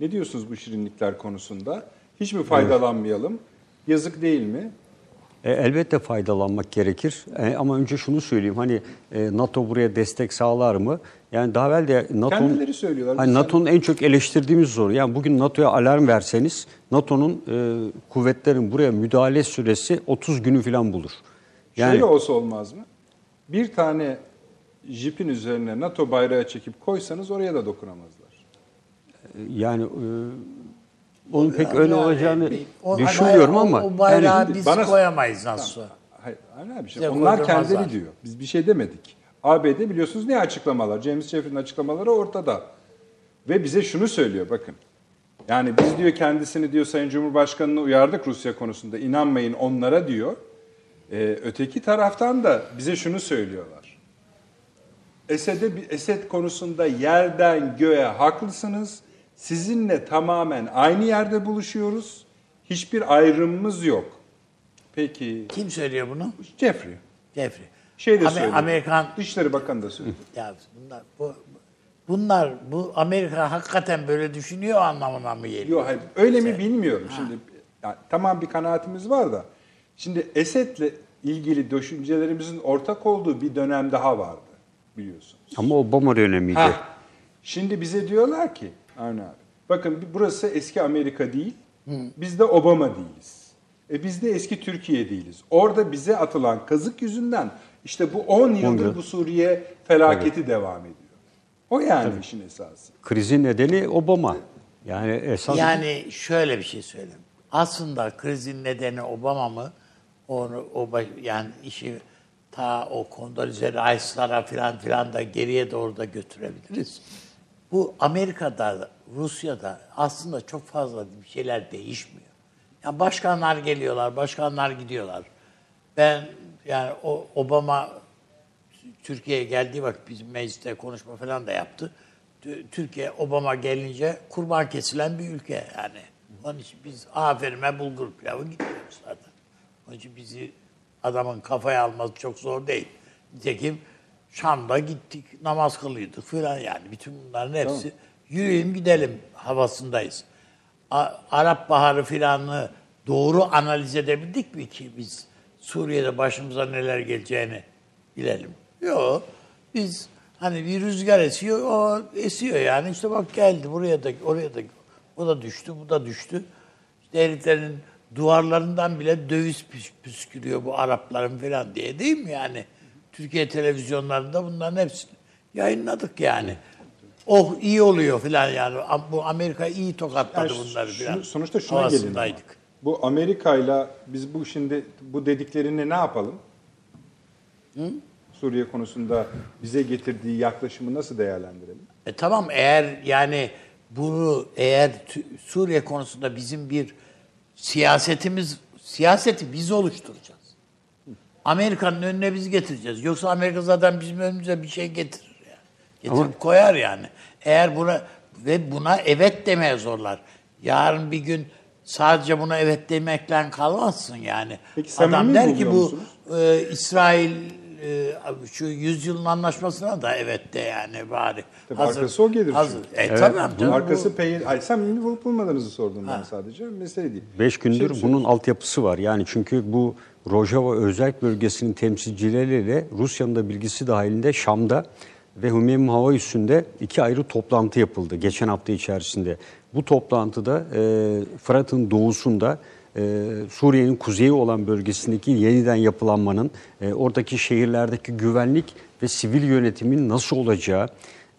Ne diyorsunuz bu şirinlikler konusunda? Hiç mi faydalanmayalım? Yazık değil mi? E, elbette faydalanmak gerekir. E, ama önce şunu söyleyeyim. Hani e, NATO buraya destek sağlar mı? Yani daha evvel de NATO'nun. Hani NATO'nun en çok eleştirdiğimiz soru. Yani bugün NATO'ya alarm verseniz NATO'nun e, kuvvetlerin buraya müdahale süresi 30 günü falan bulur. Yani Şöyle olsa olmaz mı? Bir tane jipin üzerine NATO bayrağı çekip koysanız oraya da dokunamazlar. yani e, onun pek öyle Yani olacağını o- düşünmüyorum o- ama o bayrağı yani biz bana- koyamayız nasıl? Hayır, hayır abi, onlar kendileri diyor. Biz bir şey demedik. ABD biliyorsunuz ne açıklamalar? James Jeffrey'nin açıklamaları ortada. Ve bize şunu söylüyor bakın. Yani biz diyor kendisini diyor Sayın Cumhurbaşkanı'nı uyardık Rusya konusunda. İnanmayın onlara diyor. Ee, öteki taraftan da bize şunu söylüyorlar. Esed'e Esed konusunda yerden göğe haklısınız. Sizinle tamamen aynı yerde buluşuyoruz. Hiçbir ayrımımız yok. Peki Kim söylüyor bunu? Jeffrey. Jeffrey. Şey de Amer- söyledi. Amerikan Dışişleri Bakanı da söyledi. ya bunlar bu bunlar bu Amerika hakikaten böyle düşünüyor anlamına mı geliyor? Yok hayır öyle mi bilmiyorum. Şimdi yani, tamam bir kanaatimiz var da. Şimdi Esed'le ilgili düşüncelerimizin ortak olduğu bir dönem daha vardı biliyorsunuz. ama Obama dönemiydi. Hah. Şimdi bize diyorlar ki Avni abi bakın burası eski Amerika değil. Biz de Obama değiliz. E biz de eski Türkiye değiliz. Orada bize atılan kazık yüzünden işte bu 10 yıldır yıl. bu Suriye felaketi devam ediyor. O yani işin esası. Krizin nedeni Obama. Yani esas Yani şöyle bir şey söyleyeyim. Aslında krizin nedeni Obama mı? Onu o baş- yani işi ta o Condoleezza Rice'lara filan filan da geriye doğru da götürebiliriz. Bu Amerika'da, Rusya'da aslında çok fazla bir şeyler değişmiyor. Yani başkanlar geliyorlar, başkanlar gidiyorlar. Ben yani o Obama Türkiye'ye geldiği vakit bizim mecliste konuşma falan da yaptı. Tü- Türkiye Obama gelince kurban kesilen bir ülke yani. Onun için biz aferime bulgur pilavı gidiyoruz zaten. Onun için bizi adamın kafaya alması çok zor değil. Nitekim Şam'da gittik, namaz kılıyorduk falan yani. Bütün bunların hepsi yürüyün gidelim havasındayız. A- Arap Baharı filanını doğru analiz edebildik mi ki biz Suriye'de başımıza neler geleceğini bilelim? Yok. Biz hani bir rüzgar esiyor, o esiyor yani. İşte bak geldi buraya da, oraya da. O da düştü, bu da düştü. İşte heriflerin duvarlarından bile döviz püs- püskürüyor bu Arapların falan diye değil mi yani? Türkiye televizyonlarında bunların hepsini yayınladık yani. Oh iyi oluyor falan yani. Bu Amerika iyi tokatladı Yani bunları şunu- falan. sonuçta şuna gelin. Bu Amerika'yla biz bu şimdi bu dediklerini ne yapalım? Suriye konusunda bize getirdiği yaklaşımı nasıl değerlendirelim? E tamam eğer yani bunu eğer Suriye konusunda bizim bir siyasetimiz siyaseti biz oluşturacağız. Amerika'nın önüne biz getireceğiz. Yoksa Amerika zaten bizim önümüze bir şey getirir yani. Getirip koyar yani. Eğer buna ve buna evet demeye zorlar. Yarın bir gün sadece buna evet demekle kalmazsın yani. Peki Adam der ki bu e, İsrail e, şu yüzyılın anlaşmasına da evet de yani bari. Tabii arkası o gelir Hazır. çünkü. E, tamam canım, Arkası bu- peyir... Ay sen bulup bulmadığınızı sordum ben sadece. Mesele değil. Beş gündür Şey- bunun altyapısı var. Yani çünkü bu Rojava özel bölgesinin temsilcileriyle Rusya'nın da bilgisi dahilinde Şam'da ve Hümeymi Hava Üssü'nde iki ayrı toplantı yapıldı geçen hafta içerisinde. Bu toplantıda e, Fırat'ın doğusunda e, Suriye'nin kuzeyi olan bölgesindeki yeniden yapılanmanın, e, oradaki şehirlerdeki güvenlik ve sivil yönetimin nasıl olacağı,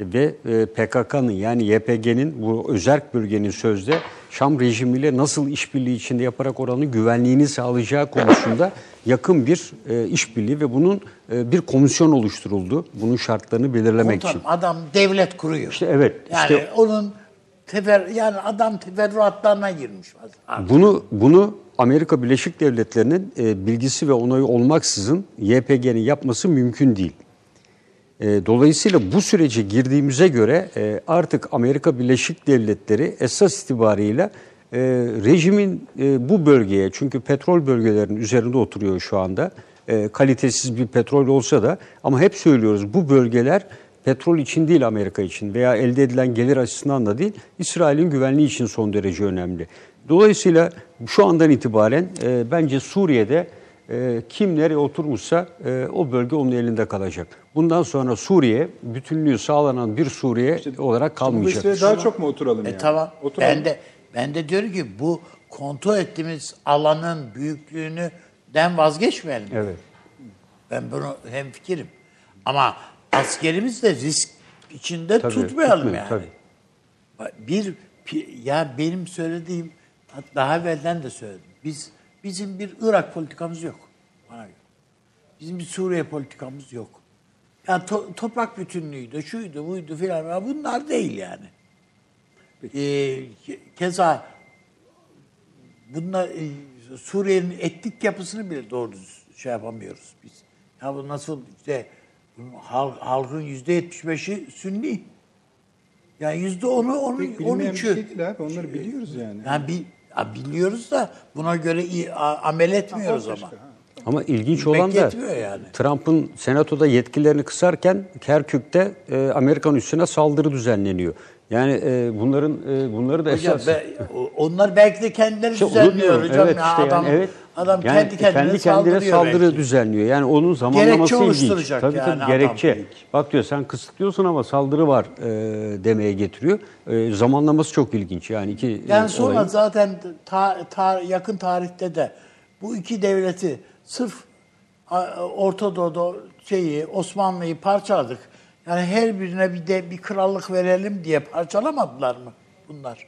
ve e, PKK'nın yani YPG'nin bu özerk bölgenin sözde Şam rejimiyle nasıl işbirliği içinde yaparak oranın güvenliğini sağlayacağı konusunda yakın bir e, işbirliği ve bunun e, bir komisyon oluşturuldu. Bunun şartlarını belirlemek Komutanım, için. adam devlet kuruyor. İşte evet, Yani işte- onun tefer yani adam teferruatlarına girmiş. artık. Bunu bunu Amerika Birleşik Devletleri'nin e, bilgisi ve onayı olmaksızın YPG'nin yapması mümkün değil. E, dolayısıyla bu sürece girdiğimize göre e, artık Amerika Birleşik Devletleri esas itibariyle e, rejimin e, bu bölgeye çünkü petrol bölgelerinin üzerinde oturuyor şu anda. Kalitesiz bir petrol olsa da ama hep söylüyoruz bu bölgeler petrol için değil Amerika için veya elde edilen gelir açısından da değil İsrail'in güvenliği için son derece önemli. Dolayısıyla şu andan itibaren bence Suriye'de e, kim nereye oturmuşsa e, o bölge onun elinde kalacak. Bundan sonra Suriye bütünlüğü sağlanan bir Suriye olarak Bu kalmayacak. meseleye daha çok mu oturalım E yani? tamam. Oturalım. Ben de ben de diyorum ki bu kontrol ettiğimiz alanın büyüklüğünden vazgeçmeyelim. Evet. Ben bunu hem fikirim. Ama askerimiz de risk içinde Tabii, tutmayalım tutmayın, yani. tabii. Bir ya benim söylediğim daha evvelden de söyledim. Biz bizim bir Irak politikamız yok. Bana göre. Bizim bir Suriye politikamız yok. Ya to- toprak bütünlüğüydü, şuydu, buydu filan. Bunlar değil yani. Ee, ke- keza bunlar e, Suriye'nin etnik yapısını bile doğru şey yapamıyoruz biz. Ya bu nasıl işte hal- halkın yüzde yetmiş beşi Sünni. Yani yüzde onu, onu, Pek on bir üçü. şey değil abi. Onları biliyoruz yani. Yani bi- ya biliyoruz da buna göre iyi, a- amel etmiyoruz ama. Ama ilginç Bilmek olan da yani. Trump'ın senatoda yetkilerini kısarken Kerkük'te e, Amerikan üssüne saldırı düzenleniyor. Yani e, bunların e, bunları da Hocam esas be- onlar belki de kendileri İşte düzenliyor hocam. evet, ya işte adam, yani, evet. Adam Yani kendi kendine, saldırıyor saldırı belki. düzenliyor. Yani onun zamanlaması ilginç. oluşturacak Tabii yani tabii adam gerekçe. belki. Bak diyor sen kısıtlıyorsun ama saldırı var e, demeye getiriyor. E, zamanlaması çok ilginç. Yani iki e, Yani sonra olayın- zaten ta, ta- yakın tarihte de bu iki devleti sırf a- Orta Doğu'da şeyi Osmanlı'yı parçaladık. Yani her birine bir de bir krallık verelim diye parçalamadılar mı bunlar?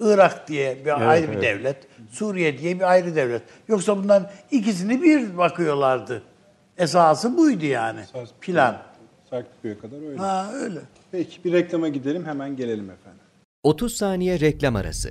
Irak diye bir ayrı bir devlet, Suriye diye bir ayrı devlet. Yoksa bunların ikisini bir bakıyorlardı. Esası buydu yani. Plan. Sarkıköy'e kadar öyle. Ha öyle. Peki bir reklama gidelim hemen gelelim efendim. 30 saniye reklam arası.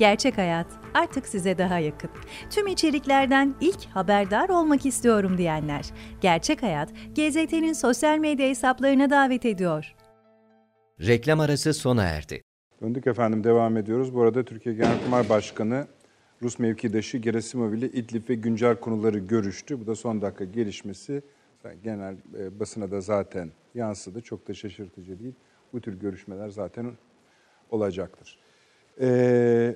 Gerçek Hayat artık size daha yakın. Tüm içeriklerden ilk haberdar olmak istiyorum diyenler. Gerçek Hayat, GZT'nin sosyal medya hesaplarına davet ediyor. Reklam arası sona erdi. Döndük efendim devam ediyoruz. Bu arada Türkiye Genelkurmay Başkanı Rus mevkidaşı Gerasimov ile İdlib ve güncel konuları görüştü. Bu da son dakika gelişmesi. Genel e, basına da zaten yansıdı. Çok da şaşırtıcı değil. Bu tür görüşmeler zaten olacaktır. Ee,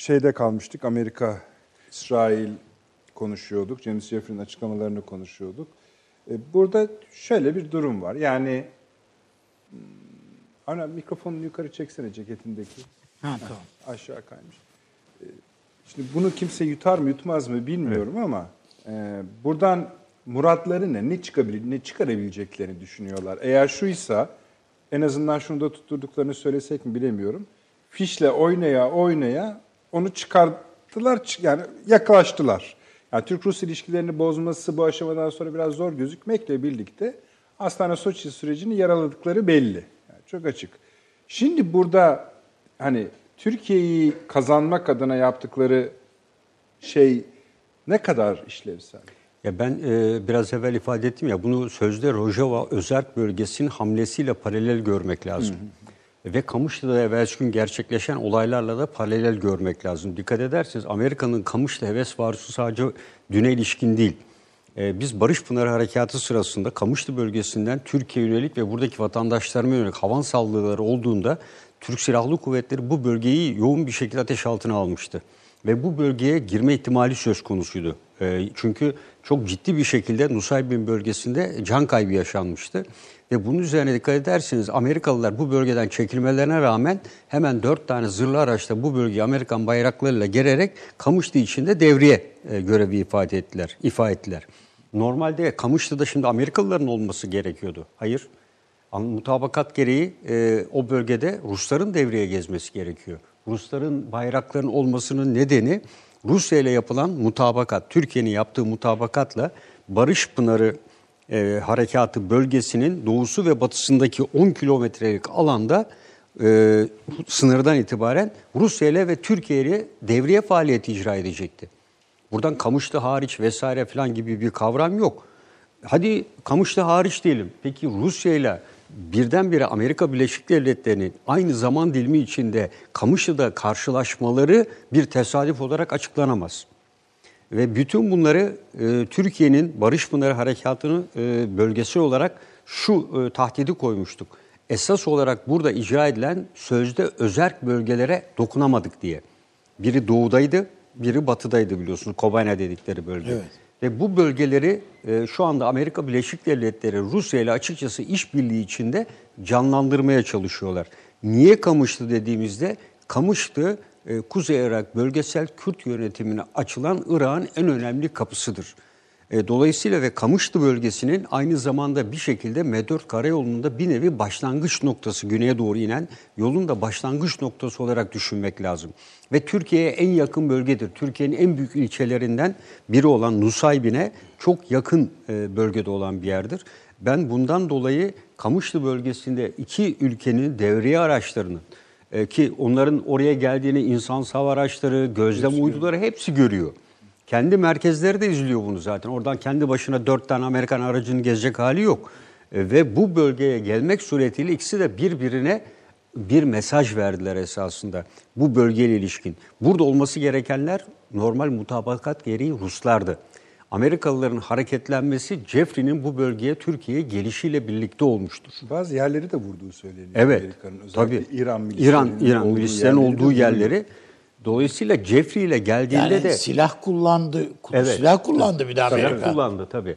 şeyde kalmıştık. Amerika, İsrail konuşuyorduk. James Jeffrey'in açıklamalarını konuşuyorduk. Ee, burada şöyle bir durum var. Yani hmm, ana mikrofonunu yukarı çeksene ceketindeki. Ha tamam. Aşağı kaymış. Ee, Şimdi bunu kimse yutar mı yutmaz mı bilmiyorum ama e, buradan muratları ne, ne çıkabilir, ne çıkarabileceklerini düşünüyorlar. Eğer şuysa en azından şunu da tutturduklarını söylesek mi bilemiyorum. Fişle oynaya oynaya onu çıkarttılar, çı- yani yaklaştılar. Yani Türk-Rus ilişkilerini bozması bu aşamadan sonra biraz zor gözükmekle birlikte Astana Soçi sürecini yaraladıkları belli. Yani çok açık. Şimdi burada hani Türkiye'yi kazanmak adına yaptıkları şey ne kadar işlevsel? Ya ben e, biraz evvel ifade ettim ya bunu sözde Rojava özerk bölgesinin hamlesiyle paralel görmek lazım. Ve Kamışlı'da evvelsi gün gerçekleşen olaylarla da paralel görmek lazım. Dikkat ederseniz Amerika'nın Kamışlı heves varusu sadece düne ilişkin değil. E, biz Barış Pınarı Harekatı sırasında Kamışlı bölgesinden Türkiye yönelik ve buradaki vatandaşlarıma yönelik havan saldırıları olduğunda Türk Silahlı Kuvvetleri bu bölgeyi yoğun bir şekilde ateş altına almıştı. Ve bu bölgeye girme ihtimali söz konusuydu. E, çünkü çok ciddi bir şekilde Nusaybin bölgesinde can kaybı yaşanmıştı. Ve bunun üzerine dikkat ederseniz Amerikalılar bu bölgeden çekilmelerine rağmen hemen dört tane zırhlı araçla bu bölgeyi Amerikan bayraklarıyla gererek Kamışlı içinde devriye e, görevi ifade ettiler. ifade ettiler. Normalde Kamışlı'da şimdi Amerikalıların olması gerekiyordu. Hayır. Mutabakat gereği e, o bölgede Rusların devreye gezmesi gerekiyor. Rusların bayrakların olmasının nedeni Rusya ile yapılan mutabakat, Türkiye'nin yaptığı mutabakatla Barış Pınarı e, harekatı bölgesinin doğusu ve batısındaki 10 kilometrelik alanda e, sınırdan itibaren Rusya ile ve Türkiye ile devriye faaliyeti icra edecekti. Buradan Kamışlı hariç vesaire falan gibi bir kavram yok. Hadi Kamışlı hariç diyelim. Peki Rusya ile birdenbire Amerika Birleşik Devletleri'nin aynı zaman dilimi içinde Kamışlı'da karşılaşmaları bir tesadüf olarak açıklanamaz. Ve bütün bunları e, Türkiye'nin Barış Pınarı Harekatı'nı e, bölgesi olarak şu e, tahdidi koymuştuk. Esas olarak burada icra edilen sözde özerk bölgelere dokunamadık diye. Biri doğudaydı, biri batıdaydı biliyorsunuz. Kobane dedikleri bölge. Evet. Ve bu bölgeleri e, şu anda Amerika Birleşik Devletleri Rusya ile açıkçası işbirliği içinde canlandırmaya çalışıyorlar. Niye Kamışlı dediğimizde Kamışlı e, Kuzey Irak bölgesel Kürt yönetimine açılan Irak'ın en önemli kapısıdır. E, dolayısıyla ve Kamışlı bölgesinin aynı zamanda bir şekilde M4 karayolunun da bir nevi başlangıç noktası güneye doğru inen yolun da başlangıç noktası olarak düşünmek lazım. Ve Türkiye'ye en yakın bölgedir. Türkiye'nin en büyük ilçelerinden biri olan Nusaybin'e çok yakın e, bölgede olan bir yerdir. Ben bundan dolayı Kamışlı bölgesinde iki ülkenin devriye araçlarının e, ki onların oraya geldiğini insan hava araçları, gözlem uyduları hepsi görüyor. Kendi merkezleri de izliyor bunu zaten. Oradan kendi başına dört tane Amerikan aracının gezecek hali yok. E, ve bu bölgeye gelmek suretiyle ikisi de birbirine bir mesaj verdiler esasında bu bölgeyle ilişkin. Burada olması gerekenler normal mutabakat gereği Ruslardı. Amerikalıların hareketlenmesi Jeffrey'nin bu bölgeye Türkiye'ye gelişiyle birlikte olmuştur. Bazı yerleri de vurduğu söyleniyor. Evet. Amerika'nın. Özellikle Tabii. İran İran milislerinin İran olduğu milislerin yerleri olduğu yerleri dolayısıyla Jeffrey ile geldiğinde Yani de silah kullandı. Evet. Silah kullandı bir de Silah kullandı tabii.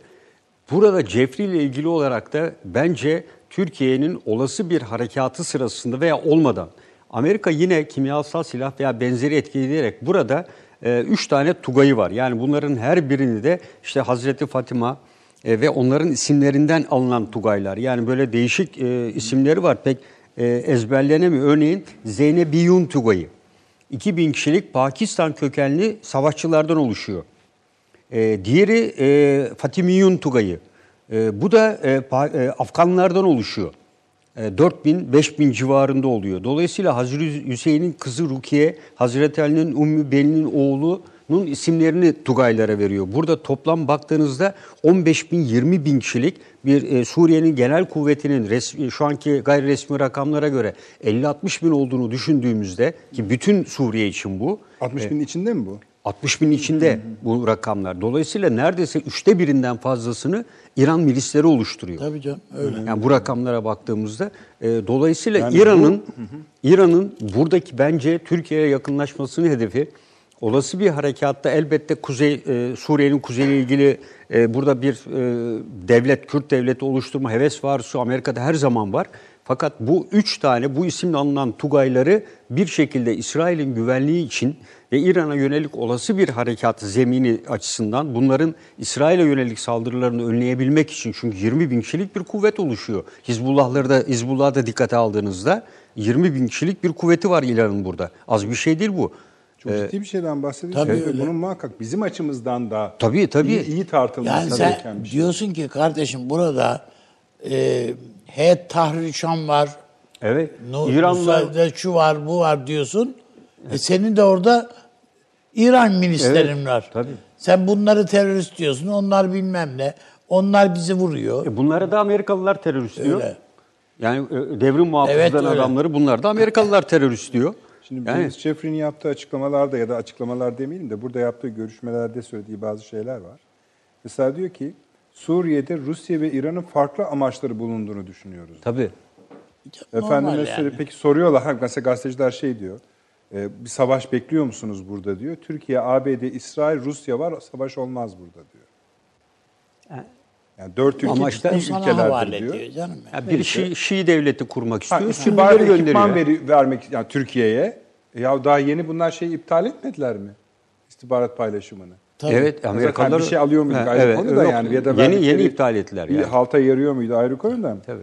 Burada Jeffrey ile ilgili olarak da bence Türkiye'nin olası bir harekatı sırasında veya olmadan Amerika yine kimyasal silah veya benzeri etkileyerek burada e, üç tane tugayı var. Yani bunların her birini de işte Hazreti Fatima e, ve onların isimlerinden alınan tugaylar. Yani böyle değişik e, isimleri var pek e, ezberlenemiyor. Örneğin Zeynepiyun tugayı. 2000 kişilik Pakistan kökenli savaşçılardan oluşuyor. E, diğeri e, Fatimiyun Tugayı. E, bu da e, Pa- e, Afganlardan oluşuyor. E, 4000 5000 civarında oluyor. Dolayısıyla Hazreti Hüseyin'in kızı Rukiye, Hazreti Ali'nin Ümmü Beli'nin oğlunun isimlerini Tugaylara veriyor. Burada toplam baktığınızda 15 bin 20 bin kişilik bir e, Suriye'nin genel kuvvetinin resmi, şu anki gayri resmi rakamlara göre 50-60 bin olduğunu düşündüğümüzde ki bütün Suriye için bu. 60 binin içinde mi bu? 60 bin içinde bu rakamlar. Dolayısıyla neredeyse üçte birinden fazlasını İran milisleri oluşturuyor. Tabii canım öyle. Yani bu rakamlara baktığımızda e, dolayısıyla İran'ın İran'ın buradaki bence Türkiye'ye yakınlaşmasının hedefi olası bir harekatta elbette Kuzey e, Suriye'nin kuzeyiyle ilgili e, burada bir e, devlet Kürt devleti oluşturma heves var. Su Amerika'da her zaman var. Fakat bu üç tane bu isimle alınan Tugayları bir şekilde İsrail'in güvenliği için ve İran'a yönelik olası bir harekat zemini açısından bunların İsrail'e yönelik saldırılarını önleyebilmek için çünkü 20 bin kişilik bir kuvvet oluşuyor. Hizbullahları da Hizbullah'ı da dikkate aldığınızda 20 bin kişilik bir kuvveti var İran'ın burada. Az bir şey değil bu. Çok ciddi bir şeyden bahsediyorsun. tabii Ve öyle. Bunun muhakkak bizim açımızdan da Tabii, tabii. iyi, iyi tartılması Yani sen gereken bir şey. diyorsun ki kardeşim burada e, Heyet Tahrir Şam var. Evet. No, İran'la şu var bu var diyorsun. E senin de orada İran milislerin Evet, var. tabii. Sen bunları terörist diyorsun. Onlar bilmem ne. Onlar bizi vuruyor. E bunlara da Amerikalılar terörist diyor. Öyle. Yani e, devrim muhafızdan Evet, öyle. adamları bunlar da Amerikalılar terörist diyor. Şimdi yani, James Jeffrey'nin yaptığı açıklamalarda ya da açıklamalar demeyelim de burada yaptığı görüşmelerde söylediği bazı şeyler var. Mesela diyor ki Suriye'de Rusya ve İran'ın farklı amaçları bulunduğunu düşünüyoruz. tabii. Efendime Normal söyle yani. peki soruyorlar. Ha, Mesela gazeteciler şey diyor. e, bir savaş bekliyor musunuz burada diyor. Türkiye, ABD, İsrail, Rusya var. Savaş olmaz burada diyor. Yani dört ülke ciddi Sana ülkelerdir havale diyor. ediyor canım. Yani bir Şii, Şii devleti kurmak Ha, istiyor. istihbarat Sünnileri ekipman gönderiyor. veri, vermek yani Türkiye'ye. Ya daha yeni bunlar şeyi iptal etmediler mi? İstihbarat paylaşımını. Tabii. Evet Zaten Amerikalılar bir şey alıyor muydu Ha, ayrı evet, konu da yok. yani. Ya da yeni verdikleri yeni iptal ettiler bir yani. halta yarıyor muydu ayrı konu da. Tabii.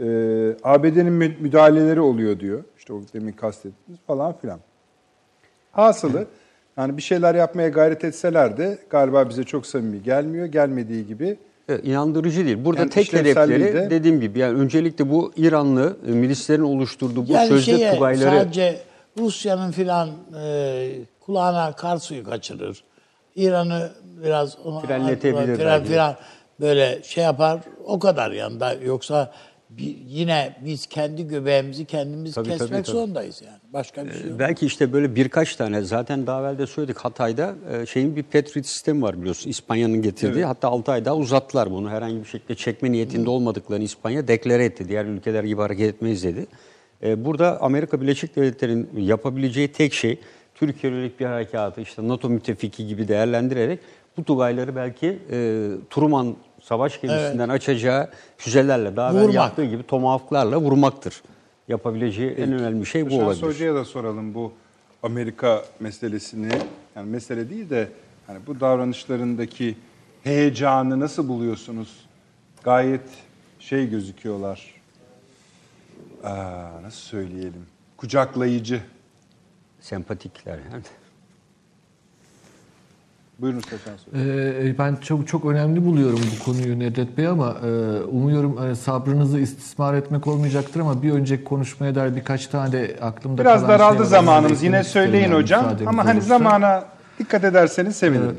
Ee, ABD'nin mü- müdahaleleri oluyor diyor. İşte o demin kastettiğiniz falan filan. Hasılı yani bir şeyler yapmaya gayret etseler de galiba bize çok samimi gelmiyor. Gelmediği gibi inandırıcı değil. Burada Yani tek hedefleri de- dediğim gibi yani öncelikle bu İranlı e, milislerin oluşturduğu bu yani sözde şeye, tugayları sadece Rusya'nın filan e, kulağına kar suyu kaçırır. İran'ı biraz ona Frenletebilir fren, fren böyle şey yapar. O kadar yanında. Yoksa bi- yine biz kendi göbeğimizi kendimiz Tabii, kesmek tabii, tabii. zorundayız yani. Başka bir şey yok. Belki işte böyle birkaç tane zaten daha evvel de söyledik Hatay'da e, şeyin bir Patriot sistemi var biliyorsun İspanya'nın getirdiği. Hatta 6 ay daha uzattılar bunu. Herhangi bir şekilde çekme niyetinde olmadıklarını İspanya deklare etti. Diğer ülkeler gibi hareket etmeyiz dedi. E, Burada Amerika Birleşik Devletleri'nin yapabileceği tek şey Türkiye yönelik bir harekatı işte NATO müttefiki gibi değerlendirerek bu Tugayları belki e, Truman savaş gemisinden açacağı füzelerle daha evvel yaptığı gibi tomahawklarla vurmaktır. Yapabileceği en önemli şey bu Şans olabilir. Hoca'ya da soralım bu Amerika meselesini. Yani mesele değil de hani bu davranışlarındaki heyecanı nasıl buluyorsunuz? Gayet şey gözüküyorlar. Aa, nasıl söyleyelim? Kucaklayıcı. Sempatikler yani. Buyurun Hoca. Ee, ben çok çok önemli buluyorum bu konuyu Nedret Bey ama e, umuyorum e, sabrınızı istismar etmek olmayacaktır ama bir önceki konuşmaya dair birkaç tane de aklımda Biraz kalan daraldı şey var. zamanımız. Yine söyleyin yani hocam. Ama hani olursa. zamana dikkat ederseniz sevinirim.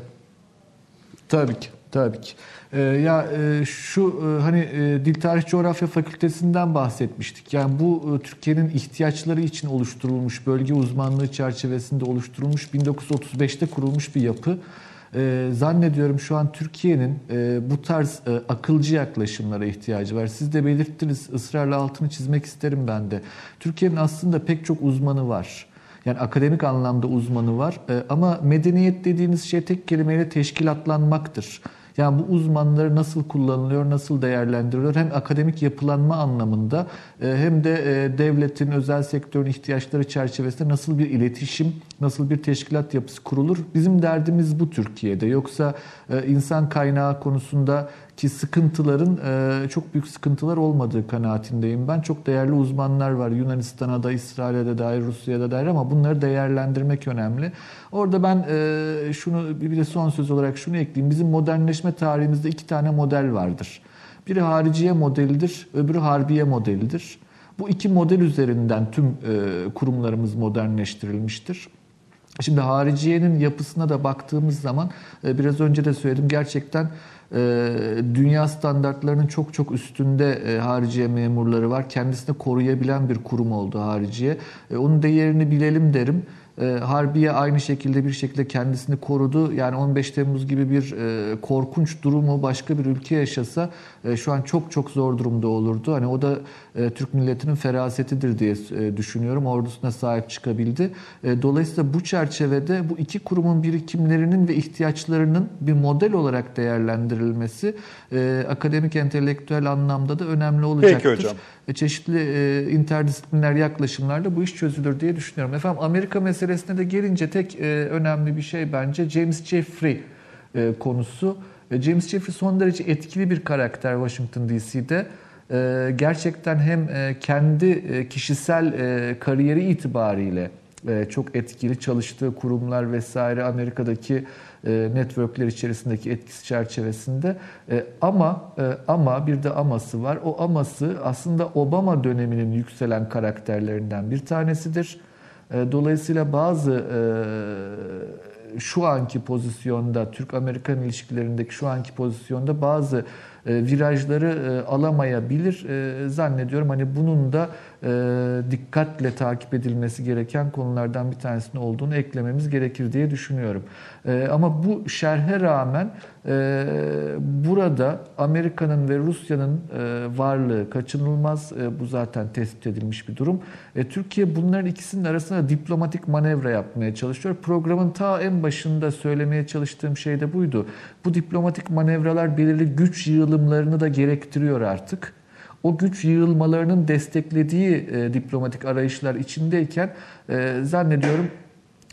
Tabii ki, tabii ki. Ee, ya e, şu e, hani e, Dil Tarih Coğrafya Fakültesinden bahsetmiştik. Yani bu e, Türkiye'nin ihtiyaçları için oluşturulmuş, bölge uzmanlığı çerçevesinde oluşturulmuş, 1935'te kurulmuş bir yapı. E, zannediyorum şu an Türkiye'nin e, bu tarz e, akılcı yaklaşımlara ihtiyacı var. Siz de belirttiniz, ısrarla altını çizmek isterim ben de. Türkiye'nin aslında pek çok uzmanı var. Yani akademik anlamda uzmanı var. E, ama medeniyet dediğiniz şey tek kelimeyle teşkilatlanmaktır. Yani bu uzmanları nasıl kullanılıyor, nasıl değerlendiriliyor hem akademik yapılanma anlamında e, hem de e, devletin, özel sektörün ihtiyaçları çerçevesinde nasıl bir iletişim, nasıl bir teşkilat yapısı kurulur. Bizim derdimiz bu Türkiye'de. Yoksa e, insan kaynağı konusunda ki sıkıntıların çok büyük sıkıntılar olmadığı kanaatindeyim. Ben çok değerli uzmanlar var Yunanistan'a da, İsrail'e de dair, Rusya'ya da dair ama bunları değerlendirmek önemli. Orada ben şunu bir de son söz olarak şunu ekleyeyim. Bizim modernleşme tarihimizde iki tane model vardır. Biri hariciye modelidir, öbürü harbiye modelidir. Bu iki model üzerinden tüm kurumlarımız modernleştirilmiştir. Şimdi hariciyenin yapısına da baktığımız zaman biraz önce de söyledim gerçekten dünya standartlarının çok çok üstünde hariciye memurları var. Kendisini koruyabilen bir kurum oldu hariciye. Onun değerini bilelim derim. E, Harbiye aynı şekilde bir şekilde kendisini korudu. Yani 15 Temmuz gibi bir e, korkunç durumu başka bir ülke yaşasa e, şu an çok çok zor durumda olurdu. Hani o da Türk milletinin ferasetidir diye düşünüyorum. Ordusuna sahip çıkabildi. Dolayısıyla bu çerçevede bu iki kurumun birikimlerinin ve ihtiyaçlarının bir model olarak değerlendirilmesi akademik entelektüel anlamda da önemli olacaktır. Peki hocam. Çeşitli interdisipliner yaklaşımlarla bu iş çözülür diye düşünüyorum. Efendim Amerika meselesine de gelince tek önemli bir şey bence James Jeffrey konusu. James Jeffrey son derece etkili bir karakter Washington DC'de. Gerçekten hem kendi kişisel kariyeri itibariyle çok etkili çalıştığı kurumlar vesaire Amerika'daki networkler içerisindeki etkisi çerçevesinde ama ama bir de aması var. O aması aslında Obama döneminin yükselen karakterlerinden bir tanesidir. Dolayısıyla bazı şu anki pozisyonda Türk-Amerikan ilişkilerindeki şu anki pozisyonda bazı virajları alamayabilir zannediyorum. Hani bunun da dikkatle takip edilmesi gereken konulardan bir tanesinin olduğunu eklememiz gerekir diye düşünüyorum. Ama bu şerhe rağmen burada Amerika'nın ve Rusya'nın varlığı kaçınılmaz. Bu zaten tespit edilmiş bir durum. Türkiye bunların ikisinin arasında diplomatik manevra yapmaya çalışıyor. Programın ta en başında söylemeye çalıştığım şey de buydu. Bu diplomatik manevralar belirli güç yığılımlarını da gerektiriyor artık o güç yığılmalarının desteklediği e, diplomatik arayışlar içindeyken e, zannediyorum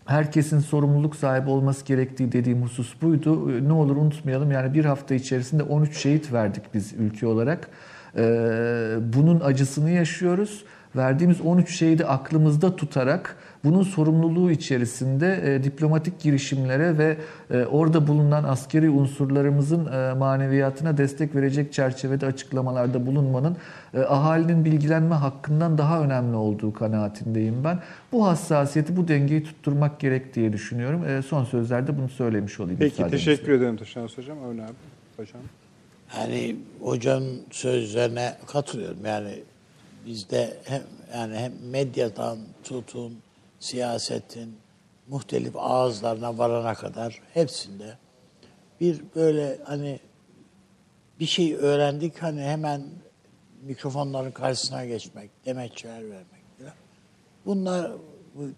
herkesin sorumluluk sahibi olması gerektiği dediğim husus buydu. E, ne olur unutmayalım yani bir hafta içerisinde 13 şehit verdik biz ülke olarak. E, bunun acısını yaşıyoruz. Verdiğimiz 13 şehidi aklımızda tutarak bunun sorumluluğu içerisinde e, diplomatik girişimlere ve e, orada bulunan askeri unsurlarımızın e, maneviyatına destek verecek çerçevede açıklamalarda bulunmanın e, ahalinin bilgilenme hakkından daha önemli olduğu kanaatindeyim ben. Bu hassasiyeti, bu dengeyi tutturmak gerek diye düşünüyorum. E, son sözlerde bunu söylemiş olayım. Peki teşekkür ederim Taşan Hocam. Avni abi. Hocam. Yani hocam sözlerine katılıyorum. Yani bizde hem yani hem medyadan tutun siyasetin muhtelif ağızlarına varana kadar hepsinde bir böyle hani bir şey öğrendik hani hemen mikrofonların karşısına geçmek, demeçler vermek falan. Bunlar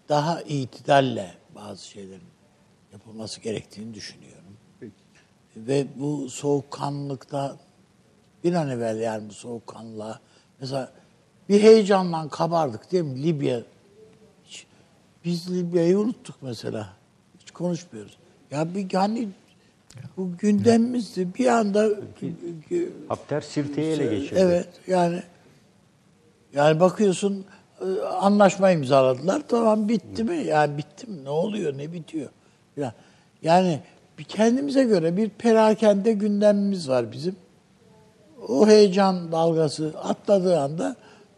daha itidalle bazı şeylerin yapılması gerektiğini düşünüyorum. Peki. Ve bu soğukkanlılıkta bir an evvel yani bu soğukkanlılığa mesela bir heyecanla kabardık değil mi? Libya biz Libya'yı unuttuk mesela. Hiç konuşmuyoruz. Ya bir hani bu gündemimizdi. Bir anda Hafter Sirte'yi ele geçirdi. Evet yani yani bakıyorsun e, anlaşma imzaladılar. Tamam bitti mi? Yani bitti mi? Ne oluyor? Ne bitiyor? Yani bir kendimize göre bir perakende gündemimiz var bizim. O heyecan dalgası atladığı anda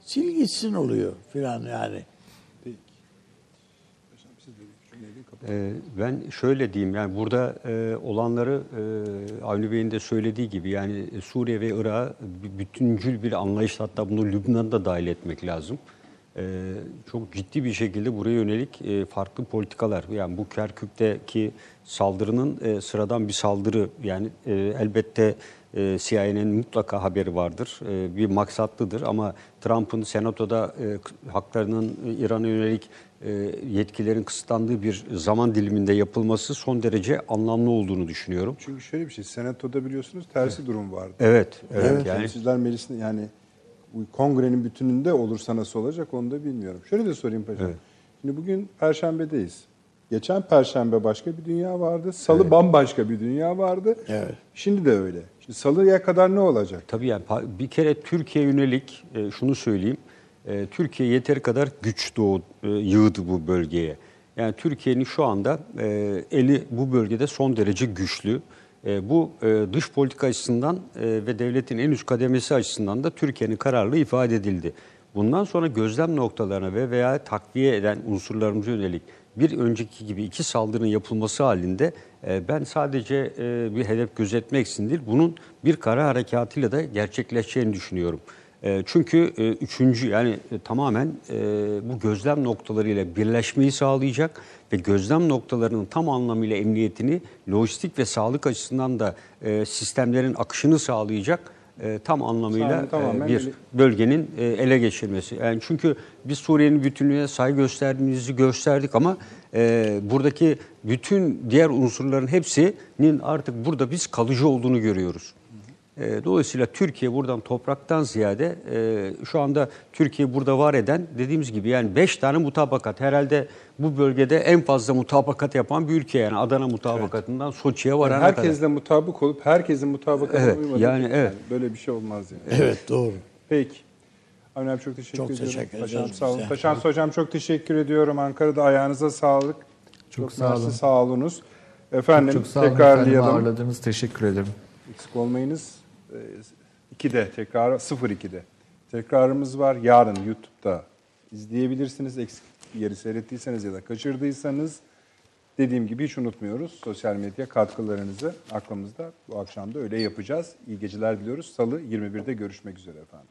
sil gitsin oluyor filan yani. Ee, ben şöyle diyeyim yani burada e, olanları e, Avni Bey'in de söylediği gibi yani Suriye ve Irak'a bütüncül bir anlayış hatta bunu Lübnan'da dahil etmek lazım. e, çok ciddi bir şekilde buraya yönelik e, farklı politikalar. Yani bu Kerkük'teki saldırının sıradan bir saldırı. Yani elbette CIA'nin mutlaka haberi vardır. Bir maksatlıdır ama Trump'ın senatoda haklarının İran'a yönelik yetkilerin kısıtlandığı bir zaman diliminde yapılması son derece anlamlı olduğunu düşünüyorum. Çünkü şöyle bir şey, senatoda biliyorsunuz tersi durum vardı. Evet, evet. Evet. Yani Temsilciler Meclisi'nde yani kongrenin bütününde olursa nasıl olacak onu da bilmiyorum. Şöyle de sorayım paşam. Evet. Şimdi bugün Perşembe'deyiz. Geçen Perşembe başka bir dünya vardı. Salı bambaşka bir dünya vardı. Evet. Şimdi de öyle. Şimdi Salı'ya kadar ne olacak? Tabii yani bir kere Türkiye yönelik e, şunu söyleyeyim. E, Türkiye yeteri kadar güç doğu, e, yığdı bu bölgeye. Yani Türkiye'nin şu anda e, eli bu bölgede son derece güçlü. E, bu dış politika açısından ve devletin en üst kademesi açısından da Türkiye'nin kararlı ifade edildi. Bundan sonra gözlem noktalarına ve veya takviye eden unsurlarımıza yönelik bir önceki gibi iki saldırının yapılması halinde ben sadece bir hedef gözetmeksizin değil, bunun bir kara harekatıyla da gerçekleşeceğini düşünüyorum. E, Çünkü e, üçüncü yani e, tamamen e, bu gözlem noktalarıyla birleşmeyi sağlayacak ve gözlem noktalarının tam anlamıyla emniyetini lojistik ve sağlık açısından da sistemlerin akışını sağlayacak tam anlamıyla Sağ bir bölgenin ele geçirmesi. Yani çünkü biz Suriye'nin bütünlüğüne saygı gösterdiğimizi gösterdik ama e, buradaki bütün diğer unsurların hepsinin artık burada biz kalıcı olduğunu görüyoruz. E, dolayısıyla Türkiye buradan topraktan ziyade e, şu anda Türkiye burada var eden dediğimiz gibi yani 5 tane mutabakat herhalde bu bölgede en fazla mutabakat yapan bir ülke yani Adana mutabakatından Soçi'ye varana kadar. Herkesle mutabık olup herkesin mutabakatına Evet, uymadığı yani evet. böyle bir şey olmaz yani. Evet doğru. Peki. Avni abi çok teşekkür Çok ediyorum. teşekkür Taşan, ederim sağ olun. Taşans hocam çok teşekkür ediyorum. Ankara'da ayağınıza sağlık. Çok sağ mersi, olun. Sağ olunuz. Efendim Çok sağ olun efendim tekrarlayalım. ağırladınız. Teşekkür ederim. Eksik olmayınız. Ee, 2'de tekrar 02'de. Tekrarımız var. Yarın YouTube'da izleyebilirsiniz. Eksik yeri seyrettiyseniz ya da kaçırdıysanız dediğim gibi hiç unutmuyoruz. Sosyal medya katkılarınızı aklımızda bu akşam da öyle yapacağız. İyi geceler diliyoruz. Salı 21'de görüşmek üzere efendim.